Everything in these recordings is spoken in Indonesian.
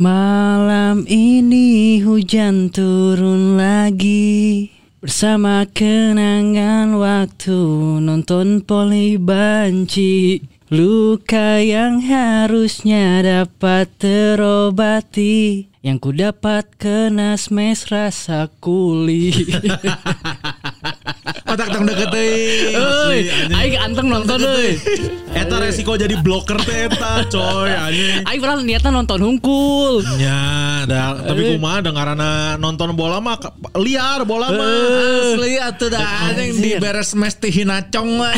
Malam ini hujan turun lagi. Bersama kenangan waktu nonton poli banci. Luka yang harusnya dapat terobati. Yang ku dapat kena smash rasa kuli Otak tong deket deui. Euy, aing anteng nonton euy. Eta resiko jadi bloker teh eta coy anjing. Aing pernah niatnya nonton hungkul. Nya, da, tapi kumaha dengarana nonton bola mah liar bola mah. Asli atuh dah anjing di beres mes teh hinacong lah.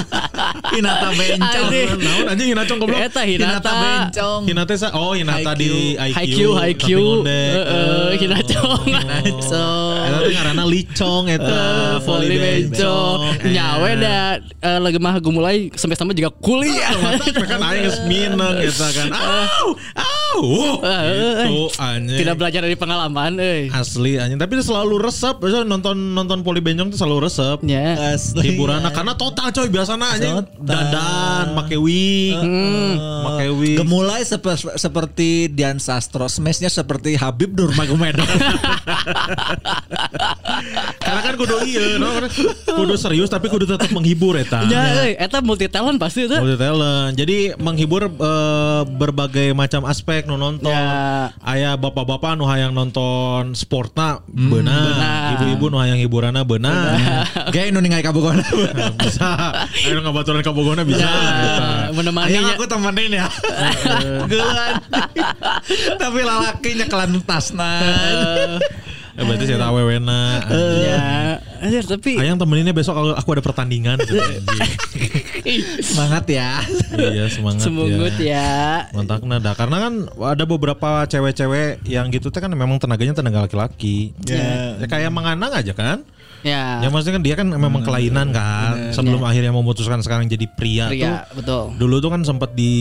Hinata bencong. Naon anjing Hinacong goblok. Eta Hinata. bencong. Hinata sa oh Hinata di IQ. IQ, IQ. Heeh, Hinacong. Bencong. Eta teh ngaranna licong eta Voli bencong Nyawe dah eh, Lagi mah gue mulai Sampai-sampai juga kuliah Mata kan aing geus mineng eta kan. Au! Au! Itu anjing. Tidak belajar dari pengalaman eh. Asli anjing tapi selalu resep Biasa nonton nonton poli bencong tuh selalu resep Ya Asli. hiburan karena total coy biasanya anjing dandan make wig make wig Gemulai sepe- seperti Dian Sastro, smashnya seperti Habib Nurmagomedov. karena kan kudu iya no? Kudu serius tapi kudu tetap menghibur eta Ya eh, Eta multi talent pasti itu Multi talent. Jadi menghibur eh, berbagai macam aspek nu nonton. Ya. Aya bapak-bapak nu hayang nonton sportna beunang, beunang. ibu-ibu nu hayang hiburanna beunang. Gaya nu ningali kabogona. bisa. Ayo nu ngabaturan ka Bogona bisa. Ya. Menemani Ayang aku temenin ya. Gelan. Tapi lalakinya kelan tasna. Eh, berarti saya tahu wewena. Ya Anjir, Tapi Ayang temeninnya besok kalau aku ada pertandingan. Semangat ya. iya semangat Semungut ya Mantap nada karena kan ada beberapa cewek-cewek yang gitu teh kan memang tenaganya tenaga laki-laki. Ya. Ya kayak menganang aja kan. Ya Ya maksudnya kan dia kan memang kelainan kan sebelum akhirnya memutuskan sekarang jadi pria, Pria tuh. betul Dulu tuh kan sempat di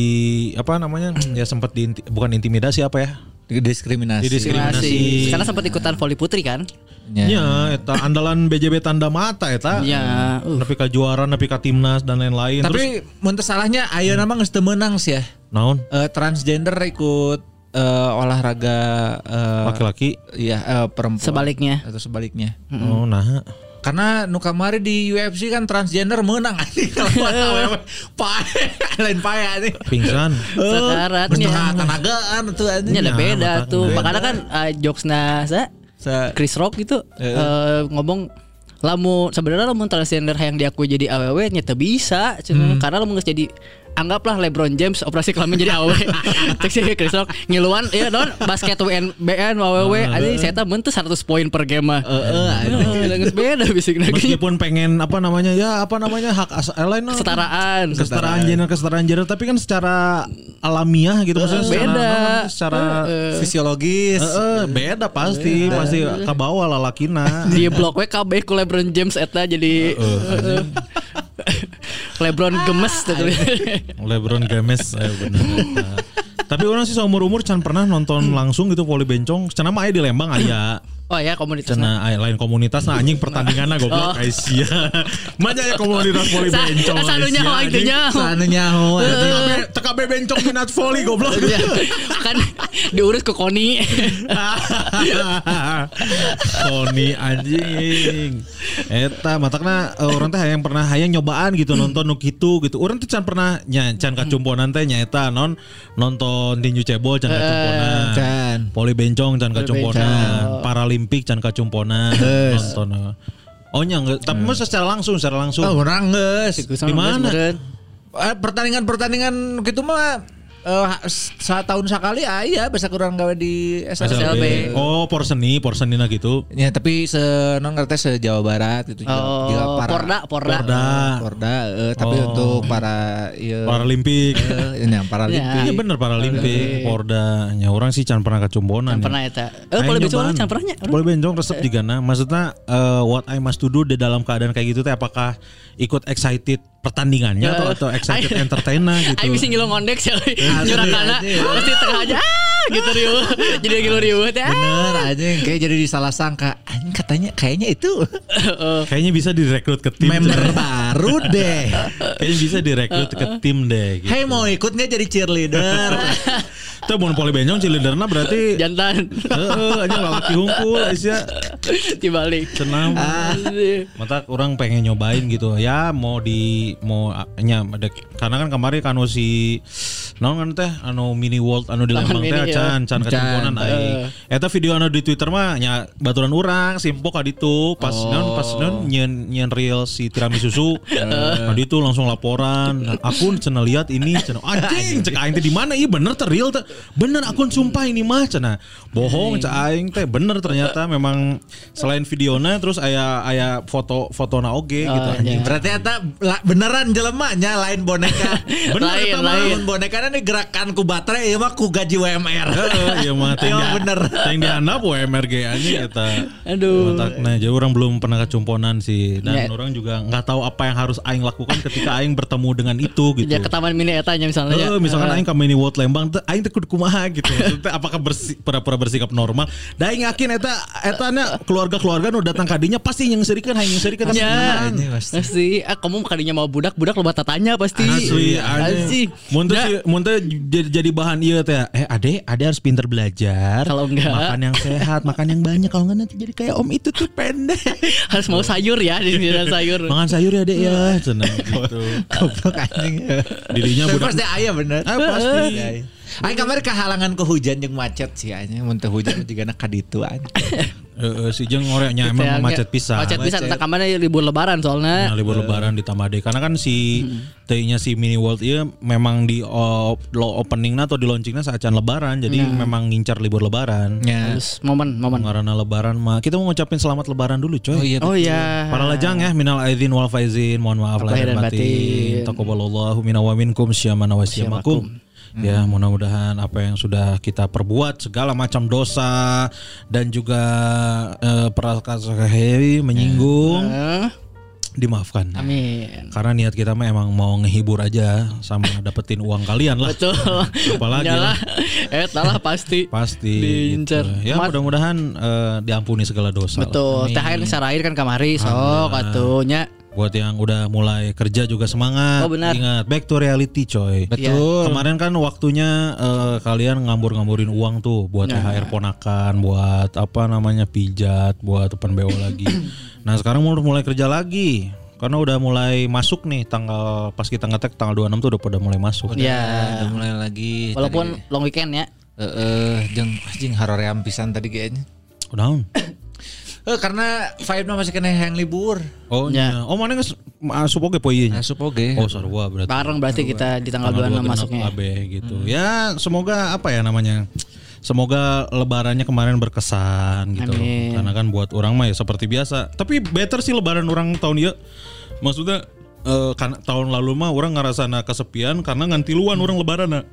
apa namanya? ya sempat di bukan intimidasi apa ya? Diskriminasi. Diskriminasi Karena sempat ikutan voli putri kan Ya, eta andalan BJB tanda mata eta. Ya uh. Nepi ka juara, nepi ka timnas dan lain-lain. Tapi mun teu salahnya ayeuna mah geus teu meunang sih ya. naon? Eh, transgender ikut eh, olahraga eh, Laki-laki. Iya, eh, perempuan. Sebaliknya. Atau sebaliknya. Oh, nah. Karena nu kamari di UFC kan transgender menang anjing kalau pae lain pae anjing. Pingsan. Sekaratnya Geus tenagaan tuh anjing. Ini ada Ya, beda tuh. Makanya kan uh, jokesna sa Sa- Chris Rock gitu eh, ngomong lamu sebenarnya lamun transgender yang diakui jadi AWW nya teu bisa cenah. karena lamun geus jadi anggaplah LeBron James operasi kelamin jadi AWW cek si Chris Rock. Ngiluan ya don. Basket UN BN AWW anjing saya teh mun teu 100 poin per game mah. Heeh geus beda bisik lagi Meskipun pengen apa namanya? Ya, apa namanya? hak as eh, lain kesetaraan. Kesetaraan gender kesetaraan gender tapi kan secara alamiah gitu maksudnya secara, beda. secara fisiologis. Eh, eh, beda pasti pasti ke bawah lalakina di blok kabeh ku LeBron James eta jadi LeBron gemes tuh LeBron James eh, bener Eta. tapi orang sih seumur umur can pernah nonton langsung gitu voli bencong. Cenah mah aya di Lembang aya Oh ya komunitasnya. cenah aya lain komunitas nah anjing pertandinganna goblok Oh. Aisyah mana ya komunitas voli bencong sanunya anjing. itunya. Sana nyaho. TKB TKB bencong minat voli goblok Iya. kan diurus ke Koni. Sony anjing. Eta matakna eh, orang teh hayang pernah hayang nyobaan gitu nonton nu kitu gitu. Orang tuh can pernah nya can kacumponan teh nya eta non nonton tinju cebol can kacumponan. Can. Poli bencong can kacumponan. bencong. Paralimpik can kacumponan. Nonton. Oh nya nggak- tapi masa secara langsung secara langsung. Oh, orang geus. Di mana? Eh, pertandingan-pertandingan gitu mah eh saat tahun sekali aya bisa kurang gawe di SLB. SLB. Oh, porseni, porsenina gitu. Ya tapi se non ngerti se Jawa Barat itu juga, Oh, juga para Porda, Porda. Porda. Porda, eh, tapi Oh. untuk para iya Paralimpik. eh, ini yang Paralimpik. Iya bener Paralimpik, Porda. Nya orang sih can pernah kecumbonan. Yang ya. pernah eta. Eh boleh nyobaan. can pernahnya. Boleh benjong resep juga nah. Maksudnya eh, what I must to do di dalam keadaan kayak gitu teh apakah ikut excited pertandingannya atau atau excited entertainer gitu. Aing bisa ngilong ngondek sih. Nyurakana pasti tengah aja ah, gitu riuh. Jadi lagi lu riuh teh. ah. Bener aja kayak jadi disalah sangka. Anjing katanya kayaknya itu Kayaknya bisa direkrut ke tim. member baru deh. Kayaknya bisa direkrut ke tim deh gitu. Hey mau ikut nggak jadi cheerleader? Itu mau poli benjong cilinderna berarti Jantan. Heeh, aja lalaki hungkul Aisyah. Dibalik. Senam. Mata orang pengen nyobain gitu. Ya mau di mau a- nya ada- karena kan kemarin kan si naon kan teh anu mini world anu di Lembang teh Mini, can can kecemponan aing. Eta video anu di Twitter mah nya baturan urang simpok ka ditu pas naon pas naon nyen nyen real si tiramisu susu. Ka ditu langsung laporan. Nah, akun cenah lihat ini cenah anjing cek aing teh di mana? Iya bener teh real teh. Bener akun sumpah ini mah cenah. Bohong cek aing teh bener ternyata memang selain videonya terus aya aya foto fotona oge gitu Oh, anjing. Berarti eta beneran jelemanya lain boneka. Bener Lain, lain. Boneka nih gerakan ku baterai ya mah ku gaji WMR. Heeh, iya mah teh Iya, bener. teh dihandap ge anjing eta. Aduh. Nah, jadi orang belum pernah kecumponan sih dan Ya. orang juga nggak tahu apa yang harus aing lakukan ketika aing bertemu dengan itu gitu. Ya ke taman mini eta nya misalnya. Heeh, misalkan aing ke mini World Lembang teh aing teh kudu kumaha gitu. Maksudnya apakah bersih pura-pura bersikap normal? Da aing yakin eta eta nya keluarga-keluarga nu datang kadinya pasti yang serikeun hayang yang serikeun Ya, Anjing, pasti. Ah, kamu kadinya mau budak, budak lo tanya pasti. Asli, Asli. anjing. Mun teh si- mun teh jadi, jadi bahan ieu teh. Eh, Ade, Ade harus pinter belajar. Kalau enggak. makan yang sehat, makan yang banyak. Kalau enggak nanti jadi kayak Om itu tuh pendek. Harus mau sayur ya di sini sayur. Makan sayur ya, Dek ya. Cenah gitu. Goblok anjing. Dirinya budak. pasti aya bener. Ah, pasti. Aing kemarin kehalangan ke hujan jeung macet sih anjing mun teu hujan juga nak kaditu anjing. Heeh, si jeung ngoreknya Gitu ya, emang macet pisan. Macet pisan. Macet. Entah ke mana libur lebaran soalnya. Nah, libur lebaran di Tamade karena kan si T-nya si Mini World iya memang di op, lo openingnya atau di launchingnya saat lebaran jadi memang ngincar libur lebaran. Ya. Terus momen, momen. Karena lebaran mah kita mau ngucapin selamat lebaran dulu coy. Oh iya. Oh iya. Para lajang ya minal aidin wal faizin mohon maaf lahir batin. batin. Taqabbalallahu minna wa minkum syamana wa syamakum. Ya mudah-mudahan apa yang sudah kita perbuat segala macam dosa dan juga prasangka heavy menyinggung Eh, dimaafkan. amin. Karena niat kita mah emang mau ngehibur aja sama dapetin uang kalian lah. Betul. Apalagi Yalah. Eh, lah pasti. Pasti Diincar. gitu. Ya mudah-mudahan eh, diampuni segala dosa. lah. Betul. Teh air sarair kan kamari sok atunya. Buat yang udah mulai kerja juga semangat. Oh, benar. Ingat back to reality coy. Betul. Kemarin kan waktunya eh, kalian ngambur-ngamburin uang tuh buat THR ponakan, buat apa namanya pijat, buat open BO lagi. nah, sekarang mau mulai kerja lagi. Karena udah mulai masuk nih tanggal pas kita ngetek tanggal 26 tuh udah pada mulai masuk. Ya. Udah mulai lagi. Walaupun long weekend ya. Heeh, jeung anjing haroream pisan tadi kayaknya. Udah. Eh karena vibe masih kena yang libur. Oh, Ya. ya. Oh, mana nggak masuk oke poinya? Asup oge. Oh, sarua berarti. Bareng berarti kita di tanggal 26 masuknya. AB gitu. Ya, semoga apa ya namanya? Semoga lebarannya kemarin berkesan gitu. Amin. Karena kan buat orang mah ya seperti biasa. Tapi better sih lebaran orang tahun ya. Maksudnya eh, kan tahun lalu mah orang ngerasana kesepian karena ngantiluan orang lebaran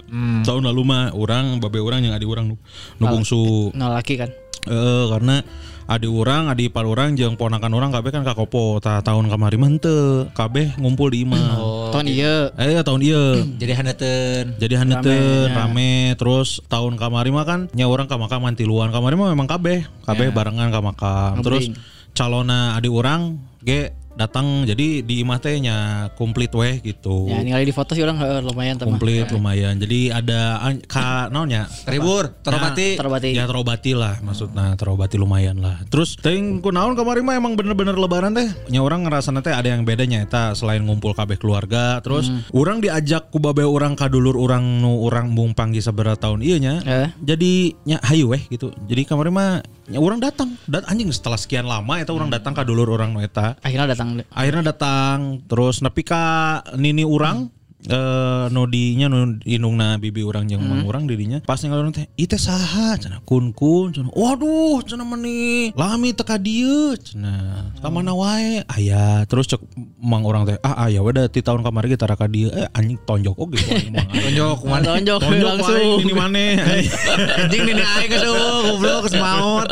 Tahun lalu mah orang babe orang yang adik orang nu nu bungsu. Nol laki kan. Eh, karena adik orang, adik ipar orang jeung ponakan orang kabeh kan kakopo. Tah tahun kemarin mah henteu. Kabeh ngumpul di imah. Tahun iya. Eh tahun iya. Jadi handateun. Jadi handeteun rame, terus tahun kamari mah kan nya orang ka makam antiluan. Kamari mah memang kabeh, kabeh barengan ka makam. Terus calona adik orang ge datang jadi di imah teh nya komplit weh gitu. Ya, ningali di foto sih orang eh, lumayan teman. komplit lumayan. Jadi ada ka naonnya? Terhibur, terobati. Terobati. Ya terobati lah maksudnya terobati lumayan lah. Terus teuing kunaon kemarin mah emang bener-bener lebaran teh. Nya orang ngerasa teh ada yang bedanya eta selain ngumpul kabeh keluarga terus orang diajak ku babe orang kadulur orang nu orang mung panggil sabaraha tahun ieu nya. Eh. Jadi nya hayu weh gitu. Jadi kemarin mah nya orang datang. Dat anjing setelah sekian lama eta orang datang kadulur orang nu eta. Akhirnya datang. Akhirnya datang terus nepi ka nini urang eh nodinya nu indungna bibi urang jeung mang urang didinya. Pas teh ieu teh saha? Cenah kun kun. Cenah waduh cenah meni lami teka dieu. Cenah ka mana wae? Aya. Terus cek mang urang teh ah aya we da ti tahun kamari kita raka dieu. Eh anjing tonjok mang Tonjok mana? Tonjok langsung. ini maneh Anjing ini aing ke goblok ke maut.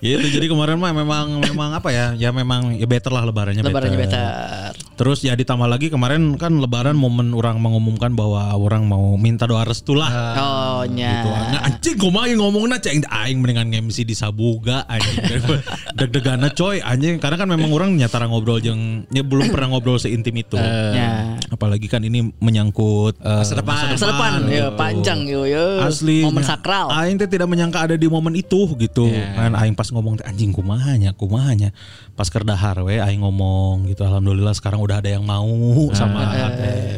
Ya itu jadi kemarin mah memang memang apa ya? Ya memang ya better lah lebarannya Lebarannya better. better. Terus ya ditambah lagi kemarin kan lebaran momen orang mengumumkan bahwa orang mau minta doa restu lah. Oh nya. Gitu. Nah, anjing kumaha yang ngomongna cek aing mendingan MC di Sabuga anjing. Deg-degana coy anjing karena kan memang orang nyatara ngobrol jeung ya belum pernah ngobrol seintim itu. Ya. Apalagi kan ini menyangkut eh, Masa depan. Masa depan ya panjang yo yo. asli Momen sakral. Aing teh tidak menyangka ada di momen itu gitu. Iya. Kan aing pas ngomong anjing kumahanya, kumahanya. Pas kerdahar we aing ngomong gitu. Alhamdulillah sekarang udah ada yang mau sama Ah. teh.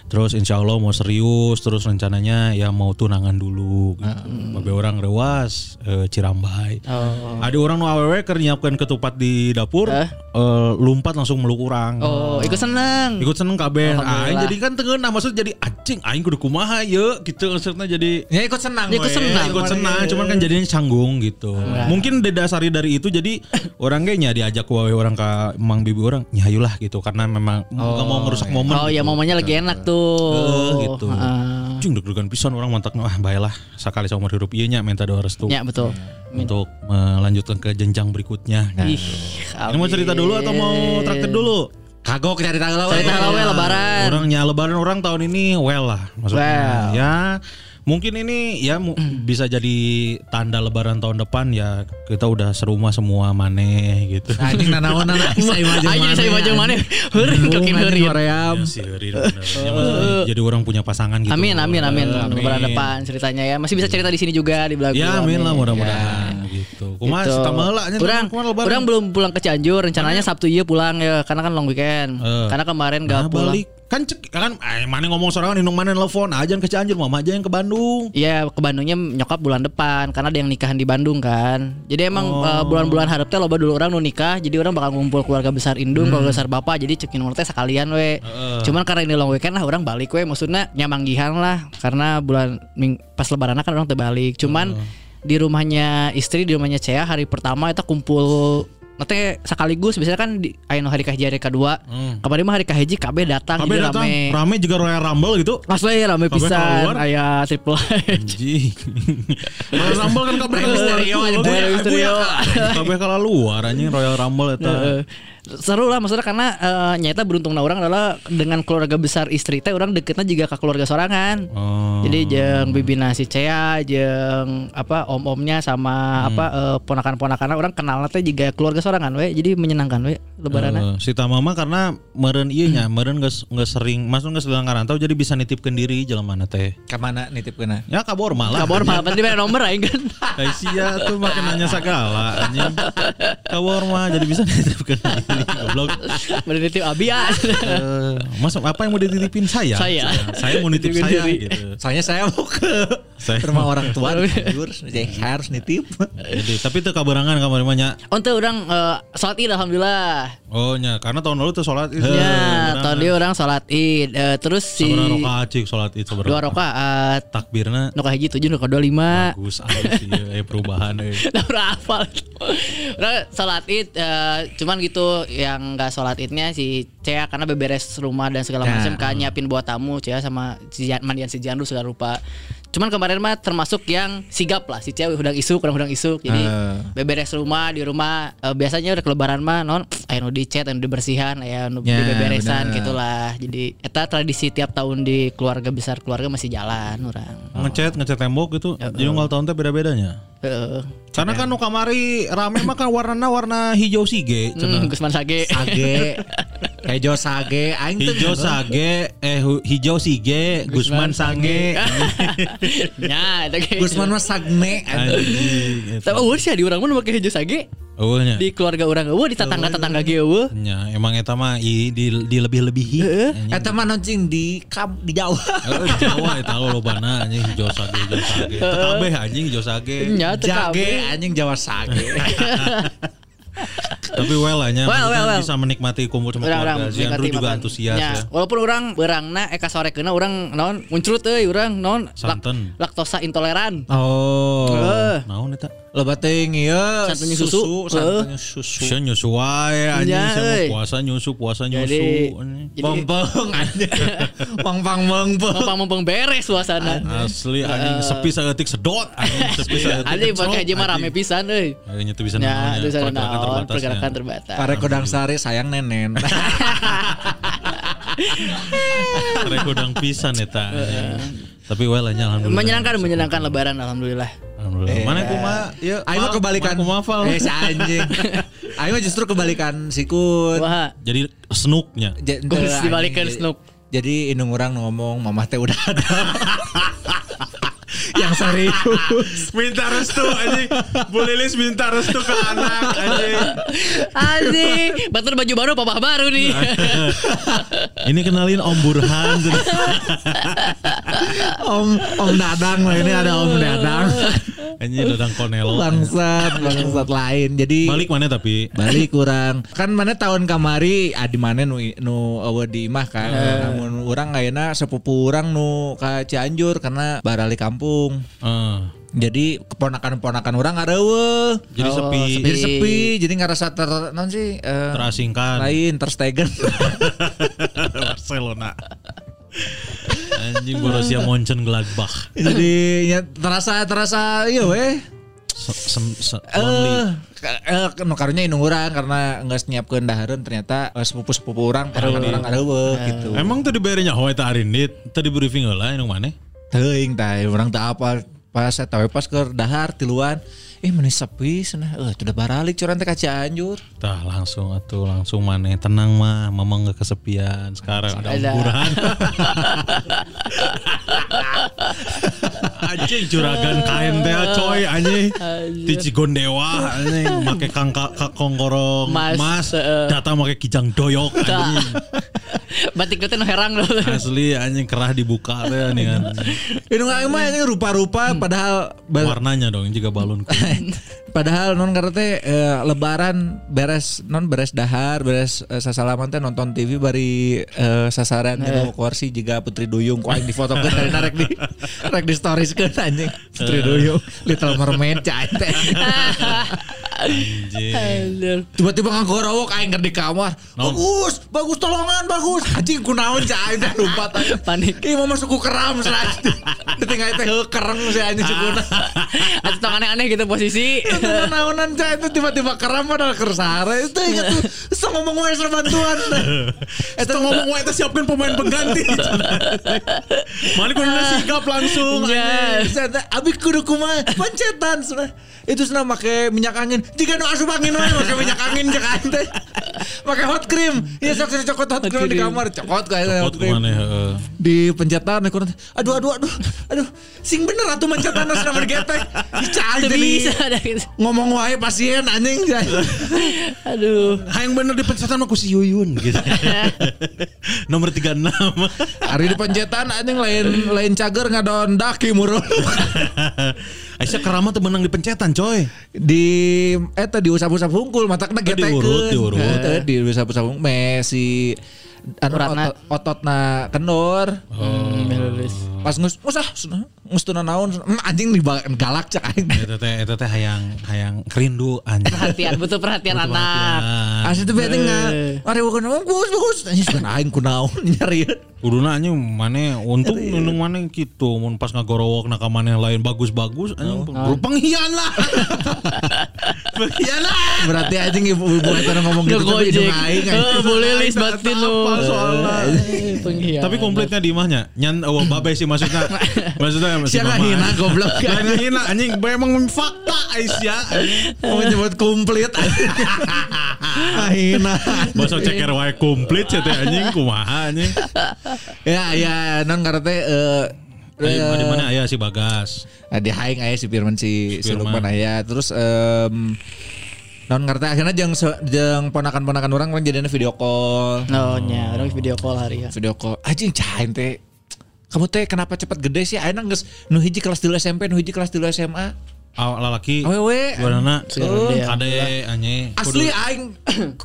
Terus insya Allah mau serius terus rencananya ya mau tunangan dulu gitu. Babe orang rewas eh, Cirambai. Oh. Ada orang nu awewe keur nyiapkeun ketupat di dapur, Eh? eh, lumpat langsung meluk urang. Oh, ikut seneng. Ikut seneng kabeh. Alhamdulillah. Aing jadi kan tengen nah maksud jadi anjing aing kudu kumaha ye gitu maksudnya jadi Ya ikut senang. Ya, ikut senang. ikut senang cuman kan jadinya canggung gitu mungkin didasari dari itu jadi orang kayaknya diajak wae orang ke mang bibi orang nyayulah gitu karena memang nggak mau ngerusak momen Oh ya gitu. momennya lagi enak tuh. Eh, gitu. Ah. Cing deg-degan pisan orang mantaknya wah baiklah. Sekali seumur hidup. Ieu nya minta doa restu. Ya betul. untuk melanjutkan ke jenjang berikutnya. Ih, ini mau cerita dulu atau mau traktir dulu? Kagok cari tanggal Cerita lah we lebaran. Orangnya lebaran orang tahun ini well lah maksudnya. Well. Ya mungkin ini ya mu- bisa jadi tanda lebaran tahun depan ya kita udah serumah semua maneh gitu. Anjing nanaon nana saya maju Ayo saya maju mana? Heureung kakin heureung. Korea. Ya. Ya, maksudnya jadi orang punya pasangan gitu. Amin amin amin. Lebaran depan ceritanya ya. Masih bisa cerita di sini juga di belakang. Ya amin lah mudah-mudahan gitu. Kumaha Gitu. kumaha lebaran. orang belum pulang ke Cianjur. Rencananya Sabtu iya pulang ya, karena kan long weekend. Karena kemarin gak pulang. Kan cek kan eh, mana ngomong sorangan indung mana telepon aja ke Cianjur mama aja yang ke Bandung. Iya ke Bandungnya nyokap bulan depan karena ada yang nikahan di Bandung kan. Jadi emang Oh. eh, bulan-bulan harap teh loba dulu orang nu nikah. Jadi orang bakal ngumpul keluarga besar indung, Hmm. keluarga besar bapak. Jadi cekin teh sekalian we. Cuman karena ini long weekend lah orang balik we. Maksudnya nyamanggihan lah karena bulan ming, pas lebaran kan orang terbalik. Cuman Oh. di rumahnya istri di rumahnya Cea hari pertama kita kumpul nanti sekaligus biasanya kan di ayo hari kahiji hari kedua kemarin mah hari kahiji KB datang jadi datang rame rame juga Royal Rumble gitu. Asli rame pisan keluar. aya triple H. Royal Rumble kan kabeh Misterio aja. Rey Mysterio. kabeh kala luar anjing Royal Rumble eta. Seru lah maksudnya karena eh, nyata beruntungna orang adalah dengan keluarga besar istri teh orang deketnya juga ke keluarga sorangan. Oh. Jadi jeng bibina si Cea, jeng apa om-omnya sama apa eh, ponakan-ponakan orang kenal teh juga keluarga sorangan we. Jadi menyenangkan we lebaran. Eh, si Tamama karena meren iya nya, meren geus geus sering masuk geus sedang ngarantau jadi bisa nitipkeun diri jelema teh. Ke mana nitip kena? Ya kabor malah. Kabar mah penting beda nomor aing kan. Ai sia tuh makin nanya segala anjing. Kabor mah jadi bisa nitipkeun diri goblok. Menitip abi ah. Eh, Mas apa yang mau dititipin saya? Saya. Saya mau nitip saya diri. gitu. Soalnya saya mau ke Saya- rumah orang tua tidur, jadi harus nitip. Jadi tapi itu kabarangan kamar nya. Untuk orang eh, sholat id alhamdulillah. Oh nya, karena tahun lalu tuh sholat itu. Ya, tahun dia orang sholat id. Eh, terus si Sabaraha rakaat cik sholat itu dua sabaraha. rakaat. Takbirna Nu kahiji tujuh nu lima. bagus halus iya, eh, perubahan eh. Udah hafal. Udah sholat id eh, cuman gitu yang nggak sholat idnya si Cea karena beberes rumah dan segala Nah. macam kan nyiapin buat tamu Cea sama si Jan- mandian si Jandu segala rupa. Cuman kemarin mah termasuk yang sigap lah si Cea udang isuk kurang udang isuk jadi Eh. beberes rumah di rumah eh, biasanya udah kelebaran mah non aya nu dicat aya nu dibersihan aya nu Ya, dibeberesan bener. gitulah. Jadi eta tradisi tiap tahun di keluarga besar keluarga masih jalan orang. Ngecat, ngecat tembok gitu. Jadi unggal tahun teh beda-bedanya. Heeh. Karena kan nu kamari rame mah kan warnanya warna hijau sige. Hmm, Gusman Sage. Sage, hejo sage, aing Hijau sage, eh hijau sige, Gusman sange. ya, kayak Gusman mah sagne. Anjing. Tapi eueuh sih di urang mah nu make hijau sage. Eueuhnya. Di keluarga urang eueuh di tetangga-tetangga ge eueuh. Nya, emang eta mah di, di lebih-lebihi. Anjing. Eta mah nonjing di kam di Jawa. Eh, Jawa eta lobana anjing hijau sage, hijau sage. Kabeh anjing hijau sage. Nya Jage anjing Jawa sage. Tapi well lah nya, Well, well, well. bisa menikmati kumpul sama Orang-orang keluarga. Si Andrew juga antusias ya. Walaupun orang berangna eka sore kena orang non muncrut euy urang non Santen. laktosa intoleran. Oh. Eh, Naon eta? Loba teuing ieu Santunya susu. santunya susu. Bisa nyusu wae anjing Ya, sama puasa nyusu puasa nyusu. Jadi- anjing. Bongpong aja. Bongpang mumpang-mumpang beres suasana. Asli anjing sepi saeutik sedot anjing sepi saeutik. Anjing ngecrot, pakai aja mah rame anjing. pisan euy. Kayaknya tuh bisa Ya, namanya sana pergerakan terbatas, pergerakan ya. terbatas. Kodang sari sayang nenen. Karek udang pisan eta. Tapi well nya alhamdulillah. Menyenangkan menyenangkan lebaran alhamdulillah. Alhamdulillah. Mana kumaha? Ieu Aing mah kebalikan. Kumaha Val? Eh si anjing. Mah justru kebalikan sikut. Wah, Jadi snooknya. J- Gus ente, dibalikan. Snook. Jadi indung orang ngomong mamah teh udah ada. Yang serius. minta restu anjing. Bu Lilis minta restu ke anak anjing. Anjing, batur baju baru papa baru nih. Ini kenalin Om Burhan. Om Om Dadang lah ini ada Om Dadang. Anjing dadang konelo. Bangsat, bangsat lain. Jadi Balik mana tapi? balik kurang kan mana tahun kamari adi mana nu nu awe di imah kan namun orang ayeuna sepupu orang nu ka Cianjur karena barali kampung Eh, jadi keponakan-keponakan orang ngarewe jadi Oh, sepi. sepi. jadi sepi jadi ngerasa ter non sih eh, Terasingkan. lain terstegen Barcelona. Anjing Borussia Mönchengladbach. jadi ya, terasa terasa iya weh Se- sem- se- Eh, eh, nu karunya indung orang karena nggak nyiapkeun dahareun ternyata eh, sepupu-sepupu orang ponakan orang ngarewe gitu. Emang tuh dibayarnya hoe eta hari ini? Tadi briefing lah yang mana? Teuing tah orang tak apa pas saya tahu pas ke dahar tiluan eh mana sepi sana eh udah baralik curang teh ka Cianjur Tah langsung atuh langsung mana tenang mah. Mamang gak kesepian sekarang. Ada ukuran anjing juragan kain teh coy anjing. Di Cigondewa anjing. Make kangka kakongkorong Mas, mas, eh. datang make kijang doyok anjing. Batik itu nu herang loh. asli anjing kerah dibuka teh nih kan ini nggak mah ini rupa-rupa padahal ba- warnanya dong juga balon padahal non karena teh eh, lebaran beres non beres dahar beres eh, sasalaman teh nonton TV bari eh, sasaran di kursi juga Putri Duyung. Kok aing difotokeun dari narek di rek di stories kan anjing. Putri Duyung. Little Mermaid cai teh. Tiba-tiba ngagorowok aing keur di kamar bagus bagus tolongan bagus. Anjing kunaon cai teh aing Panik. Ih mau masuk ku keram serah Ditinggal teh heuh kereng si anjing cukuna Atau aneh-aneh gitu posisi. Naonan cai itu tiba-tiba keram padahal kersare Itu ingat tuh Terus ngomong wae serah bantuan. Eta ngomong wae teh siapkan pemain pengganti. Malik kudu sigap langsung. Ya. Ternyata Abi kudu kumaha? Pancetan sana Itu sana make minyak angin. Jika nu asup angin wae make minyak angin cek aing teh Make hot cream. Iya sok sok cokot hot cream di kamar. Cokot kayak hot cream. di pencetan aku nanti aduh aduh aduh. Aduh sing bener atuh mencetan harus nama getek. Cai Itu jadi. bisa. Ngomong wae pasien anjing. Aduh. Hayang bener di pencetan mah ku si Yuyun gitu. Nomor 36. hari di pencetan anjing lain lain cager ngadon daki murul Aisyah Kerama tuh menang di pencetan coy. di eta di usap-usap hungkul matakna getek diurut, diurut. di usap-usap hungkul Messi anu otot, ototna kendor Hmm, lulus. pas ngus usah ngus tuna naon Hmm, anjing di galak cek aing Eta teh eta teh hayang hayang kerindu anjing. Perhatian, butuh perhatian anak. Asli tuh berarti nggak, mari bukan bagus bagus, anjing suka aing kunaon nyari. Kuduna anjing mana untung nundung mana gitu mun pas ngagorowok nak mana lain bagus-bagus anjing oh. penghian lah. penghian lah. Berarti anjing ibu-ibu eta ngomong gitu hidung aing Eh, boleh lis batin lu. Soalnya? Eh, Pengkhianat. Tapi komplitnya di imahnya nyan oh, babe sih maksudnya. maksudnya masih Siapa hina goblok Jangan hina anjing memang fakta Aisyah. Mau nyebut komplit Hina Masa ceker wae komplit ya teh anjing kumaha anjing. Ya ya non karena eh, Di eh, di mana aya si Bagas? Nah, di Haing aya si Firman si, si Firman. Lukman aya terus em non ngerti? Akhirnya jeng jeng ponakan-ponakan orang kan jadinya video call. Oh, nya, orang video call hari ya. video call. Anjing cain teh kamu teh kenapa cepat gede sih? Ayeuna geus nu hiji kelas 2 SMP nu hiji kelas 2 SMA Ah, lalaki Awewe. Gimana Oh. Kade anye Asli aing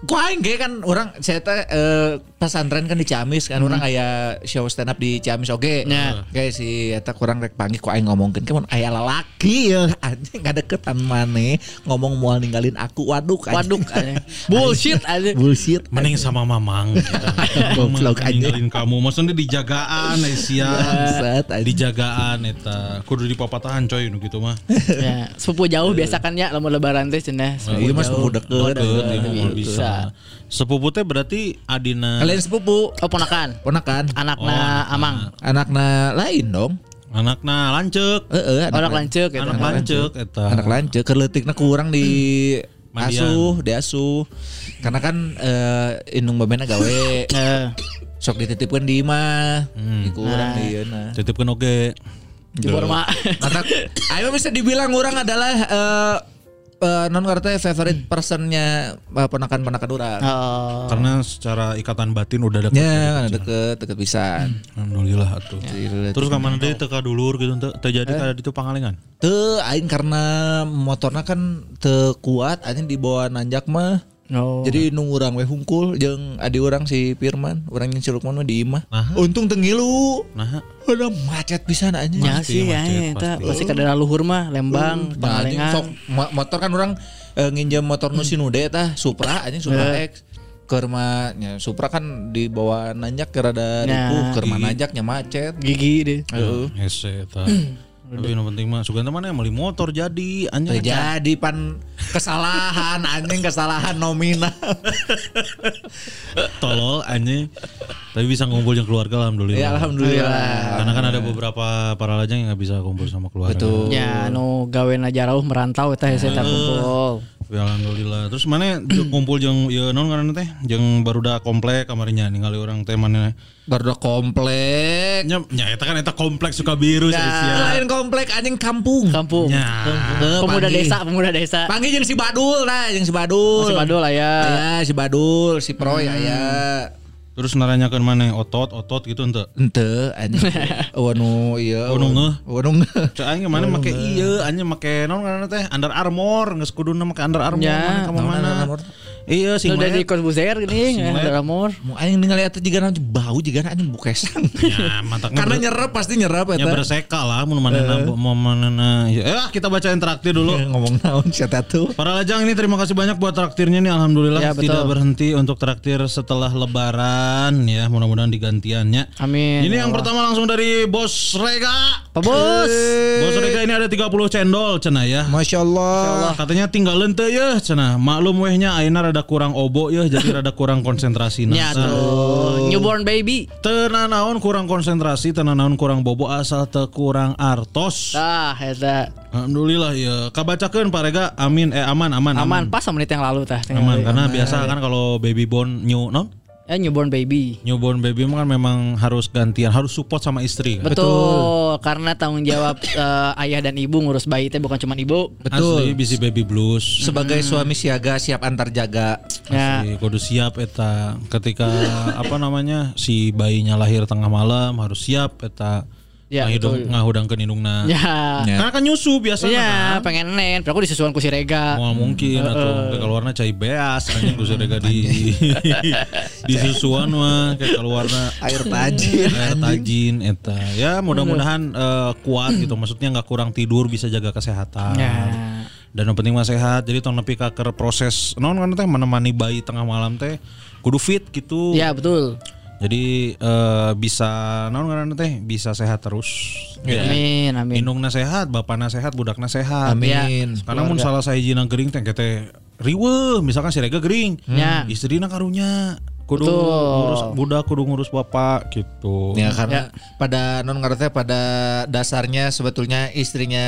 ku aing ge kan orang saya teh eh, pesantren kan di Ciamis kan orang aya show stand up di Ciamis oge. Ya. Kayak si eta kurang rek panggil ku aing ngomongkeun kan aya lalaki ya anjing ngadeketan maneh ngomong moal ninggalin aku waduk anjing. Waduk aneh. Bullshit aja. bullshit Mending sama mamang gitu. Goblok ninggalin kamu Maksudnya dijagaan Bangsat, anjing. Dijagaan eta Kudu dipapatahan coy gitu mah Ya, sepupu jauh biasa kan ya lamun lebaran teh cenah. Iya mas sepupu deket. Deket, Deket, ibu mah bisa. bisa. Sepupu teh berarti Adina Kalian sepupu? Oh ponakan. ponakan. Anakna Amang. anakna lain dong. Anakna lancek. Heeh, Anak lancek gitu. Anak lancek eta. Anak lancet kerletikna kurang di asuh diasuh karena kan eh, indung babena gawe. Eh, sok dititipkan di imah. Di kurang di nah. Titipkan oke jebor mak. mata ayo bisa dibilang orang adalah eh eh, non ngerti favorite personnya eh, ponakan-ponakan orang. Oh. Karena secara ikatan batin udah deket. Ya deket deket pisan. Alhamdulillah atuh. Terus ke mana deh teka dulur gitu terjadi kada di itu pangalengan Teu aing karena motornya kan teu kuat aing dibawa nanjak mah Oh. Jadi nung urang we hungkul jeung adi urang si Firman, urang yang ciluk mah di imah. Untung tengilu. Nah Udah macet pisan aja. Ya sih ya, eta pasti. kada luhur mah Lembang, Nah, anjing Pangalengan. sok mo- motor kan orang eh, nginjem motor nu si Nude tah Supra anjing Supra X. Kerma nya Supra kan dibawa nanjak ke rada Nah. ripuh, kerma nanjaknya macet. Gigi deh. Heeh. Hese eta Tapi yang penting mah Suganta mana yang beli motor jadi anjing Jadi pan kesalahan anjing kesalahan nominal. tolol anjing Tapi bisa ngumpul yang keluarga alhamdulillah ya alhamdulillah. Karena kan ada beberapa para lajang yang nggak bisa kumpul sama keluarga Betul. Ya nu gawe na jauh merantau eta hese tak kumpul. Ya alhamdulillah. Terus mana kumpul jeung ya non karena teh jeung baruda komplek kamarinya ningali orang teh mana Baru udah komplek. nya nya eta kan eta kompleks suka biru Nah, sia. lain komplek anjing kampung. Kampung. Ya. Heuh, Pemuda panggil. desa, pemuda desa. Panggil jeung si Badul nah, jeung si Badul. Masih Badul lah ya. Aya si Badul, si Proy aya. Terus naranyakeun mana otot otot gitu ente. Ente anjing. Oh nu iya. Oh, nu ngeuh. Oh nu ngeuh. Cek aing mana make ieu anjing make non karena teh Under Armour geus kuduna make Under Armour Ya, mana kamu mana. Iya sing Udah di Corbuzier gini, ya, Maet. ada amor. Mau aing ningali eta jiga bau jiga anjing bukesan. Ya, mantakna Karena ber- nyerap pasti nyerap Ya eta. berseka lah mun manehna mau manehna. Ya eh, kita bacain traktir dulu. Eh, Ngomong naon si eta tuh. Para lajang ini terima kasih banyak buat traktirnya nih alhamdulillah Ya, betul. tidak berhenti untuk traktir setelah lebaran ya mudah-mudahan digantiannya. Amin. Ini yang pertama langsung dari Bos Rega. Pak Bos. Bos Rega ini ada 30 cendol cenah ya. Masya Allah. Katanya tinggal lente ya cenah. Maklum wehnya ayeuna rada kurang obo ya jadi rada kurang konsentrasi Ya tuh, newborn baby. Tenan naon kurang konsentrasi, tenan naon kurang bobo asal teu kurang artos. Tah, eta Alhamdulillah ya. Kabacakeun Pak Rega. Amin eh aman aman aman pas sama menit yang lalu tah. tinggal Aman deui. karena biasa kan kalau baby born new non Ya newborn baby. newborn baby mah kan memang harus gantian, harus support sama istri kan. Betul, karena tanggung jawab eh, ayah dan ibu ngurus bayi teh bukan cuma ibu. Asli bisi baby blues. Sebagai suami siaga siap antar jaga. Ya. Asli, kudu siap eta ketika apa namanya si bayinya lahir tengah malam harus siap eta Ya, ngahidung betul. ngahudangkeun indungna. Ya. Ya. Karena kan nyusu biasa Ya, kan. pengen nen, aku disusuan ku si Rega. Mau mungkin atau kayak keluarnya cai beas kan ku rega di di susuan mah kayak keluarnya Air tajin. air tajin eta ya mudah-mudahan eh, kuat gitu maksudnya nggak kurang tidur bisa jaga kesehatan Ya. dan yang penting mah sehat jadi tong nepi ka keur proses non kan teh menemani bayi tengah malam teh kudu fit gitu Ya, betul. Jadi eh, bisa non kan teh bisa sehat terus ya. Amin, amin. indungna sehat bapakna sehat budakna sehat Amin. karena mun salah sahiji gering teh teh riweuh misalkan si Rega gering Ya. istrina karunya kudu Betul. ngurus budak kudu ngurus bapak gitu. Ya karena pada non ngerti pada dasarnya sebetulnya istrinya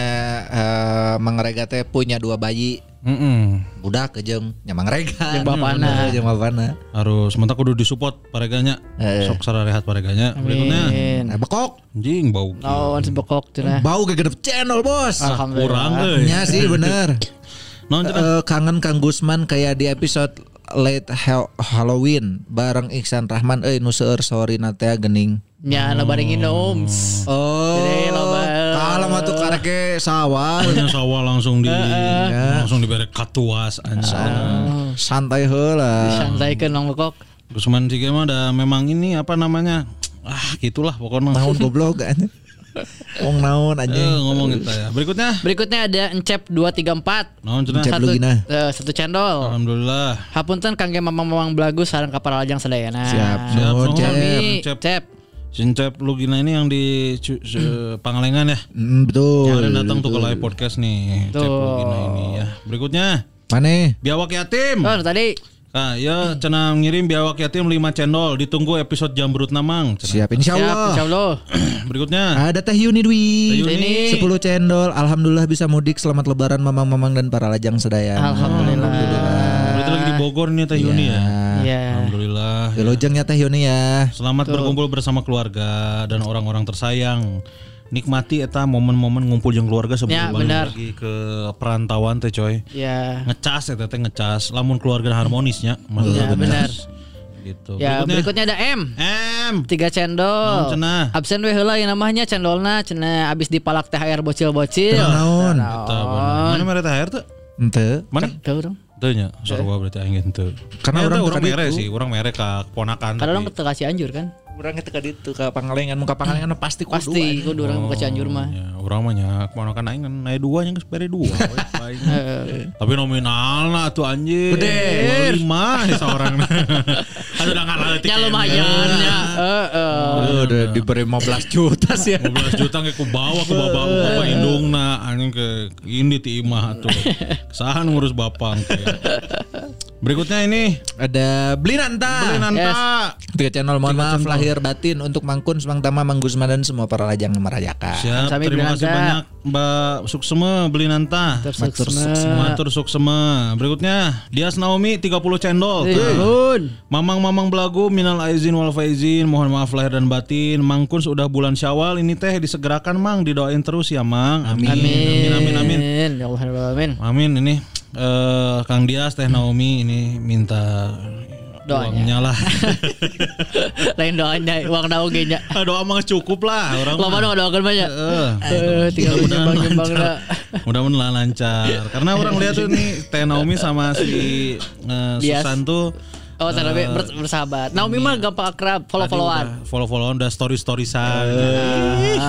eh, mengerega teh punya dua bayi. Mm-mm. budak jeung nyamang rega. Jeung bapana. jeung bapana. Harus sementara kudu disupport pareganya Eh. sok sararehat pareganya berikutnya. Nah, bekok. Anjing bau. Naon sebekok cenah. bau gegedep channel bos. Alhamdulillah. kurang euy. Ya sih bener. Non cenah Eh, kangen Kang Gusman kayak di episode late Ha- Halloween bareng Iksan Rahman euy nu seueur sorry na teh gening Nya na baringin oms. oh Jadi loba Salah mah tuh kareke sawah. Sawah langsung di langsung diberi katuas anjing. Santai heula. Santai Mang Bekok. Gusman Sige mah ada memang ini apa namanya? Ah, gitulah pokoknya. Naon goblok kan. Wong naon Eh, anjing. ngomongin kita ya. Berikutnya, Berikutnya ada Encep 234. naon cenah? Encep. Satu, eh, satu cendol. Alhamdulillah. Hapunten kangge mamang-mamang belagu sareng kapal lajang sadayana. Siap. Siap, Nuhun, nuhun. Cep. Cep. Cep. Sincep Lugina ini yang di se- Pangalengan ya. Mm, betul. Kemarin datang tuh ke live podcast nih. Cep Tuh. Lugina ini ya. Berikutnya, Mana? biawak yatim. Oh, tadi Ah, ya cenah ngirim biawak yatim 5 cendol. Ditunggu episode Jambrut Namang. Cenah. Siap insya siap Allah. insyaallah. Berikutnya, Ada Teh Yuni Dwi. Teh Yuni. Ini 10 cendol. Alhamdulillah bisa mudik. Selamat lebaran mamang-mamang dan para lajang sedaya. Alhamdulillah. berarti lagi di Bogor nih Teh Yuni ya. Iya. Alhamdulillah. Wilujengnya Teh Yuni ya. Selamat berkumpul bersama keluarga dan orang-orang tersayang. Nikmati eta momen-momen ngumpul jeung keluarga sebelum Ya, balik benar. lagi ke perantauan teh coy. Ya. Ngecas eta teh ngecas, lamun keluarga harmonisnya. Ya, benar. Gitu. Ya, Berikutnya, berikutnya ada M. M. Tiga cendol. Cenah? Absen we heula yang namanya cendolna cenah abis dipalak THR bocil-bocil. Naon? Eta bener. Mana mere THR tuh? Ente. Mana? Tahu dong. Teu nya, sarua berarti aing teu. Karena orang orang teka mere ditu. sih, orang mere ka keponakan. Karena orang kasih anjur kan. Orang itu ke ditu ke Pangalengan, muka Pangalengan pasti kudu. Pasti kudu orang mau kasih anjur mah. Ya, orang mah nya keponakan aing kan naik dua nya geus bere dua. aing. Tapi nominalna tuh anjing. Gede. 25 seorang. Ada udah ngaletik. Ya lumayan ya. Heeh. Oh, udah diberi 15 juta sih ya. 15 juta ke ku bawa ke bapak bapak indungna anjing ke ini ti imah tuh. Kesahan ngurus bapang teh. Berikutnya ini Ada Beli Nanta. Beli Nanta. Tiga channel mohon maaf lahir batin untuk Mangkun, Semang Tama, Mang Gusman dan semua para lajang yang merayakan. Siap, Sami terima Beli kasih banyak Mbak Suksema beli Nanta. Matur Matur Suksema. Berikutnya Dias Naomi 30 cendol. Tuh. Bun. Mamang-mamang belagu minal aizin wal faizin mohon maaf lahir dan batin Mangkun sudah bulan Syawal ini teh disegerakan Mang didoain terus ya Mang amin amin amin amin Ya Allah ya Allah, amin. amin ini eh Kang Dias teh Naomi ini minta Doanya. uangnya lah Lain doanya uang daun ge nya. Ah, doa mah cukup lah orang Loba mah. dong doakeun banyak. Eh, Eh, nyembang-nyembang lancar. Mudah-mudahan lancar. Karena orang lihat tuh nih Teh Naomi sama si eh, Dias. Susan tuh Oh, tadi ber- bersahabat. Naomi mah gampang akrab, follow-followan. follow followan udah story storiesan.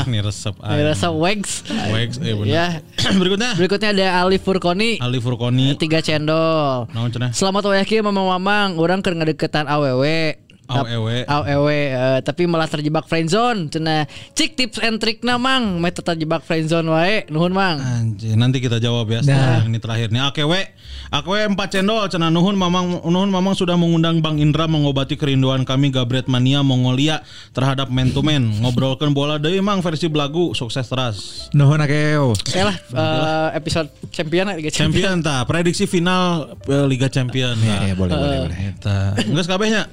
Ini resep. Ini rasa wags. Wax, eh bener. Ya. Berikutnya Berikutnya ada Ali Furkoni. Ali Furkoni. Tiga cendol. Naon cenah? Selamat wayaki mamang-mamang, orang keur ngadeketan awewe. Awewe. Awewe, eh, tapi malah terjebak friendzone. Cenah, cik tips and trick na mang, meh terjebak friendzone wae. Nuhun mang. Anjir, nanti kita jawab ya yang ini terakhir nih. Akewe, akewe empat cendol cenah nuhun mamang nuhun mamang sudah mengundang Bang Indra mengobati kerinduan kami Gabret Mania Mongolia terhadap man to man. Ngobrolkan bola deui mang versi belagu sukses terus. Nuhun akeo. Oke lah, eh, episode champion Liga Champion. Champion ta, prediksi final eh, Liga Champion. Ya, ya, boleh, boleh, boleh. Eta. Geus kabehnya.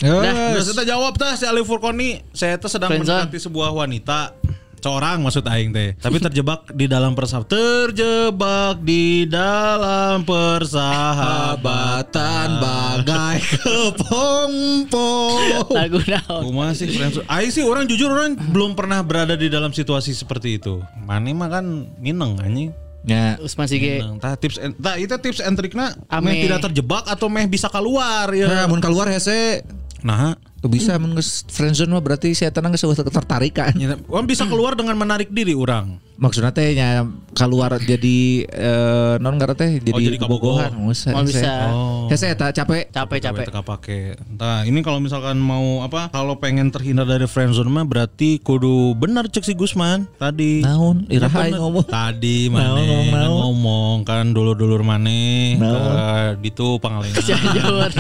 Eta jawab tah si Ali Furkoni. Saya teh sedang mendekati sebuah wanita. Seorang maksud aing teh. Tapi terjebak di dalam persahabatan. Terjebak di dalam persahabatan. bagai kepompong. Lagu naon? Kumaha sih friendzone? Aing sih orang jujur orang belum pernah berada di dalam situasi seperti itu. Mane mah kan ngineng anjing. Ya. Usman Sige. Ngineng. Tah tips and, tah itu tips and trikna meh tidak terjebak atau meh bisa keluar ya. Nah, mun keluar hese Nah, tuh bisa geus friendzone mah berarti saya tenang geus eueuh ketertarikan. Ya, bisa keluar dengan menarik diri orang. Maksudnya teh nya keluar jadi eh, non ngaran teh jadi, Oh, jadi kebogohan. Bisa. Oh, bisa. Hese eta capek. Capek capek. Teka pakai. Nah, ini kalau misalkan mau apa? Kalau pengen terhindar dari friendzone mah berarti kudu benar cek si Gusman tadi. Naon? Iraha ngomong. Tadi mana ngomong kan naon? ngomong kan dulur-dulur mana Naon? ke itu Pangalengan. Cianjur.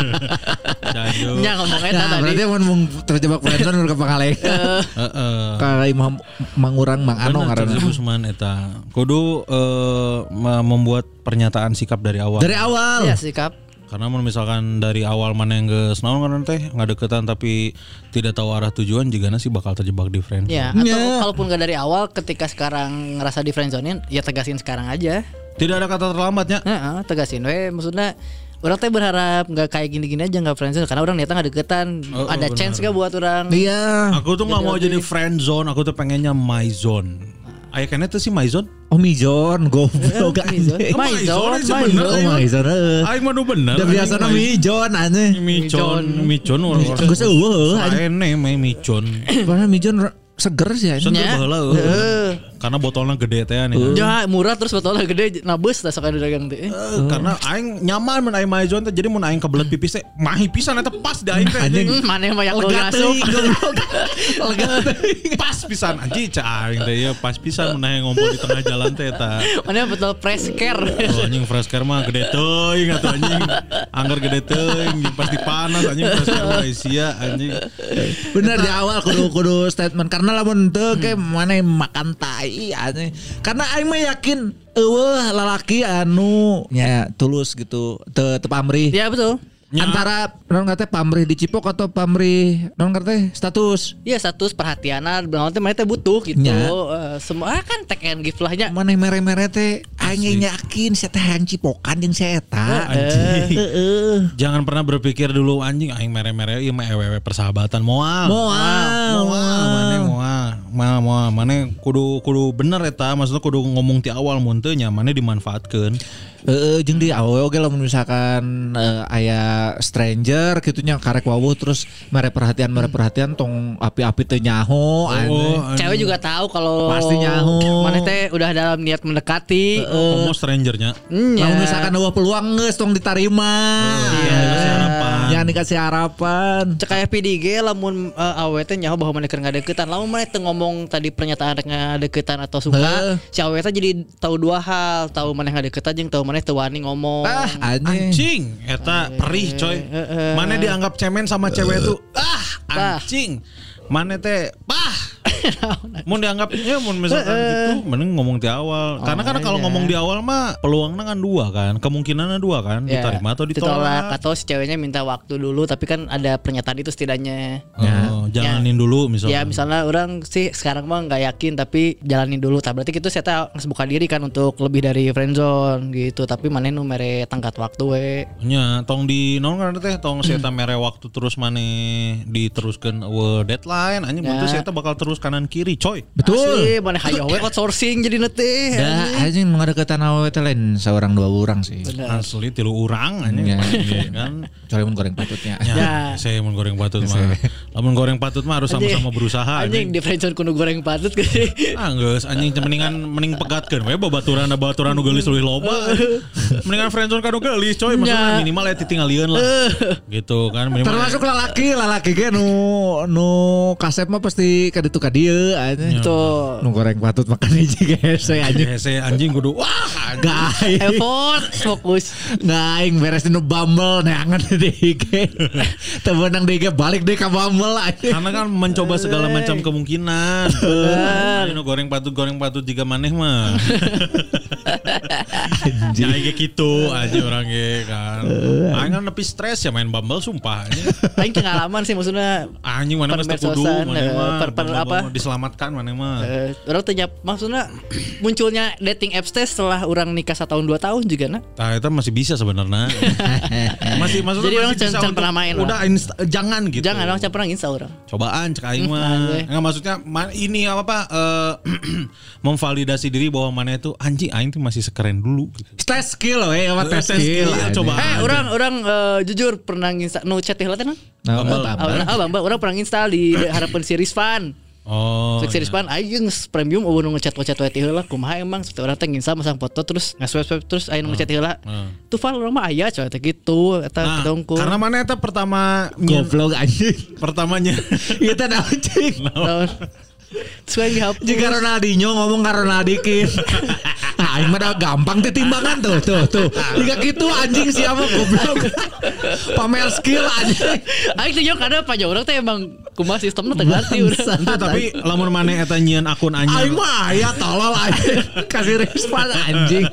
Cianjur. Nya ngomong eta Nah, tadi. berarti mun mun terjebak friendzone ke Pangalengan. Heeh. Ka Imam Mangurang Mang Ano cek si ngaranna. Gusman eta. Kudu eh, me- membuat pernyataan sikap dari awal. Dari awal. Ya sikap. Karena misalkan dari awal mana yang geus naon kan teh ngadeketan tapi tidak tahu arah tujuan jika sih bakal terjebak di friend. Ya, atau Ya. kalaupun gak dari awal ketika sekarang ngerasa di friendzone ya tegasin sekarang aja. Tidak ada kata terlambatnya. Heeh, tegasin we maksudnya orang teh berharap nggak kayak gini-gini aja nggak friendzone karena orang niatnya nggak deketan. Oh, oh, Ada benar. chance gak buat orang? Iya. Aku tuh nggak mau jadi friend zone, aku tuh pengennya my zone. Aya kene teh si Maizon. Oh Mijon, goblok Mizon. anjing. Maizon, Maizon. Oh. Maizon heeh. Aing mah bener. Udah biasa na Mijon anjing. Micon, Micon orang Geus eueuh. Ene mah Micon. Padahal Mijon ra- seger sih anjing. Seger baheula. Heeh. Karena botolnya gede teh nih. Ya murah terus botolnya gede nabus tak sok dagang teh. Eh, Karena aing nyaman mun aing Maizon teh jadi mun aing kebelet pipis teh mahi pisan eta pas di aing teh. Anjing. Hmm, Mana yang banyak Lega teuing. Lega. Pas pisan anjing cak aing teh ya pas pisan mun aing ngumpul di tengah jalan teh eta. Mana betul press care. Oh, anjing fresh care mah gede teuing atuh anjing. Angger gede teuing pasti panas anjing fresh care mah sia anjing. Bener di awal kudu kudu statement karena lamun teu ke mana makan tai anjing. Karena aing mah yakin eueuh lalaki anu ya tulus gitu teu pamrih. Ya betul. Antara non kata pamrih di Cipok atau pamrih non kata status. Iya status perhatianan berarti mereka butuh gitu. Nya. Eh, semua kan take and give lahnya. Mana mere-mere teh aing yakin saya teh hayang cipokan jeung saya eta. Anjing. Heeh. Jangan pernah berpikir dulu anjing aing mere-mere ieu mah ewewe persahabatan moal. Moal, moal, mana moal. Moal, moal, mana kudu kudu bener eta maksudnya kudu ngomong ti awal mun teu nya mana dimanfaatkeun. Heeh jeung di awewe oge lamun misalkan eh, aya stranger gitu nya karek wawuh terus mere perhatian mere perhatian tong api-api teu nyaho. Oh, Cewek juga tahu kalau Pasti nyaho. Mana teh udah dalam niat mendekati. homo strangernya. Hmm, ya. Misalkan ada peluang geus tong ditarima. Iya, dikasih harapan. Jangan dikasih harapan. Cek kayak PDG lamun uh, awe teh nyaho bahwa mana keur ngadeukeutan. Lamun mana teu ngomong tadi pernyataan ngadeukeutan atau suka, si awe teh jadi tahu dua hal, tahu mana ngadeukeutan jeung tahu mana teu wani ngomong. Ah, anjing. Anjing, eta perih coy. Mana dianggap cemen sama cewek tuh? Ah, anjing. Mana teh? Bah. Mau dianggap ya mau misalkan gitu, mending ngomong di awal. Karena kan kalau iya. ngomong di awal mah peluangnya kan dua kan, kemungkinannya dua kan, Ya, diterima atau ditolak. atau si ceweknya minta waktu dulu tapi kan ada pernyataan itu setidaknya. Oh, jalanin dulu misalnya. Ya misalnya orang sih sekarang mah nggak yakin tapi jalanin dulu. Tak berarti gitu saya harus buka diri kan untuk lebih dari friendzone gitu. Tapi mana nu mere tangkat waktu we. Nya, tong di non kan teh tong saya mere waktu terus mana diteruskan we deadline anjing Ya. bentuk saya bakal terus kanan kiri coy. Betul. Mana hayo we outsourcing jadi nete. Dah anjing nu ngadeukeutan awewe teh lain seorang dua orang sih. Asli tilu urang anjing Ya. Iya kan. Kecuali mun goreng patutnya. Ya, Ya. saya mau goreng patut mah. Lamun goreng patut mah harus sama-sama berusaha Anjing di friendzone kudu goreng patut gitu. Ah geus anjing mendingan mending pegatkeun we babaturan da babaturan nu geulis leuwih loba. mendingan friendzone kanu geulis coy maksudnya Ya. minimal ya titingalieun lah. gitu kan minimal. Termasuk lalaki, lalaki ge nu nu kasep mah pasti ka ditu ka dieu anjing. Nu goreng patut makan hiji hese anjing. Hese anjing kudu wah Gaing. Effort fokus. Ngaing beres di Bumble neangan di IG. Temenang di IG balik deh ke Bumble anjing. karena kan mencoba segala macam kemungkinan. Benar. goreng patut goreng patut jika maneh mah. Ya kayak gitu aja orang ge kan. Aing kan nepi stres ya main Bumble sumpah anjing. Aing pengalaman sih maksudnya Anjing mana mah kudu mana eh, mah per- per- Bumble- apa? Diselamatkan mana mah. eh, orang tanya maksudnya munculnya dating apps teh setelah orang nikah satu tahun dua tahun juga nah. Nah, itu masih bisa sebenarnya. masih maksudnya Jadi orang untuk- pernah main lah. Udah insta- jangan gitu. Jangan orang capek orang insta orang. Cobaan cek aing mah. Enggak maksudnya ma- ini apa Pak eh, memvalidasi diri bahwa mana itu anjing aing tuh masih sekeren dulu gitu. Tes skill we, apa tes Tes skill. coba. Eh, orang orang eh, jujur pernah nginsta no chat teh teh Nah. Ah, Bamba, orang pernah nginstal di harapan series fan. Oh. Cek series fan aing geus premium eueuh nu ngechat ngechat teh heula kumaha emang seperti orang teh nginstal masang foto terus nge-swipe swipe terus aya nu ngechat heula. Hmm. Tuh file orang mah aya coy teh gitu eta Nah, ketongku. karena mana itu pertama Goblok anjing. pertamanya Itu ada anjing. Naon? Terus aing dihapus. Jika Ronaldinho ngomong ke Ronaldikin. Ini mah gampang tuh timbangan tuh, tuh, tuh. Jika gitu anjing siapa goblok. Pamer skill anjing. Aing teh jeung kada panja urang teh emang kumaha sistemna teh ganti. Ente, tapi lamun mana eta nyieun akun anyar. Aing mah aya tolol anjing. Kasih respon anjing.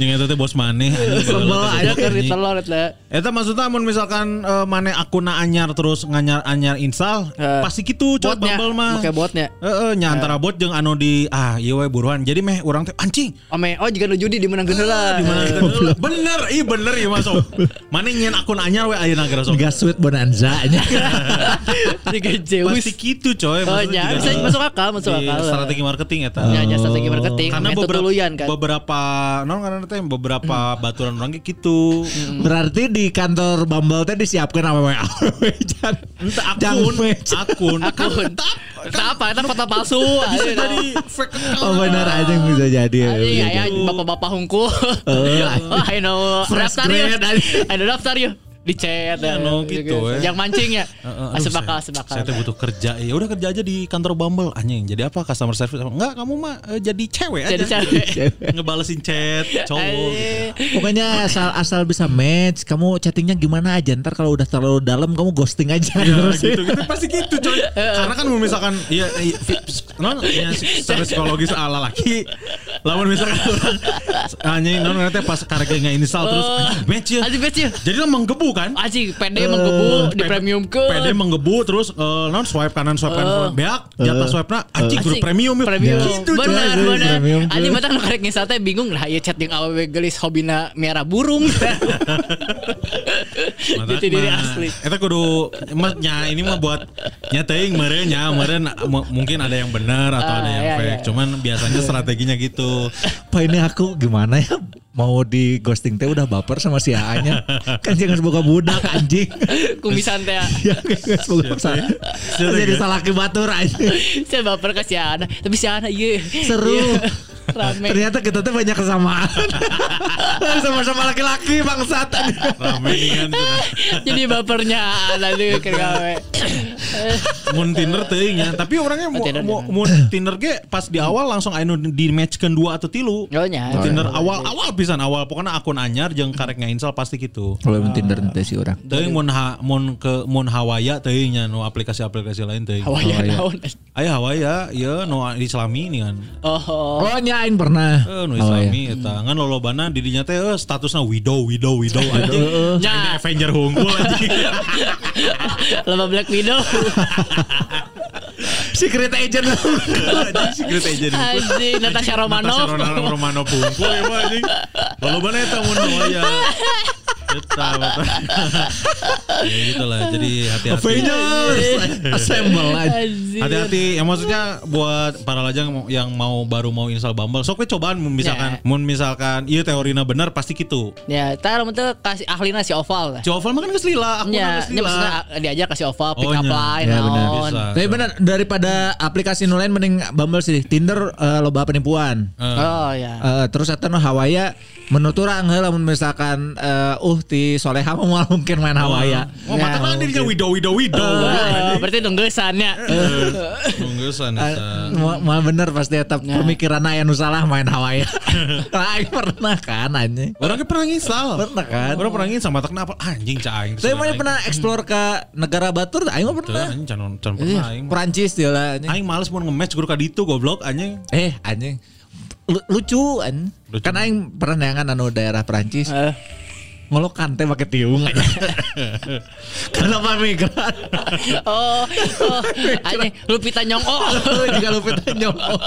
Jeung eta teh bos maneh anjing. Sebel Ada keur Anjing. ditelor eta. Eta maksudnya mun misalkan eh, mana akunna anyar terus nganyar anyar install Eh, pasti gitu coba Bumble mah. make botnya. Heeh, nya antara bot jeung anu di ah iya we buruan. Jadi meh urang teh anjing. Ome, oh jika nu judi dimenangkeun heula. Di mana dulu? Bener, iya bener iya masuk. Mana nyieun akun anyar we ayeuna geura sok. Gas sweet bonanza anjing. Tiga Zeus. Pasti gitu coy. Oh Maksudnya ya, bisa di- masuk akal, masuk di akal. Strategi marketing ya Ya, ya strategi marketing. Karena beberapa kan. beberapa non karena teh beberapa baturan orang gitu. Berarti di kantor Bumble teh disiapkan. Entah Jang akun, akun, Akun. Tak apa, itu foto palsu. Bisa Ayo, jadi fake account. Oh benar aja yang bisa jadi. ya. Anjing ya, bapak-bapak hungkul. Oh, I know. Daftar yuk. I know daftar yuk. Di chat. Ya, no, gitu, eh. Yang mancing ya. Heeh, Ah, aduh, Sebakal, saya- sebakal. Saya tuh butuh kerja. Ya udah kerja aja di kantor Bumble anjing. Jadi apa customer service? Enggak, kamu mah eh, jadi cewek aja. Jadi cewek. Ngebalesin chat cowok. Eh, gitu. Pokoknya asal asal bisa match, kamu chattingnya gimana aja. Ntar kalau udah terlalu dalam kamu ghosting aja. Ya, Terus gitu gitu pasti gitu coy. Karena kan misalkan fi- non ya, secara psikologis ala laki lamun misalkan anjing non nanti pas karek nggak install terus match ya. Anjing match ya. Jadi lo menggebu kan? Anjing PD menggebu di P- premium ke. PD menggebu terus eh, non swipe kanan swipe kanan swipe beak jatah swipe na anjing kudu Anjing, premium yuk. Premium. Gitu benar, coy, benar. Anjing mata nu karek ngisal teh bingung lah ya chat yang awewe gelis hobina miara burung. Jati diri asli. Eta kudu mas nya ini mah buat nyateing meureun nya meureun mungkin ada yang benar atau Ah, ada yang iya, fake. iya. Cuman biasanya strateginya gitu. Pak ini aku gimana ya mau di ghosting teh udah baper sama si A-nya. kan jangan semoga budak anjing. Kumisan teh. ya kan semoga salah. Jadi salah ke batur anjing. Saya baper ke si Ana, tapi si Ana iya. Seru. Iya. Rame. Ternyata kita tuh banyak kesamaan. Sama-sama laki-laki bangsat. Rame nih kan. Jadi bapernya Ana dulu ke gawe. Mun Tinder teuing nya, tapi orangnya mau Oh, Tinder mau mun Tinder ge pas di awal langsung anu di matchkeun dua atau tilu. Oh nya. Di Tinder awal awal pisan awal pokoknya akun anyar jeung karek install pasti gitu. Kalau main Tinder nanti sih orang. Teuing mun ha, mun ke mun Hawaya teuing nya nu aplikasi-aplikasi lain teuing. Hawaya naon. Aya Hawaya, ya nu islami nih kan. Oh. Oh nyain pernah. Eh, nu Oh, iya. islami eta ngan lolobana di dinya teh eh, statusna widow widow widow anjing. Nya. Ini Avenger hungkul anjing. Lama Black Widow. Secret agent. Secret agent. Anjing Natasha Romanoff. Natasha Romanoff hungkul ya anjing. Lolobana eta mun Hawaya. Mata. Ya gitu lah. Jadi hati-hati. Avengers. Assemble. Hati-hati ya maksudnya buat para lajang yang mau baru mau install Bumble sok we cobaan misalkan Ya. mun misalkan iya teorina benar pasti gitu. Ya, tar tuh kasih ahlina si Oval lah. Si Oval mah kan geus lila, aku Ya, geus ya lila. maksudnya ah, diajak kasih Oval pick Oh, up nya. line Ya, benar. naon. Bisa. Tapi benar daripada aplikasi nu lain mending Bumble sih. Tinder eh, loba penipuan. Oh ya. Eh, terus eta nu Hawaya menurut orang heula mun misalkan eh, uh ti Soleha moal mungkin main Hawaya. Oh, mata kan dirinya widow widow widow. Oh, berarti tunggusannya. Tunggusan Eh, Mau mau bener pasti eta pemikiran aya nu salah main Hawaya. Aing pernah kan anjing. Orang pernah nginstal. Pernah kan? Orang pernah nginstal mata kenapa anjing cah aing. Saya mah pernah explore ke negara batur, aing mah pernah. anjing can can pernah aing. Perancis dia lah anjing. Aing males mau nge-match guru ka ditu goblok anjing. Eh anjing. Lu- lucu anjing. Lucu. Kan aing pernah neangan anu daerah Perancis. Eh, Ngolokan teh pakai tiung anjing. Kenapa migran? Oh, oh, anjing Lupita Nyong'o. Jika Lupita Nyong'o.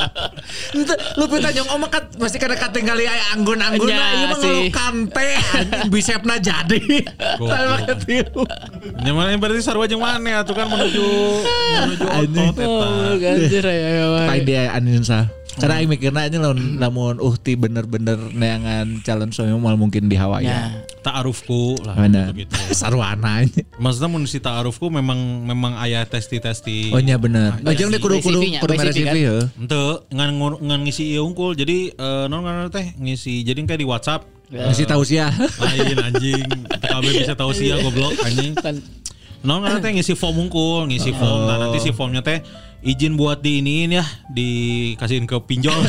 Itu Lupita Nyong'o mah kan masih kada katingali aya anggun-anggun Ya, ieu mah sih. ngolokan teh anjing bisepna jadi. Tapi pakai tiung. Nyaman berarti sarua jeung mana atuh kan menuju menuju Anjing. otot eta. Oh, ganjir ya. ya, Paling dia aninsa. Karena Hmm. aing mikirna aja lamun lamun uhti bener-bener neangan calon suami mal mungkin di Hawaii. Ya. Ta'arufku lah Bener. gitu. Sarwana. Maksudnya mun si ta'arufku memang memang aya testi-testi. Oh nya bener. Oh jeung dia kudu kudu kudu mere CV CV kan? ya. Ente ngan ngan ngisi ieu unggul. Jadi eh, non ngan teh ngisi. Jadi kayak di WhatsApp Masih tahu sih ya. lain anjing. TKB bisa tahu sih ya goblok anjing. Kan Non ngan teh ngisi form unggul, ngisi form. Nah, nanti si formnya teh izin buat diiniin ya, dikasihin ke pinjol.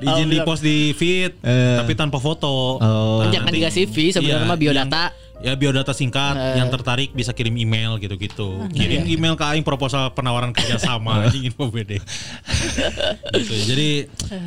izin di post di feed, Eh. tapi tanpa foto. Oh. Nah, Jangan nanti- juga CV sebenarnya Iya, mah biodata. yang- ya biodata singkat Eh. yang tertarik bisa kirim email gitu-gitu. Kirim email ke aing proposal penawaran kerjasama anjing info BD. gitu. Jadi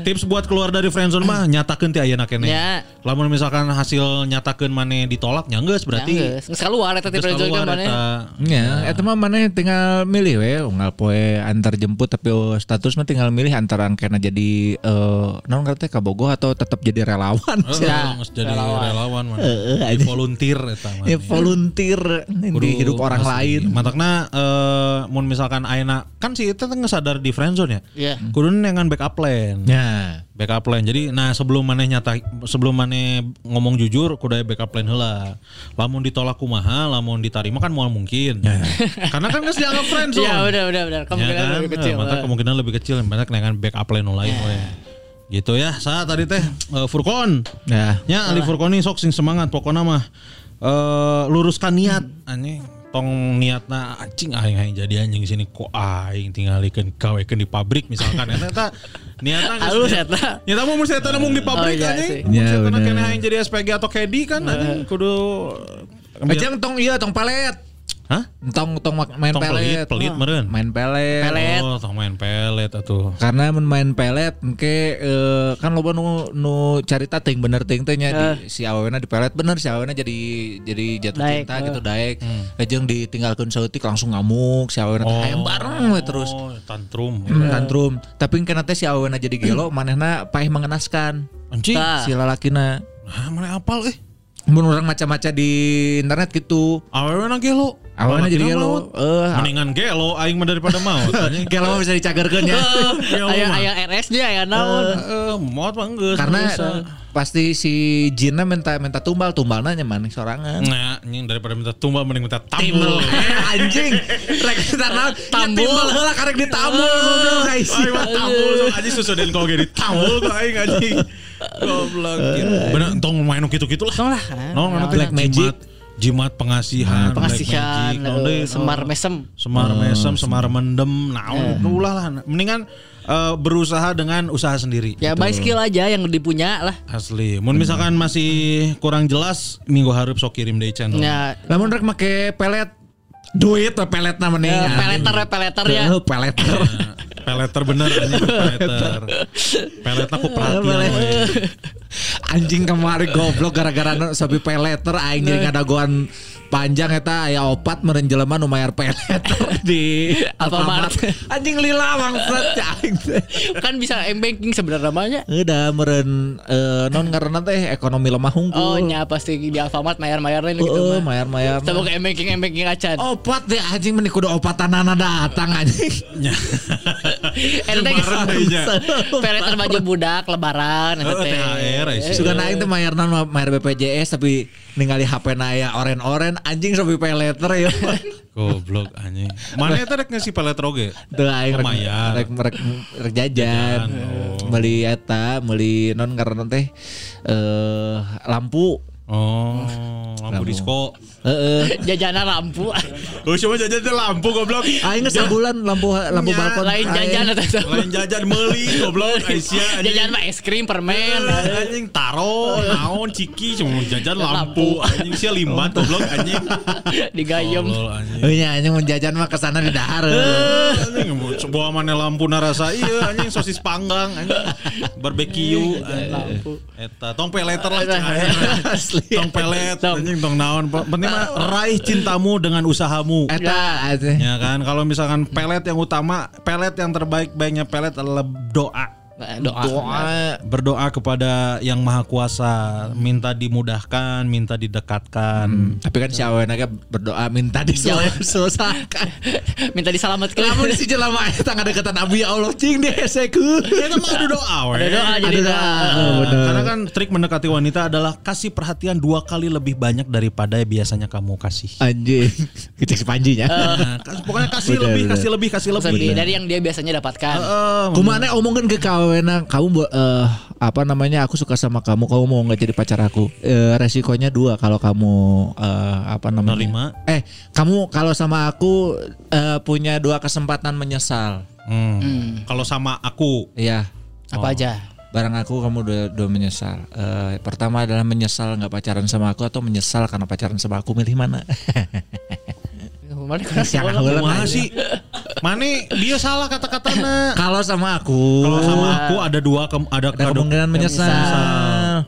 tips buat keluar dari friendzone mah nyatakeun ti ayeuna keneh. Ya. Lamun misalkan hasil nyatakeun maneh ditolak nya geus berarti Geus geus keluar eta geus tipe keluar mana. Ya, eta mah mana tinggal milih we, unggal poe antar jemput tapi oh, status mah tinggal milih antara kena jadi eh non ngerti kabogoh atau tetap jadi relawan. Heeh, Ya, jadi relawan. relawan, man. Heeh, Jadi anjing. volunteer. Ya volunteer di hidup orang lain. Matakna eh mun misalkan ayeuna kan si itu teh sadar di friendzone ya. Iya. Kudu dengan backup plan. Ya. Backup plan. Jadi nah sebelum maneh nyata sebelum maneh ngomong jujur kudu backup plan heula. Lamun ditolak kumaha, lamun diterima kan moal mungkin. Karena kan geus dianggap friendzone. Iya, udah udah udah. Ya Kemungkinan kan? lebih kecil. Eh, mata kemungkinan lebih kecil, banyak dengan backup plan lain we. Gitu ya. Saat tadi teh eh, Furkon. Ya. Ya, Ali Furkon ini sok sing semangat pokoknya mah eh luruskan niat. Anjing tong niatna anjing aing aing jadi anjing sini. Kok aing tinggalikeun gawekeun di pabrik misalkan. Eta eta niatna Halus eta. Nyata mau mesti eta di pabrik Oh, iya anjing. Ya, eta kena aing jadi SPG atau KD kan anjing. Kudu Ejang tong iya tong pelet. Hah? Tong tong main Tong pelit, pelet. pelit meureun. Main pelet. Pelet. Oh, tong main pelet atuh. Karena mun main pelet engke eh, kan loba nu nu carita ting bener ting teh nya di, si awena di pelet bener si awena jadi jadi jatuh Daek, cinta eh. gitu daek. Ejeng ditinggalkeun saeutik langsung ngamuk si awena teh hayang bareng we terus. Oh, tantrum. Tantrum. Tapi kena teh si awena jadi gelo manehna paeh mengenaskan. Anjing. Si lalakina. Ah, mana apal eh? Mun orang maca-maca di internet gitu. Awewe na gelo. Awalnya jadi gelo. maut. Eh, Mendingan gelo aing mah daripada maut. anjing. gelo mah bisa dicagerkeun ya. Gelo Aya mah. aya RS dia aya naon. Eh, maut mah geus. Karena bisa. pasti si Jinna minta minta tumbal tumbalnya nyaman sorangan. Nah, anjing daripada minta tumbal mending minta tambul. Eh, anjing. Rek kita naon? Tambul. Heula karek ditambul guys. Tambul anjing susu den kau ge ditambul kok aing anjing. Goblok. Bener tong main nu kitu-kitu lah. Tong lah. Teh Black magic. Jimat pengasihan, black Pengasihan, magic, naon eh, deui, semar oh. mesem. semar mesem, semar mendem, naon ulah lah. Mendingan eh, berusaha dengan usaha sendiri. Ya baik skill aja yang dipunya lah. Asli. Mun misalkan masih kurang jelas, minggu harap sok kirim deh channel. Ya Lamun rek make pelet duit we peletna mending. eh, peleter peleter ya. Peleter. Peleter bener anjing peleter. Pelet aku perhatian. we. Anjing kemarin goblok gara-gara nu sabi peleter aing jadi ngadagoan panjang eta aya opat meureun jelema nu mayar peleter di Alfamart. Anjing lila bangsat aing teh. Kan bisa m banking sebenarnya namanya. Udah meren eh, non karena teh ekonomi lemah Oh hungkul. nya pasti di Alfamart mayar-mayarnya gitu Heeh, mah. mayar-mayar. Coba ke m banking m banking acan. Opat deh anjing meni kudu opatanana datang anjing. Nya. peleter baju budak lebaran eta Oh, teh. THR. Suka naik teh mayar non mayar BPJS tapi ningali HP naya oren-oren anjing sobi peleter ya. Goblok anjing. Mana eta rek ngisi peleter oge? Tuh aing rek, rek, rek. Jajan, oh. Beli eta, beli non karena teh eh lampu. Oh, lampu disco. Heeh. Jajanan lampu. Oh, cuma jajan teh lampu goblok. Aing geus sabulan lampu lampu Nya, balkon. Lain jajan eta. Lain jajan meuli goblok Aisyah. Jajan mah es krim permen. Anjing taro, naon ciki cuma jajan lampu. Anjing sia limbat goblok anjing. Digayem. Oh iya anjing mun jajan mah ke sana di dahar. anjing bawa mana lampu narasa iya anjing sosis panggang anjing barbeque lampu eta tong peleter lah. Asli. Tong pelet anjing tong naon. Penting mah raih cintamu dengan usahamu. Eta ya kan? Kalau misalkan pelet yang utama pelet yang terbaik baiknya pelet adalah doa Doa. Doa. berdoa kepada yang maha kuasa minta dimudahkan minta didekatkan Tapi kan si Awena ge berdoa minta diselesaikan. Minta diselamatkan. Lamun si jelema eta ngadeketan Abi ya Allah cing dihesekeun. Kita mah ada doa we. Ada doa jadi Ada doa. doa. Nah, karena kan trik mendekati wanita adalah kasih perhatian dua kali lebih banyak daripada yang biasanya kamu kasih. Anjing. Kita. Nah, kas- pokoknya kasih Bener, lebih, bener. kasih lebih, kasih lebih. Lebih dari yang dia biasanya dapatkan. Heeh, Kumana omongin ke kawena kamu eh, apa namanya aku suka sama kamu kamu mau nggak jadi pacar aku Eh, resikonya dua kalau kamu eh, apa namanya Nerima. eh kamu kalau sama aku eh, punya dua kesempatan menyesal Hmm. Hmm. Kalau sama aku, Iya Apa aja? barang aku kamu udah, udah menyesal Eh, pertama adalah menyesal nggak pacaran sama aku atau menyesal karena pacaran sama aku milih mana Mana kan Siapa nanya. sih? Mane dia salah kata-katana. kalau sama aku Kalau sama aku ada dua ke- ada, ada kemungkinan menyesal.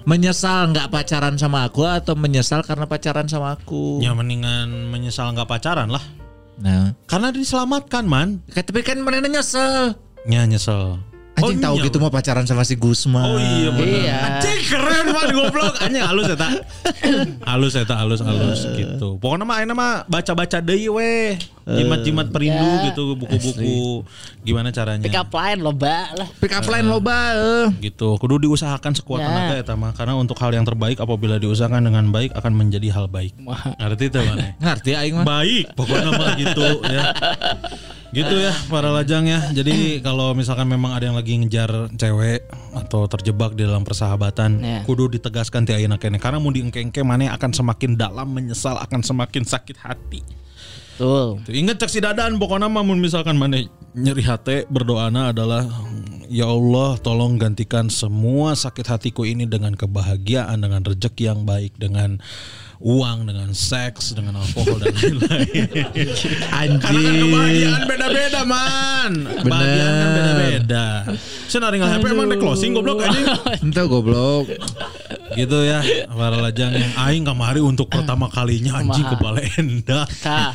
menyesal. Nggak pacaran sama aku atau menyesal karena pacaran sama aku. Ya mendingan menyesal nggak pacaran lah. Nah, Karena diselamatkan man. Kayak, tapi kan mana nyesel. Ya nyesel. Anjing tahu iya, gitu mau pacaran sama si Gusma. Oh iya bener. Iya. Anjing keren man goblok. Anjing halus eta. halus eta halus halus gitu. Pokoknya mah ayeuna mah baca-baca deui we. Jimat-jimat perindu Ya. gitu buku-buku gimana caranya. Pick up line loba lah. Pick up line loba. eh. gitu kudu diusahakan sekuat Ya. tenaga ya mah karena untuk hal yang terbaik apabila diusahakan dengan baik akan menjadi hal baik ngerti itu mana Ngerti aing mah. baik pokoknya mah gitu ya gitu ya para lajang ya jadi kalau misalkan memang ada yang lagi ngejar cewek atau terjebak di dalam persahabatan Ya. kudu ditegaskan ti ayeuna kene karena mau diengke-engke mana akan semakin dalam menyesal akan semakin sakit hati Betul. Tuh, Ingat cek si dadan pokoknya mah mun misalkan mana nyeri hati berdoana adalah Ya Allah tolong gantikan semua sakit hatiku ini dengan kebahagiaan Dengan rezeki yang baik Dengan uang, dengan seks, dengan alkohol dan lain-lain Karena kan Anjing. kebahagiaan beda-beda man Kebahagiaan kan beda-beda Saya naring HP emang dek closing goblok anjing Entah goblok. Gitu ya para lajang yang Aing kamari untuk pertama kalinya anjing ke Bale Endah Tah.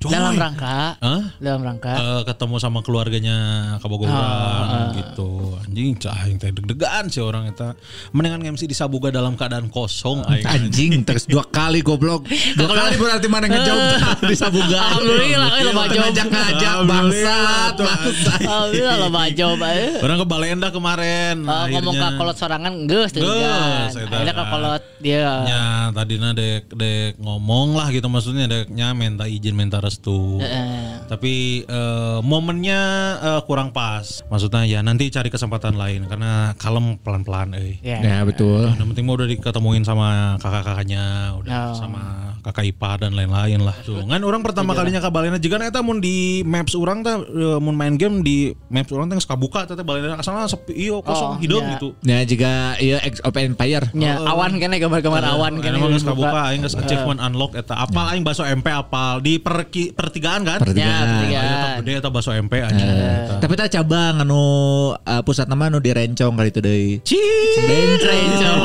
Coy. Dalam rangka. Hah? Dalam rangka. Eh, ketemu sama keluarganya Kabogoh orang gitu anjing cah yang deg-degan sih orang itu mendingan MC di Sabuga dalam keadaan kosong aing. Anjing terus dua kali goblok. Dua kali berarti mana ngejawab di sabuga. Alhamdulillah, eh, lo bajau. Ngajak-ngajak bangsat. Alhamdulillah lo baju bae. orang ke Balenda kemarin Oh, ngomong ke kolot sorangan geus tuh Geus, kan. Akhirnya ke kolot dia. Ya tadinya dek dek ngomong lah gitu maksudnya deknya minta izin minta restu. Heeh. Tapi eh, momennya eh, kurang pas. Maksudnya ya nanti cari kesempatan lain karena kalem pelan-pelan eh. Ya. Ya betul. Yang penting mah udah diketemuin sama kakak-kakaknya, udah Oh. sama kakak ipar dan lain-lain lah. Tuh, kan orang pertama kalinya ke Balena juga eta mun di maps orang teh eh, mun main game di maps orang teh geus kabuka teh Balena asalna sepi ieu kosong Oh, hidup ya. gitu. Ya juga iya Ex of Empire. Ya, awan kene gambar-gambar awan Kan kene. emang geus kabuka aing geus achievement unlock eta. Apal aing baso MP apal di perki, pertigaan kan? Pertigaan. Ya, pertigaan. Eta gede eta baso MP aja. Eta. Tapi tak cabang anu uh, pusat nama anu di Rencong kali itu deui. Rencong.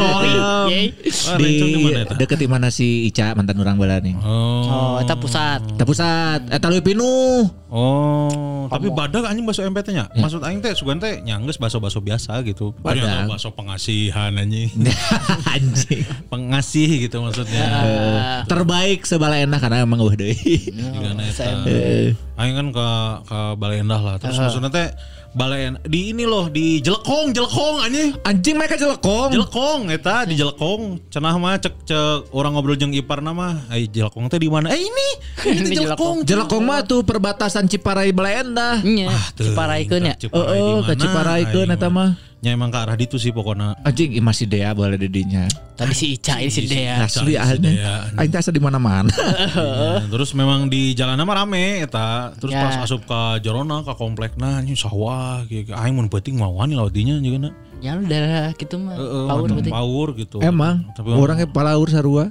Yeay. Ah, Di eta? deket di mana si Ica mantan orang bala nih. Oh. Oh, eta pusat. Teu pusat, eta leuwih pinuh. Oh, tapi badak anjing baso MP teh nya. Maksud aing teh sugan teh nyangges baso-baso biasa gitu. Badak. Baso pengasihan anjing. Anjing. Pengasih gitu maksudnya. Ah. Terbaik sebala enak karena emang eueuh deui. Eta. Eh. Aing kan ke ke Balai Endah lah. Terus maksudnya teh Balai En- di ini loh di Jelekong, Jelekong anjing. Anjing mereka jelekong. Jelekong eta di Jelekong. Cenah mah cek cek orang ngobrol jeung ipar nama. Ai Jelekong teh di mana? Eh ini. Ini Ini Jelekong. Jelekong mah tuh perbatasan Ciparai Belanda. Nya, Teuing, Ciparaikeun ya. tah, Ciparai Heeh, di ke mana? Ciparaykeun Aing eta mah. Nya emang ke arah ditu sih pokoknya. Anjing ih, masih dea boleh dedinya. Tadi si Ica ini si Dea. Asli. Dea. Aing teh asa di mana-mana. Ya, terus memang di jalan mah rame eta. Terus Ya. pas asup ke Jorona ke komplekna anjing sawah gitu. Aing mun penting mau wani laut dinya juga na. Ya udah gitu mah. Heeh, Power mantap berarti. power gitu. Emang Tapi orangnya palaur sarua.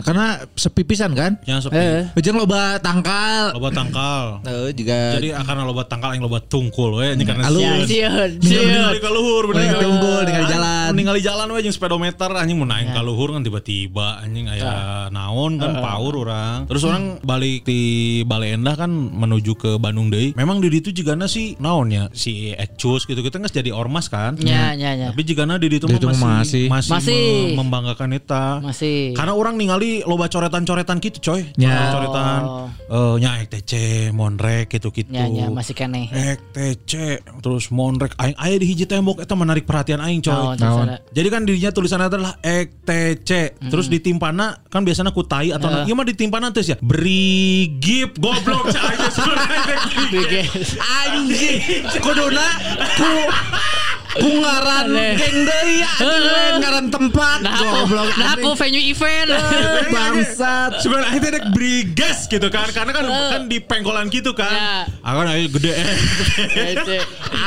Karena sepi pisan kan. yang sepi. Eh. Ujung loba tangkal. Loba tangkal. Heeh juga Jadi karena loba tangkal yang loba tungkul we ini karena Alus. Ya, sieun. sieun, Ningali sieun. ka luhur bener. Tunggul, ningali Ah, jalan. Ningali jalan we jeung speedometer anjing mun naik ka luhur kan tiba-tiba anjing aya naon kan power orang. Terus orang balik di Bale Endah kan menuju ke Bandung deui. Memang di ditu jigana sih naonnya si Ecus gitu kita geus jadi ormas kan. Ya, ya, ya. Tapi jigana di ditu Di mah masih masih, Masih. me- membanggakan eta. Masih. Karena orang ningali loba coretan-coretan gitu coy. Ya. Coretan eh nya ETC, Monrek gitu-gitu. Ya, ya, masih kene. ETC terus Monrek aing aya di hiji tembok eta menarik perhatian aing coy. Oh, ada. Jadi kan dirinya tulisannya adalah ETC. Terus ditimpana kan biasanya kutai atau Ya. iya mah ditimpana terus ya. Brigip goblok Brigip. anjing kuduna ku ku ngaran Aneh. geng deui anjing ngaran tempat Nah aku, goblok nah aku anjing. venue event. bangsat Sebenarnya akhirnya ada brigas gitu kan karena kan kan di pengkolan gitu kan. Ya. Aku kan ayo gede eh.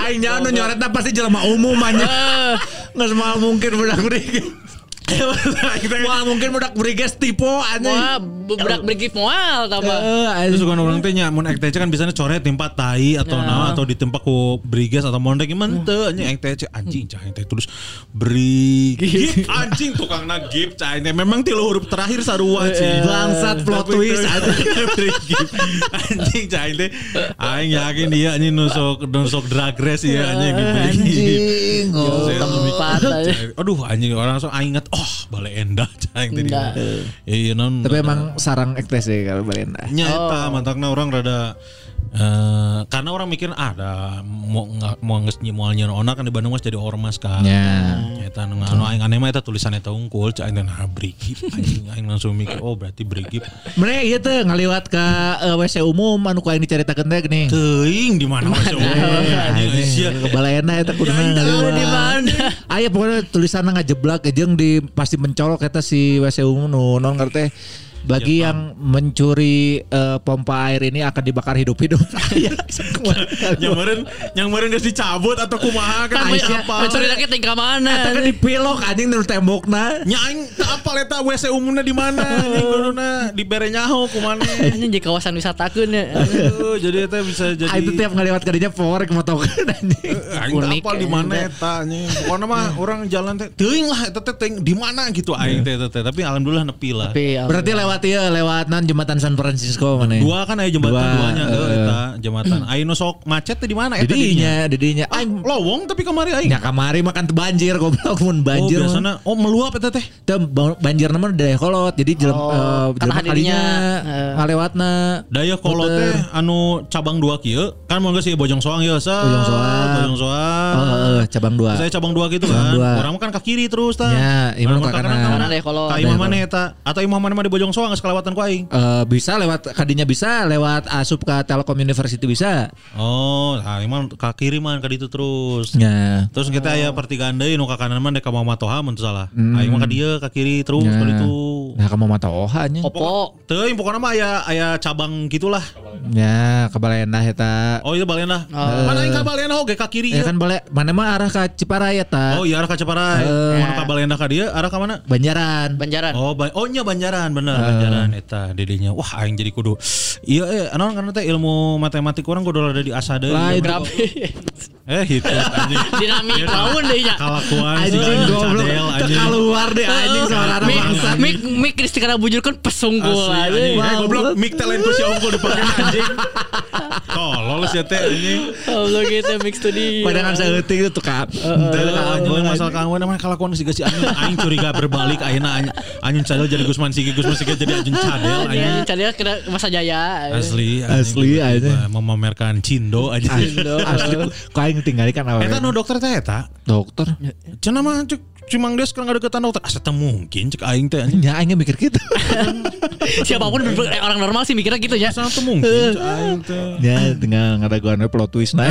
Aing nya nu nyoretna pasti jelema umum aja Eh, nggak semua mungkin budak Wah mungkin budak briges tipe anjing. Wah, berak bergif moal tambah. Eh, Terus anjing. suka orang teh nya mun ek teh kan biasanya coret tempat tai atau nah atau ditempat ku briges atau mondek gimana teu anjing ek teh cek, anjing cah teh tulis brigif anjing tukang na gif cah teh memang tilu huruf terakhir sarua cih Bangsat plot twist, anjing. brigif anjing cah teh aing yakin dia anjing nusuk nusuk drag race ya anjing di brigif Anjing. Oh. Tempat aja. Aduh anjing orang langsung aing inget oh bale endah cah ek teh di Endah. Iya non Tapi emang sarang ektes deh kalau Balenda. Nya eta mantakna orang rada eh karena orang mikir ah ada mau nggak mau mau nyeun ona kan di Bandung mas jadi ormas kan. Ya. Eta nu anu aing aneh mah eta tulisan eta unggul cak aing nah brigip aing aing langsung mikir oh berarti brigip. Mereka iya tuh ngaliwat ke eh, WC umum anu ku aing diceritakeun teh gini. Teuing di mana mas Indonesia. Ke Balenda eta kudu Ya, ngaliwat. di mana? Aya pokoknya tulisanna ngajeblak jeung di pasti mencolok eta si WC umum nu non ngerti bagi yang mencuri eh, pompa air ini akan dibakar hidup-hidup. Aya. Yang meureun yang meureun geus dicabut atau kumaha kan Kan banyak- apa. mencuri lagi tinggal Eta mana? kan dipilok anjing nu tembokna. Nya aing teu apal eta WC umumna di mana anjing kuduna dibere nyaho kumane. Anjing di kawasan wisatakeun ya. Aduh, jadi eta bisa jadi Ah, itu tiap ngaliwat kadinya power motokeun anjing. Aing teu Unik, apal di mana eh. eta anjing. Pokona mah orang jalan teh teuing lah eta teh teuing di mana gitu aing teh eta teh. Tapi alhamdulillah nepi lah. Berarti lewat ya lewat non jembatan San Francisco mana? Dua kan aya jembatan Dua, duanya eh. heuh eta jembatan. Nu sok macet teh di mana eta Didinya, didinya. Ah, Aing lowong tapi kemari aing. nya kamari makan banjir goblok mun banjir. oh, mah. biasana oh meluap eta teh. Banjir nama daya kolot. Jadi jelem Oh, eh, hadirnya, kalinya eh. ngalewatna. Daya kolot teh anu cabang dua kieu kan mau geus Bojong Soang ieu sa. Bojong Soang. Bojong Soang. Oh, heeh, cabang dua. Saya cabang dua gitu Cabang kan. dua. Orang mah kan ke kiri terus tah. Ya, imam ke mah kanan. Kanan deh kolot. Ka imam mana eta? Atau imam mana mah di Bojong Soang geus kelewatan ku aing. Eh, bisa lewat kadinya bisa lewat asup ke Telkom University bisa. Oh, nah emang ke kiri mah ke ditu terus. Ya. Terus kita aya pertigaan deui nu ka kanan mah dek ka Muhammad Toha mun salah. Aing mah ka dieu ka kiri terus Ya. ka ditu. Nah, kamu mata oha nya. Opo. Teuing pokokna mah aya aya cabang gitulah. Ya, ke Balenda eta. Oh itu Balena. Mana aing ka Balena oge ka kiri Ya kan boleh mana mah arah ke Ciparai eta. Oh iya arah ka Ciparai. Mun ka Balena ka dieu arah ka mana? Banjaran. Banjaran. Oh, ba oh nya Banjaran bener Banjaran eta dedenya. Wah aing jadi kudu iya eh anaon karena teh ilmu matematik orang kudu ada di asa deui. Lain. Eh itu anjing. Dinamik laun deh ya. Kalakuan sih Anjing goblok. Keluar deh anjing suara Mik bangsa. mik mik Kristi karena bujur kan Asli aja. anjing. Eh, goblok mic talent ku si Ongko dipake anjing. Tolol sih teh anjing. Allah gitu mik studio. Padangan saeutik itu tuh kak. Masalah kanggo namanya kalakuan si si anjing aing curiga berbalik ayeuna anjing anjing cadel jadi Gusman Sigi Gusman Sigi jadi anjing cadel anjing. cari kena masa jaya. Asli Asli, anjing. memamerkan cindo aja. Asli kau yang tinggal kan awalnya. Eta nu dokter teh eta. Dokter. Cenah mah cek Cimang Des kan deketan dokter. Asa teu mungkin cek aing teh anjing. Ya aing mikir gitu. Siapa pun orang normal sih mikirnya gitu ya. Asa teu mungkin cek aing teh. Ya tinggal ngadaguan plot twist nah.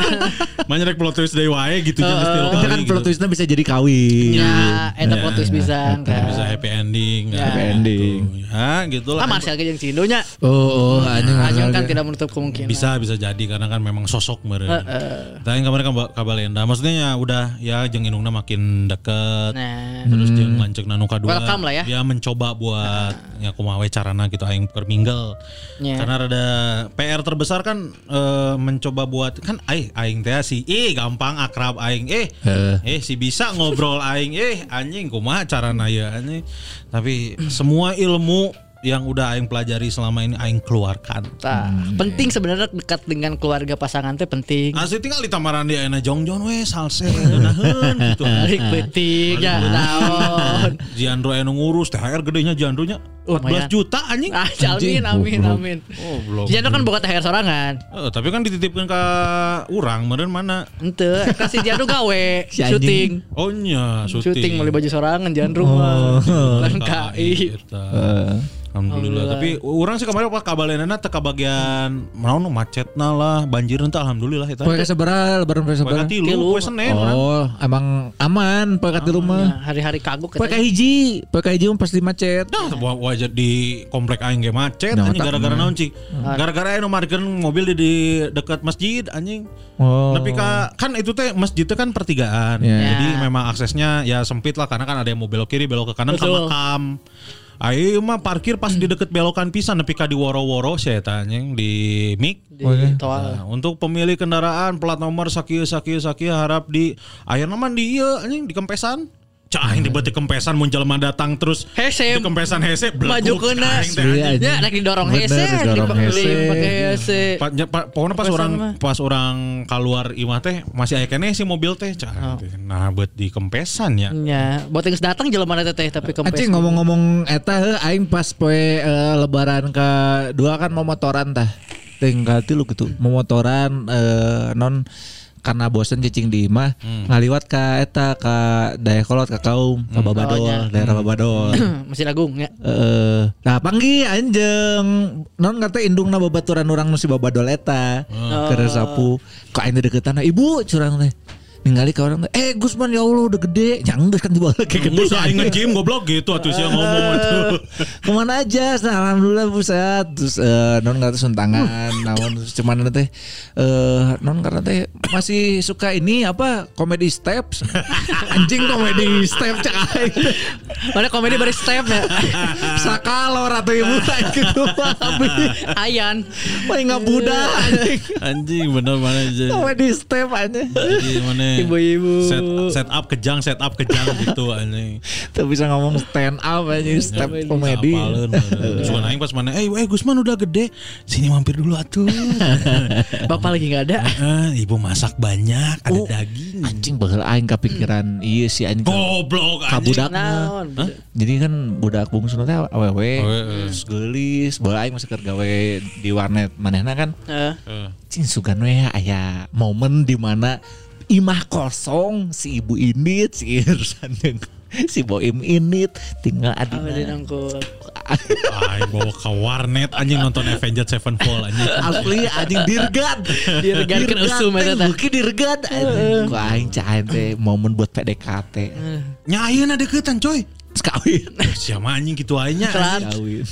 Manya rek plot twist deui wae gitu tilu Itu kali kan gitu. plot twistnya bisa jadi kawin. Ya, eta plot twist bisa. Bisa happy ending. Ya. Happy ending. Ya, gitu lah. Ah Marcel ke jeung Cindonya. Oh, oh anjing. Anjing kan tidak menutup kemungkinan. bisa bisa jadi karena kan memang sosok meureun. Tapi kemarin kan kabalenda maksudnya ya udah ya jeung indungna makin deket. Nah, Terus jeung lanceuk nu kadua. Welcome lah ya. Dia mencoba buat ya kumaha we carana gitu aing perminggel. Ya. Karena rada PR terbesar kan eh, mencoba buat kan aing aing teh si eh gampang akrab aing eh eh si bisa ngobrol aing eh anjing kumaha carana ya anjing. Tapi semua ilmu yang udah aing pelajari selama ini aing keluarkan. tah. penting sebenarnya dekat dengan keluarga pasangan teh penting. Asli tinggal di tamaran dia enak jongjon we salse naheun gitu. Penting ya. Jandro anu ngurus THR gedenya Jandronya Oh, 14 lumayan. juta anjing. Ah, amin amin amin. Oh, belum. Jangan kan boga THR sorangan. Eh, tapi kan dititipkan ke urang meureun mana? Ente kasih Jandro gawe syuting. Oh nya syuting. Syuting meuli baju sorangan Jandro mah. Kan KI. Alhamdulillah. Tapi orang sih kemarin kabalenana teh bagian naon nu macetna lah, banjir teh alhamdulillah eta. Poe kasabaraha lebaran poe katilu, Tilu. poe Senin urang. Oh, emang aman poe katilu Ya, mah. hari-hari kagok Poe katanya. kahiji, poe kahiji mah pasti macet. Nah, wa- wajar di komplek aing ge macet Nah, anjing gara-gara naon cik. Gara-gara anu markeun mobil di, di dekat masjid anjing. Oh. Tapi ka, kan itu teh masjid teh kan pertigaan. Ya. Jadi memang aksesnya ya sempit lah karena kan ada yang mau belok kiri, belok ke kanan ke Betul. makam. Ayo mah parkir pas di deket belokan pisan ka di woro-woro saya tanya di mik. Di toal. Nah, untuk pemilik kendaraan plat nomor sakieu sakieu sakieu harap di ayeuna mah di ieu anjing di kempesan. Cah aing di beuti kempesan mun jelema datang terus Hese. di kempesan hese Maju kena. Iya, anjing. Ya, naik didorong hese, didorong hese. pakai hese. Pa, nya- pa- pokoknya pas orang mah. pas orang keluar imah teh masih aya keneh si mobil teh cah. Nah, buat di kempesan ya. Ya, buat yang datang jelema teh teh tapi kempes. Anjing ngomong-ngomong eta heuh aing pas poe eh, lebaran ke dua kan mau motoran tah. Tinggal tilu gitu. Mau motoran eh, non karena bosen cicing di imah ngaliwat ka eta ka Dayakolot ka kaum ka Babadol, Oh, daerah Babadol. Masih Agung ya. Eh, nah panggi anjeng non kata indungna babaturan orang si babadol eta? Keur sapu. Kok aing deketan ibu curang teh ningali ka orang eh Gusman ya Allah udah gede yang geus kan di bawah kayak gede Musa aing nge-gym goblok gitu atuh sia ngomong atuh. ke mana aja nah, alhamdulillah buset terus eh, non kata suntangan naon terus cuman teh eh non karena teh masih suka ini apa komedi steps anjing komedi step cak aing teh. Mana komedi baru step ya. sakalo ratu ibu gitu Ayan. Paling nggak budak anjing. Anjing bener mana aja. Komedi step aja. Anjing mana. Ibu-ibu. Set, set up kejang, set up kejang gitu anjing. Tuh bisa ngomong stand up aja step komedi. Suka aing pas mana, eh, eh Gusman udah gede, sini mampir dulu atuh. Bapak lagi nggak ada. Eh, ibu masak banyak, ada Oh. daging. Anjing bakal aing kepikiran iya sih anjing. Goblok anjing. Kabudak? Jadi kan budak bungsu teh awewe Awewe. terus geulis, bae aing masih keur gawe di warnet manehna kan. Eh, Eh. Cing sugan we aya momen di mana imah kosong si ibu init si Irsan jeung si Boim init tinggal adina. nangkul? Aing bawa ke warnet anjing nonton Avengers Sevenfold anjing. Asli anjing dirgad. Dirgad kan usum eta teh. Beuki dirgad anjing. Ku aing cain teh momen buat PDKT. Nya ayeuna deketan coy. Sekawin. Siapa anjing gitu aja.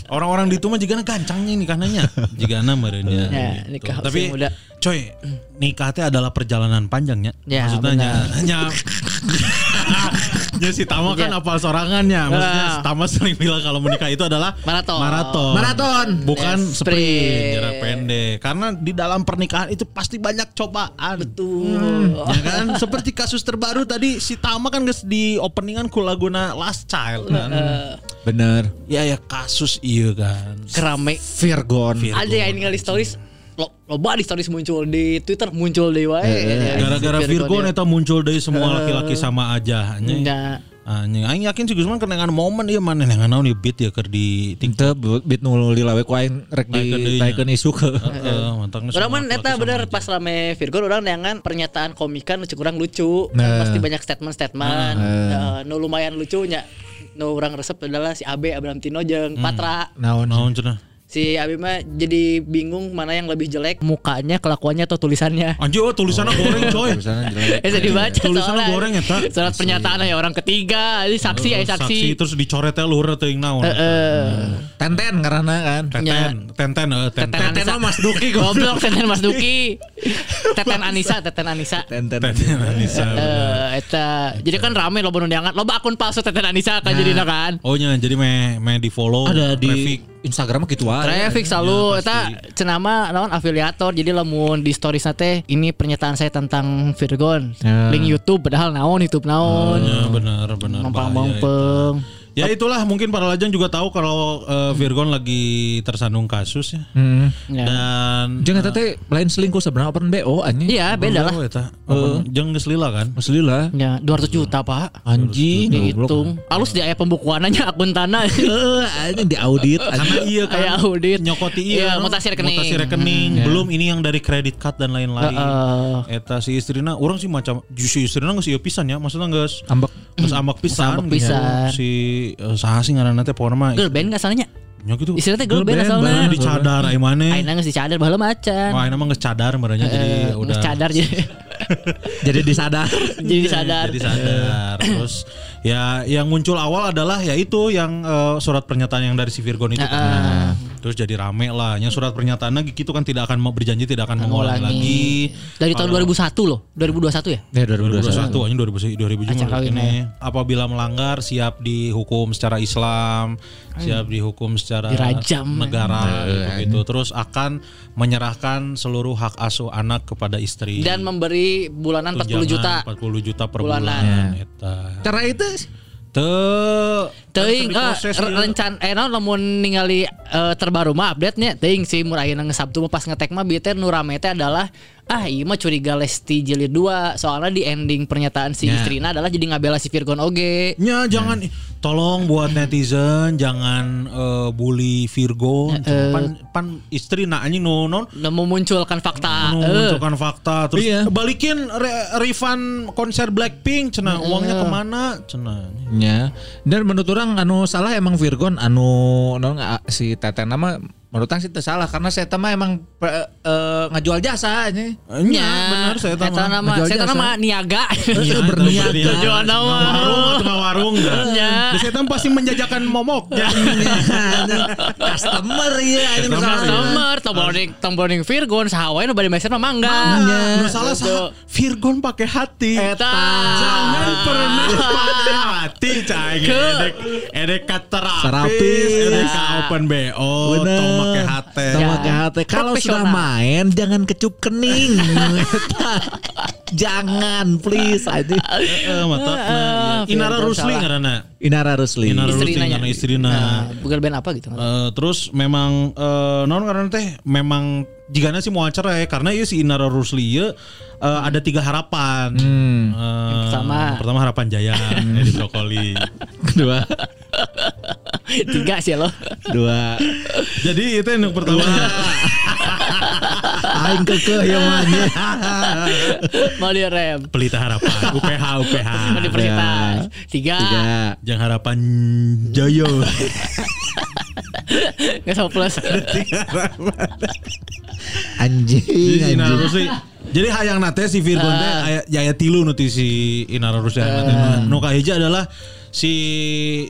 Orang-orang di itu mah jigana gancangnya nikahnya jigana merenya Ya, gitu. nikah tapi muda. coy nikah teh adalah perjalanan panjangnya Ya, maksudnya nya, benar. nya Ya si Tama kan apa sorangannya Maksudnya Ah. si Tama sering bilang kalau menikah itu adalah Maraton. Maraton Maraton. Bukan Ya, sprint. Jarak pendek Karena di dalam pernikahan itu pasti banyak cobaan Betul. Ya kan Seperti kasus terbaru tadi Si Tama kan geus di openingan ku laguna Last Child kan Bener. Ya ya kasus iya kan Kerame. Virgon. Vir- Ada yang ningali stories lo loba di stories muncul di Twitter muncul di wae. Eh, Gara-gara Virgo ya. eta muncul dari semua laki-laki sama aja anjing. Ya. Anjing aing yakin sih Gusman kenangan momen ieu maneh nengan naon ieu beat ya keur di TikTok. Itu bit nul dilawe ku aing rek di nya. naikeun isu ke. Heeh, Orang semua mah neta sama bener aja. pas rame Virgo orang dengan pernyataan komikan lucu kurang lucu. Nah. Pasti banyak statement-statement. Eh, nu lumayan lucunya. Nu orang resep adalah si Abe Abraham Tino jeung Patra. Naon. Naon cenah? Si Abi mah jadi bingung mana yang lebih jelek mukanya, kelakuannya atau tulisannya. Anjing oh tulisannya goreng coy. Tulisannya jelek. Eh jadi baca Tulisannya goreng ya, tak? Surat pernyataan ya orang ketiga, ini saksi ya saksi. terus dicoret teh luhur teuing naon. Eh, Tenten karena kan. Teten, tenten eh tenten. Teten Anissa. Mas Duki Goblok Teten Mas Duki. Teten Anissa, Teten Anissa. Tenten. Teten Anissa. Eh, eta jadi kan rame lo diangkat. Loba akun palsu Teten Anissa kan jadi kan. Oh nya jadi me me di follow Ada di traffic. Instagram gitu aja. Traffic Ya, selalu eta cenama naon afiliator jadi lamun di stories teh ini pernyataan saya tentang Virgon. Ya. Link YouTube padahal naon YouTube naon. Ya benar benar. Mampang-mampang. Ya itulah mungkin para lajang juga tahu kalau eh, Virgon lagi tersandung kasus ya. Hmm. Ya. Dan Jangan tete lain selingkuh sebenarnya open BO anjing. Iya, beda lah. Apa, Jeung geus lila kan? Asli lah. Ya, 200 juta, Pak. Anjing. Dihitung. Alus di aya pembukuannya akun tanah. Heeh, anjing di audit. Karena iya kan. Kayak audit. Nyokoti iya. Iya, no? mutasi rekening. Mutasi rekening. Belum ini yang dari credit card dan lain-lain. Eta si istrina orang sih macam si istrina geus ieu pisan ya. Maksudnya geus Ambek. geus ambak pisan. ambek pisan. gitu. Si eh, saha sih ngaranna teh pokona mah Girl band nggak salahnya? Nya gitu. Istilahnya girl band asalna. Di cadar ai maneh. Aina geus dicadar baheula macan. Wah, ini mah geus cadar merenya jadi Eh, udah geus cadar jadi Jadi disadar. jadi disadar. Jadi sadar. Terus ya yang muncul awal adalah ya itu yang eh, surat pernyataan yang dari si Virgon itu kan. Terus jadi rame lah. Yang surat pernyataannya gitu kan tidak akan mau berjanji tidak akan mengulangi lagi. Dari tahun 2001 loh, 2021 ya? Ya 2021. 2021 aja 2000 2000 Acak juga kawin ini. Apabila melanggar siap dihukum secara Islam, siap dihukum secara Dirajam. negara gitu. Terus akan menyerahkan seluruh hak asuh anak kepada istri. Dan memberi bulanan 40 juta. Tunjangan 40 juta per Bulanan. bulan. Eta. Cara itu Teu Teuing eh, diproses re- ieu. rencan eh naon lamun ningali eh, terbaru mah update nya teuing si mur ayeuna ngesabtu mah pas ngetek mah bieu teh nu rame teh adalah ah iya mah curiga Lesti jilid 2 soalnya di ending pernyataan si Ya. istrina adalah jadi ngabela si Virgon oge. Nya jangan tolong buat netizen jangan eh, bully Virgo. pan, pan istri nak anjing nu non Nah, memunculkan fakta. nu Eh, menunjukkan fakta terus Iya. balikin re- refund konser Blackpink cenah uangnya ke mana cenah. Ya. Dan menurut orang anu salah emang Virgon anu non nggak- si Teten nama menurut sih teu salah karena saya mah emang pe- eh, ngajual jasa ini. Nya benar saya tahu. Eta nama Ngejual saya nama niaga. Iya, berniaga. Tujuan nama. Warung tengah warung dah. Nya. Di saya pasti menjajakan momok. Ya. Customer ya ini Customer, masalah. Customer, tomboning tomboning Virgon sahawae nu bade meser mah mangga. Nu salah salah Virgon pakai hati. Eta. Jangan pernah pakai hati cai edek edek terapis, edek open BO, Bener. Tong Ya. make hati. Kalau sudah main jangan kecup kening. jangan please aja. Heeh, matakna. Ah, Inara Virgon Rusli salah. ngaranna. Inara Rusli. Inara Rusli karena istrina. Nah, bukan band apa gitu. Eh, terus memang eh, non karena teh memang jigana sih mau acara ya karena iya si Inara Rusli ieu, eh, ada tiga harapan. Hmm. Eh, pertama. pertama harapan jaya Edi Brokoli. Kedua. Tiga sih lo. Dua. Jadi itu yang pertama. Aing kekeh ya mana. Mau direm. Pelita harapan UPH UPH. Mau dipercepat. Tiga. Tiga. Yang harapan Joyo. Nggak sama plus. Anjing. Jadi Inara. Rusli jadi hayang nate si Virgon teh aya jaya tilu nu ti si Inara Rusli hayang nate. Nu kahiji adalah si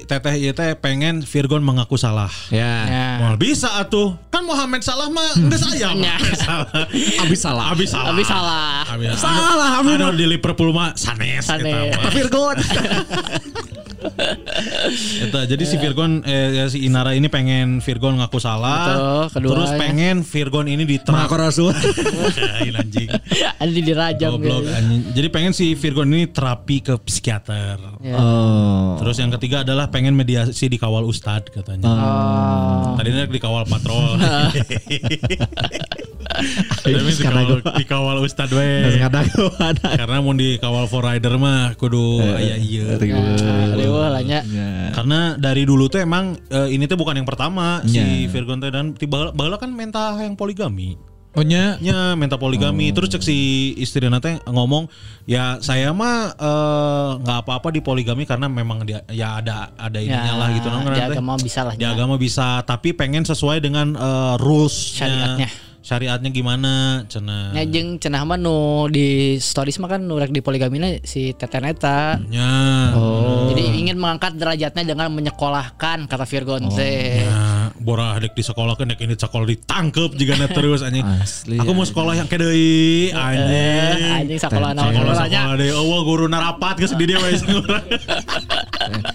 Teteh ieu teh pengen Virgon mengaku salah. Ya. Ya. Mal bisa atuh. Kan Muhammad salah mah geus aya mah. Ya. Salah. Abis salah. Abis salah. Abis salah. Abis Salah, Anu, Abis anu di Liverpool mah sanes, mah. Virgon. Eta, jadi si Virgon eh, ya, si Inara ini pengen Virgon ngaku salah. Betul, kedua terus ya. pengen Virgon ini. Maka Rasul. Lain anjing. Anjing dirajam Goblok gitu. anjing. Jadi pengen si Virgon ini terapi ke psikiater. Ya. Oh. Terus yang ketiga adalah pengen mediasi dikawal ustad katanya. Oh. Tadinya dikawal patrol. Tapi dikawal, dikawal ustad we. Karena mau dikawal for rider mah kudu aya iya. Rewel lah nya. Karena dari dulu tuh emang eh, ini tuh bukan yang pertama si Ya. Virgon teh dan tiba bala kan menta yang poligami. Oh nya. nya minta poligami terus cek si istri teh ngomong ya saya mah eh, nggak apa-apa di poligami karena memang dia ya ada ada ininya lah gitu Ya, nong Di teh. agama bisa lah. di nya. agama bisa tapi pengen sesuai dengan eh, rules Syariatnya. syariatnya gimana cenah Nya jeung cenah mah nu di stories mah kan nu di poligamina si Teten eta. nya Jadi ingin mengangkat derajatnya dengan menyekolahkan kata Virgon teh. Nah, borah dek di sekolah kan dek ini sekolah ditangkep juga na terus anjing. Asli, Aku mau sekolah yang kedeui anjing. Eh, anjing sekolah naon Sekolah sekolah deh. Oh, guru narapat ke sedih dia we sekolah.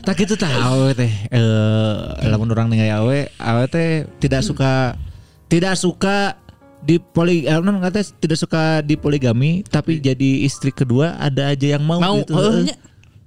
Tak gitu tah awe teh eh lamun orang ningali awe awe teh tidak suka tidak suka di poli eh, non kata tidak suka di poligami tapi jadi istri kedua ada aja yang mau, Mau gitu. nya.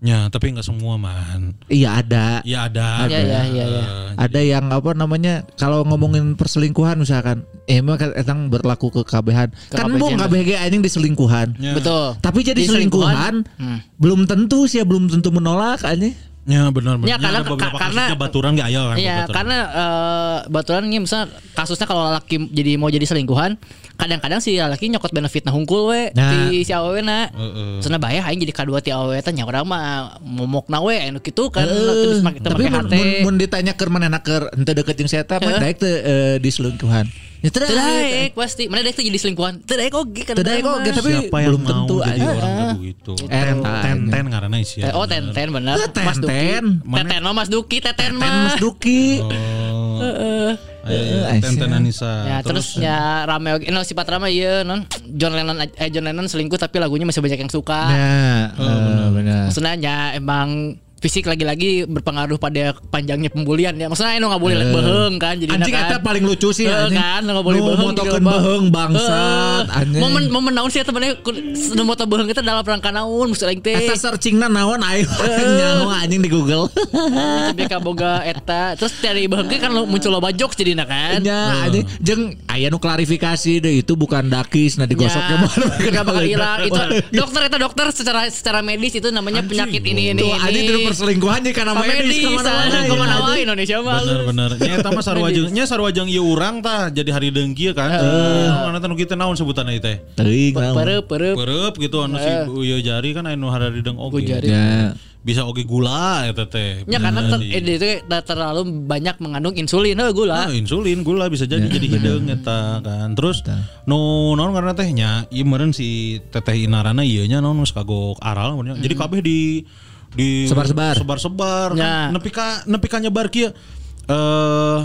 Ya, tapi nggak semua man. Iya ada. Ya ada. Iya, iya, iya, iya. Eh, Ada yang apa namanya kalau ngomongin perselingkuhan misalkan eh emang kan etang berlaku ke kabehan. Kan KBH. mau KBG anjing diselingkuhan. Ya. Betul. Tapi jadi Di selingkuhan. Hmm. belum tentu sih ya belum tentu menolak anjing. Ya benar benar. Ya, karena- ada beberapa ka- karena- baturan gak aya kan. Iya, baturan. karena eh baturan ini misalnya kasusnya kalau laki jadi mau jadi selingkuhan, kadang-kadang si laki nyokot benefit nah hungkul we Nah. ti si awewe na. Heeh. Soalnya bahaya aing jadi kadua ti awewe teh nya urang mah momok na we anu kitu kan terus make teu tapi mun, hate. mun, mun ditanya ke mana keur ente deket jeung saya mah daek teu eh, diselingkuhan. Ya daek pasti. Mana teh jadi selingkuhan. Teu daek oge kan. Teu daek oge, tapi Siapa yang belum mau tentu jadi aja. orang gaduh itu? Eh, Ten tanya. ten ten karena isi. Oh tenten bener Eh, Mas Duki tenten. Teten mah Mas Duki Teten Ten Mas mah Duki. Oh. Heeh. Ayo, ten ten Anissa. Ya terus, ya rame oge no, sifat rame iya non John Lennon eh John Lennon selingkuh tapi lagunya masih banyak yang suka. Nah, eh, benar. Maksudnya ya emang fisik lagi-lagi berpengaruh pada panjangnya pembulian ya. Maksudnya eno nggak boleh beheng kan jadi Anjing eta paling lucu sih anjing. kan nggak boleh beheng motokeun beheng bangsat Eh, anjing. Momen momen naon sih eta bener nu moto beheng kita dalam rangka naon maksud aing teh. Eta searchingna naon ayo nyawa anjing di Google. Tapi boga eta terus dari beheng kan lo- muncul loba jokes jadinya kan. Nya anjing jeung aya nu klarifikasi deh itu bukan dakis nah digosoknya mah. Gak bakal hilang itu dokter itu dokter secara secara medis itu namanya penyakit ini ini Tuh ini perselingkuhan nih karena Ka medis medis ke mana sana ke mana wae Indonesia mah Bener bener. Nya eta mah sarwajeng nya sarwajeng ieu urang tah jadi hari deungkieu kan. Mana teh nu kitu naon sebutanna ieu teh? Teuing perep Perep gitu anu si Uyo Jari kan anu hari deung oge. Ya. Bisa oge gula eta teh. Ya karena ter, eh, itu terlalu banyak mengandung insulin heuh gula. Ah, insulin gula bisa jadi jadi hideung eta kan. Terus nu naon karena teh nya ieu meureun si teteh Inarana ieu nya naon geus kagok aral. Jadi kabeh di di Sebar-sebar. sebar-sebar Ya. kan. nepi ka nepi ka nyebar kieu eh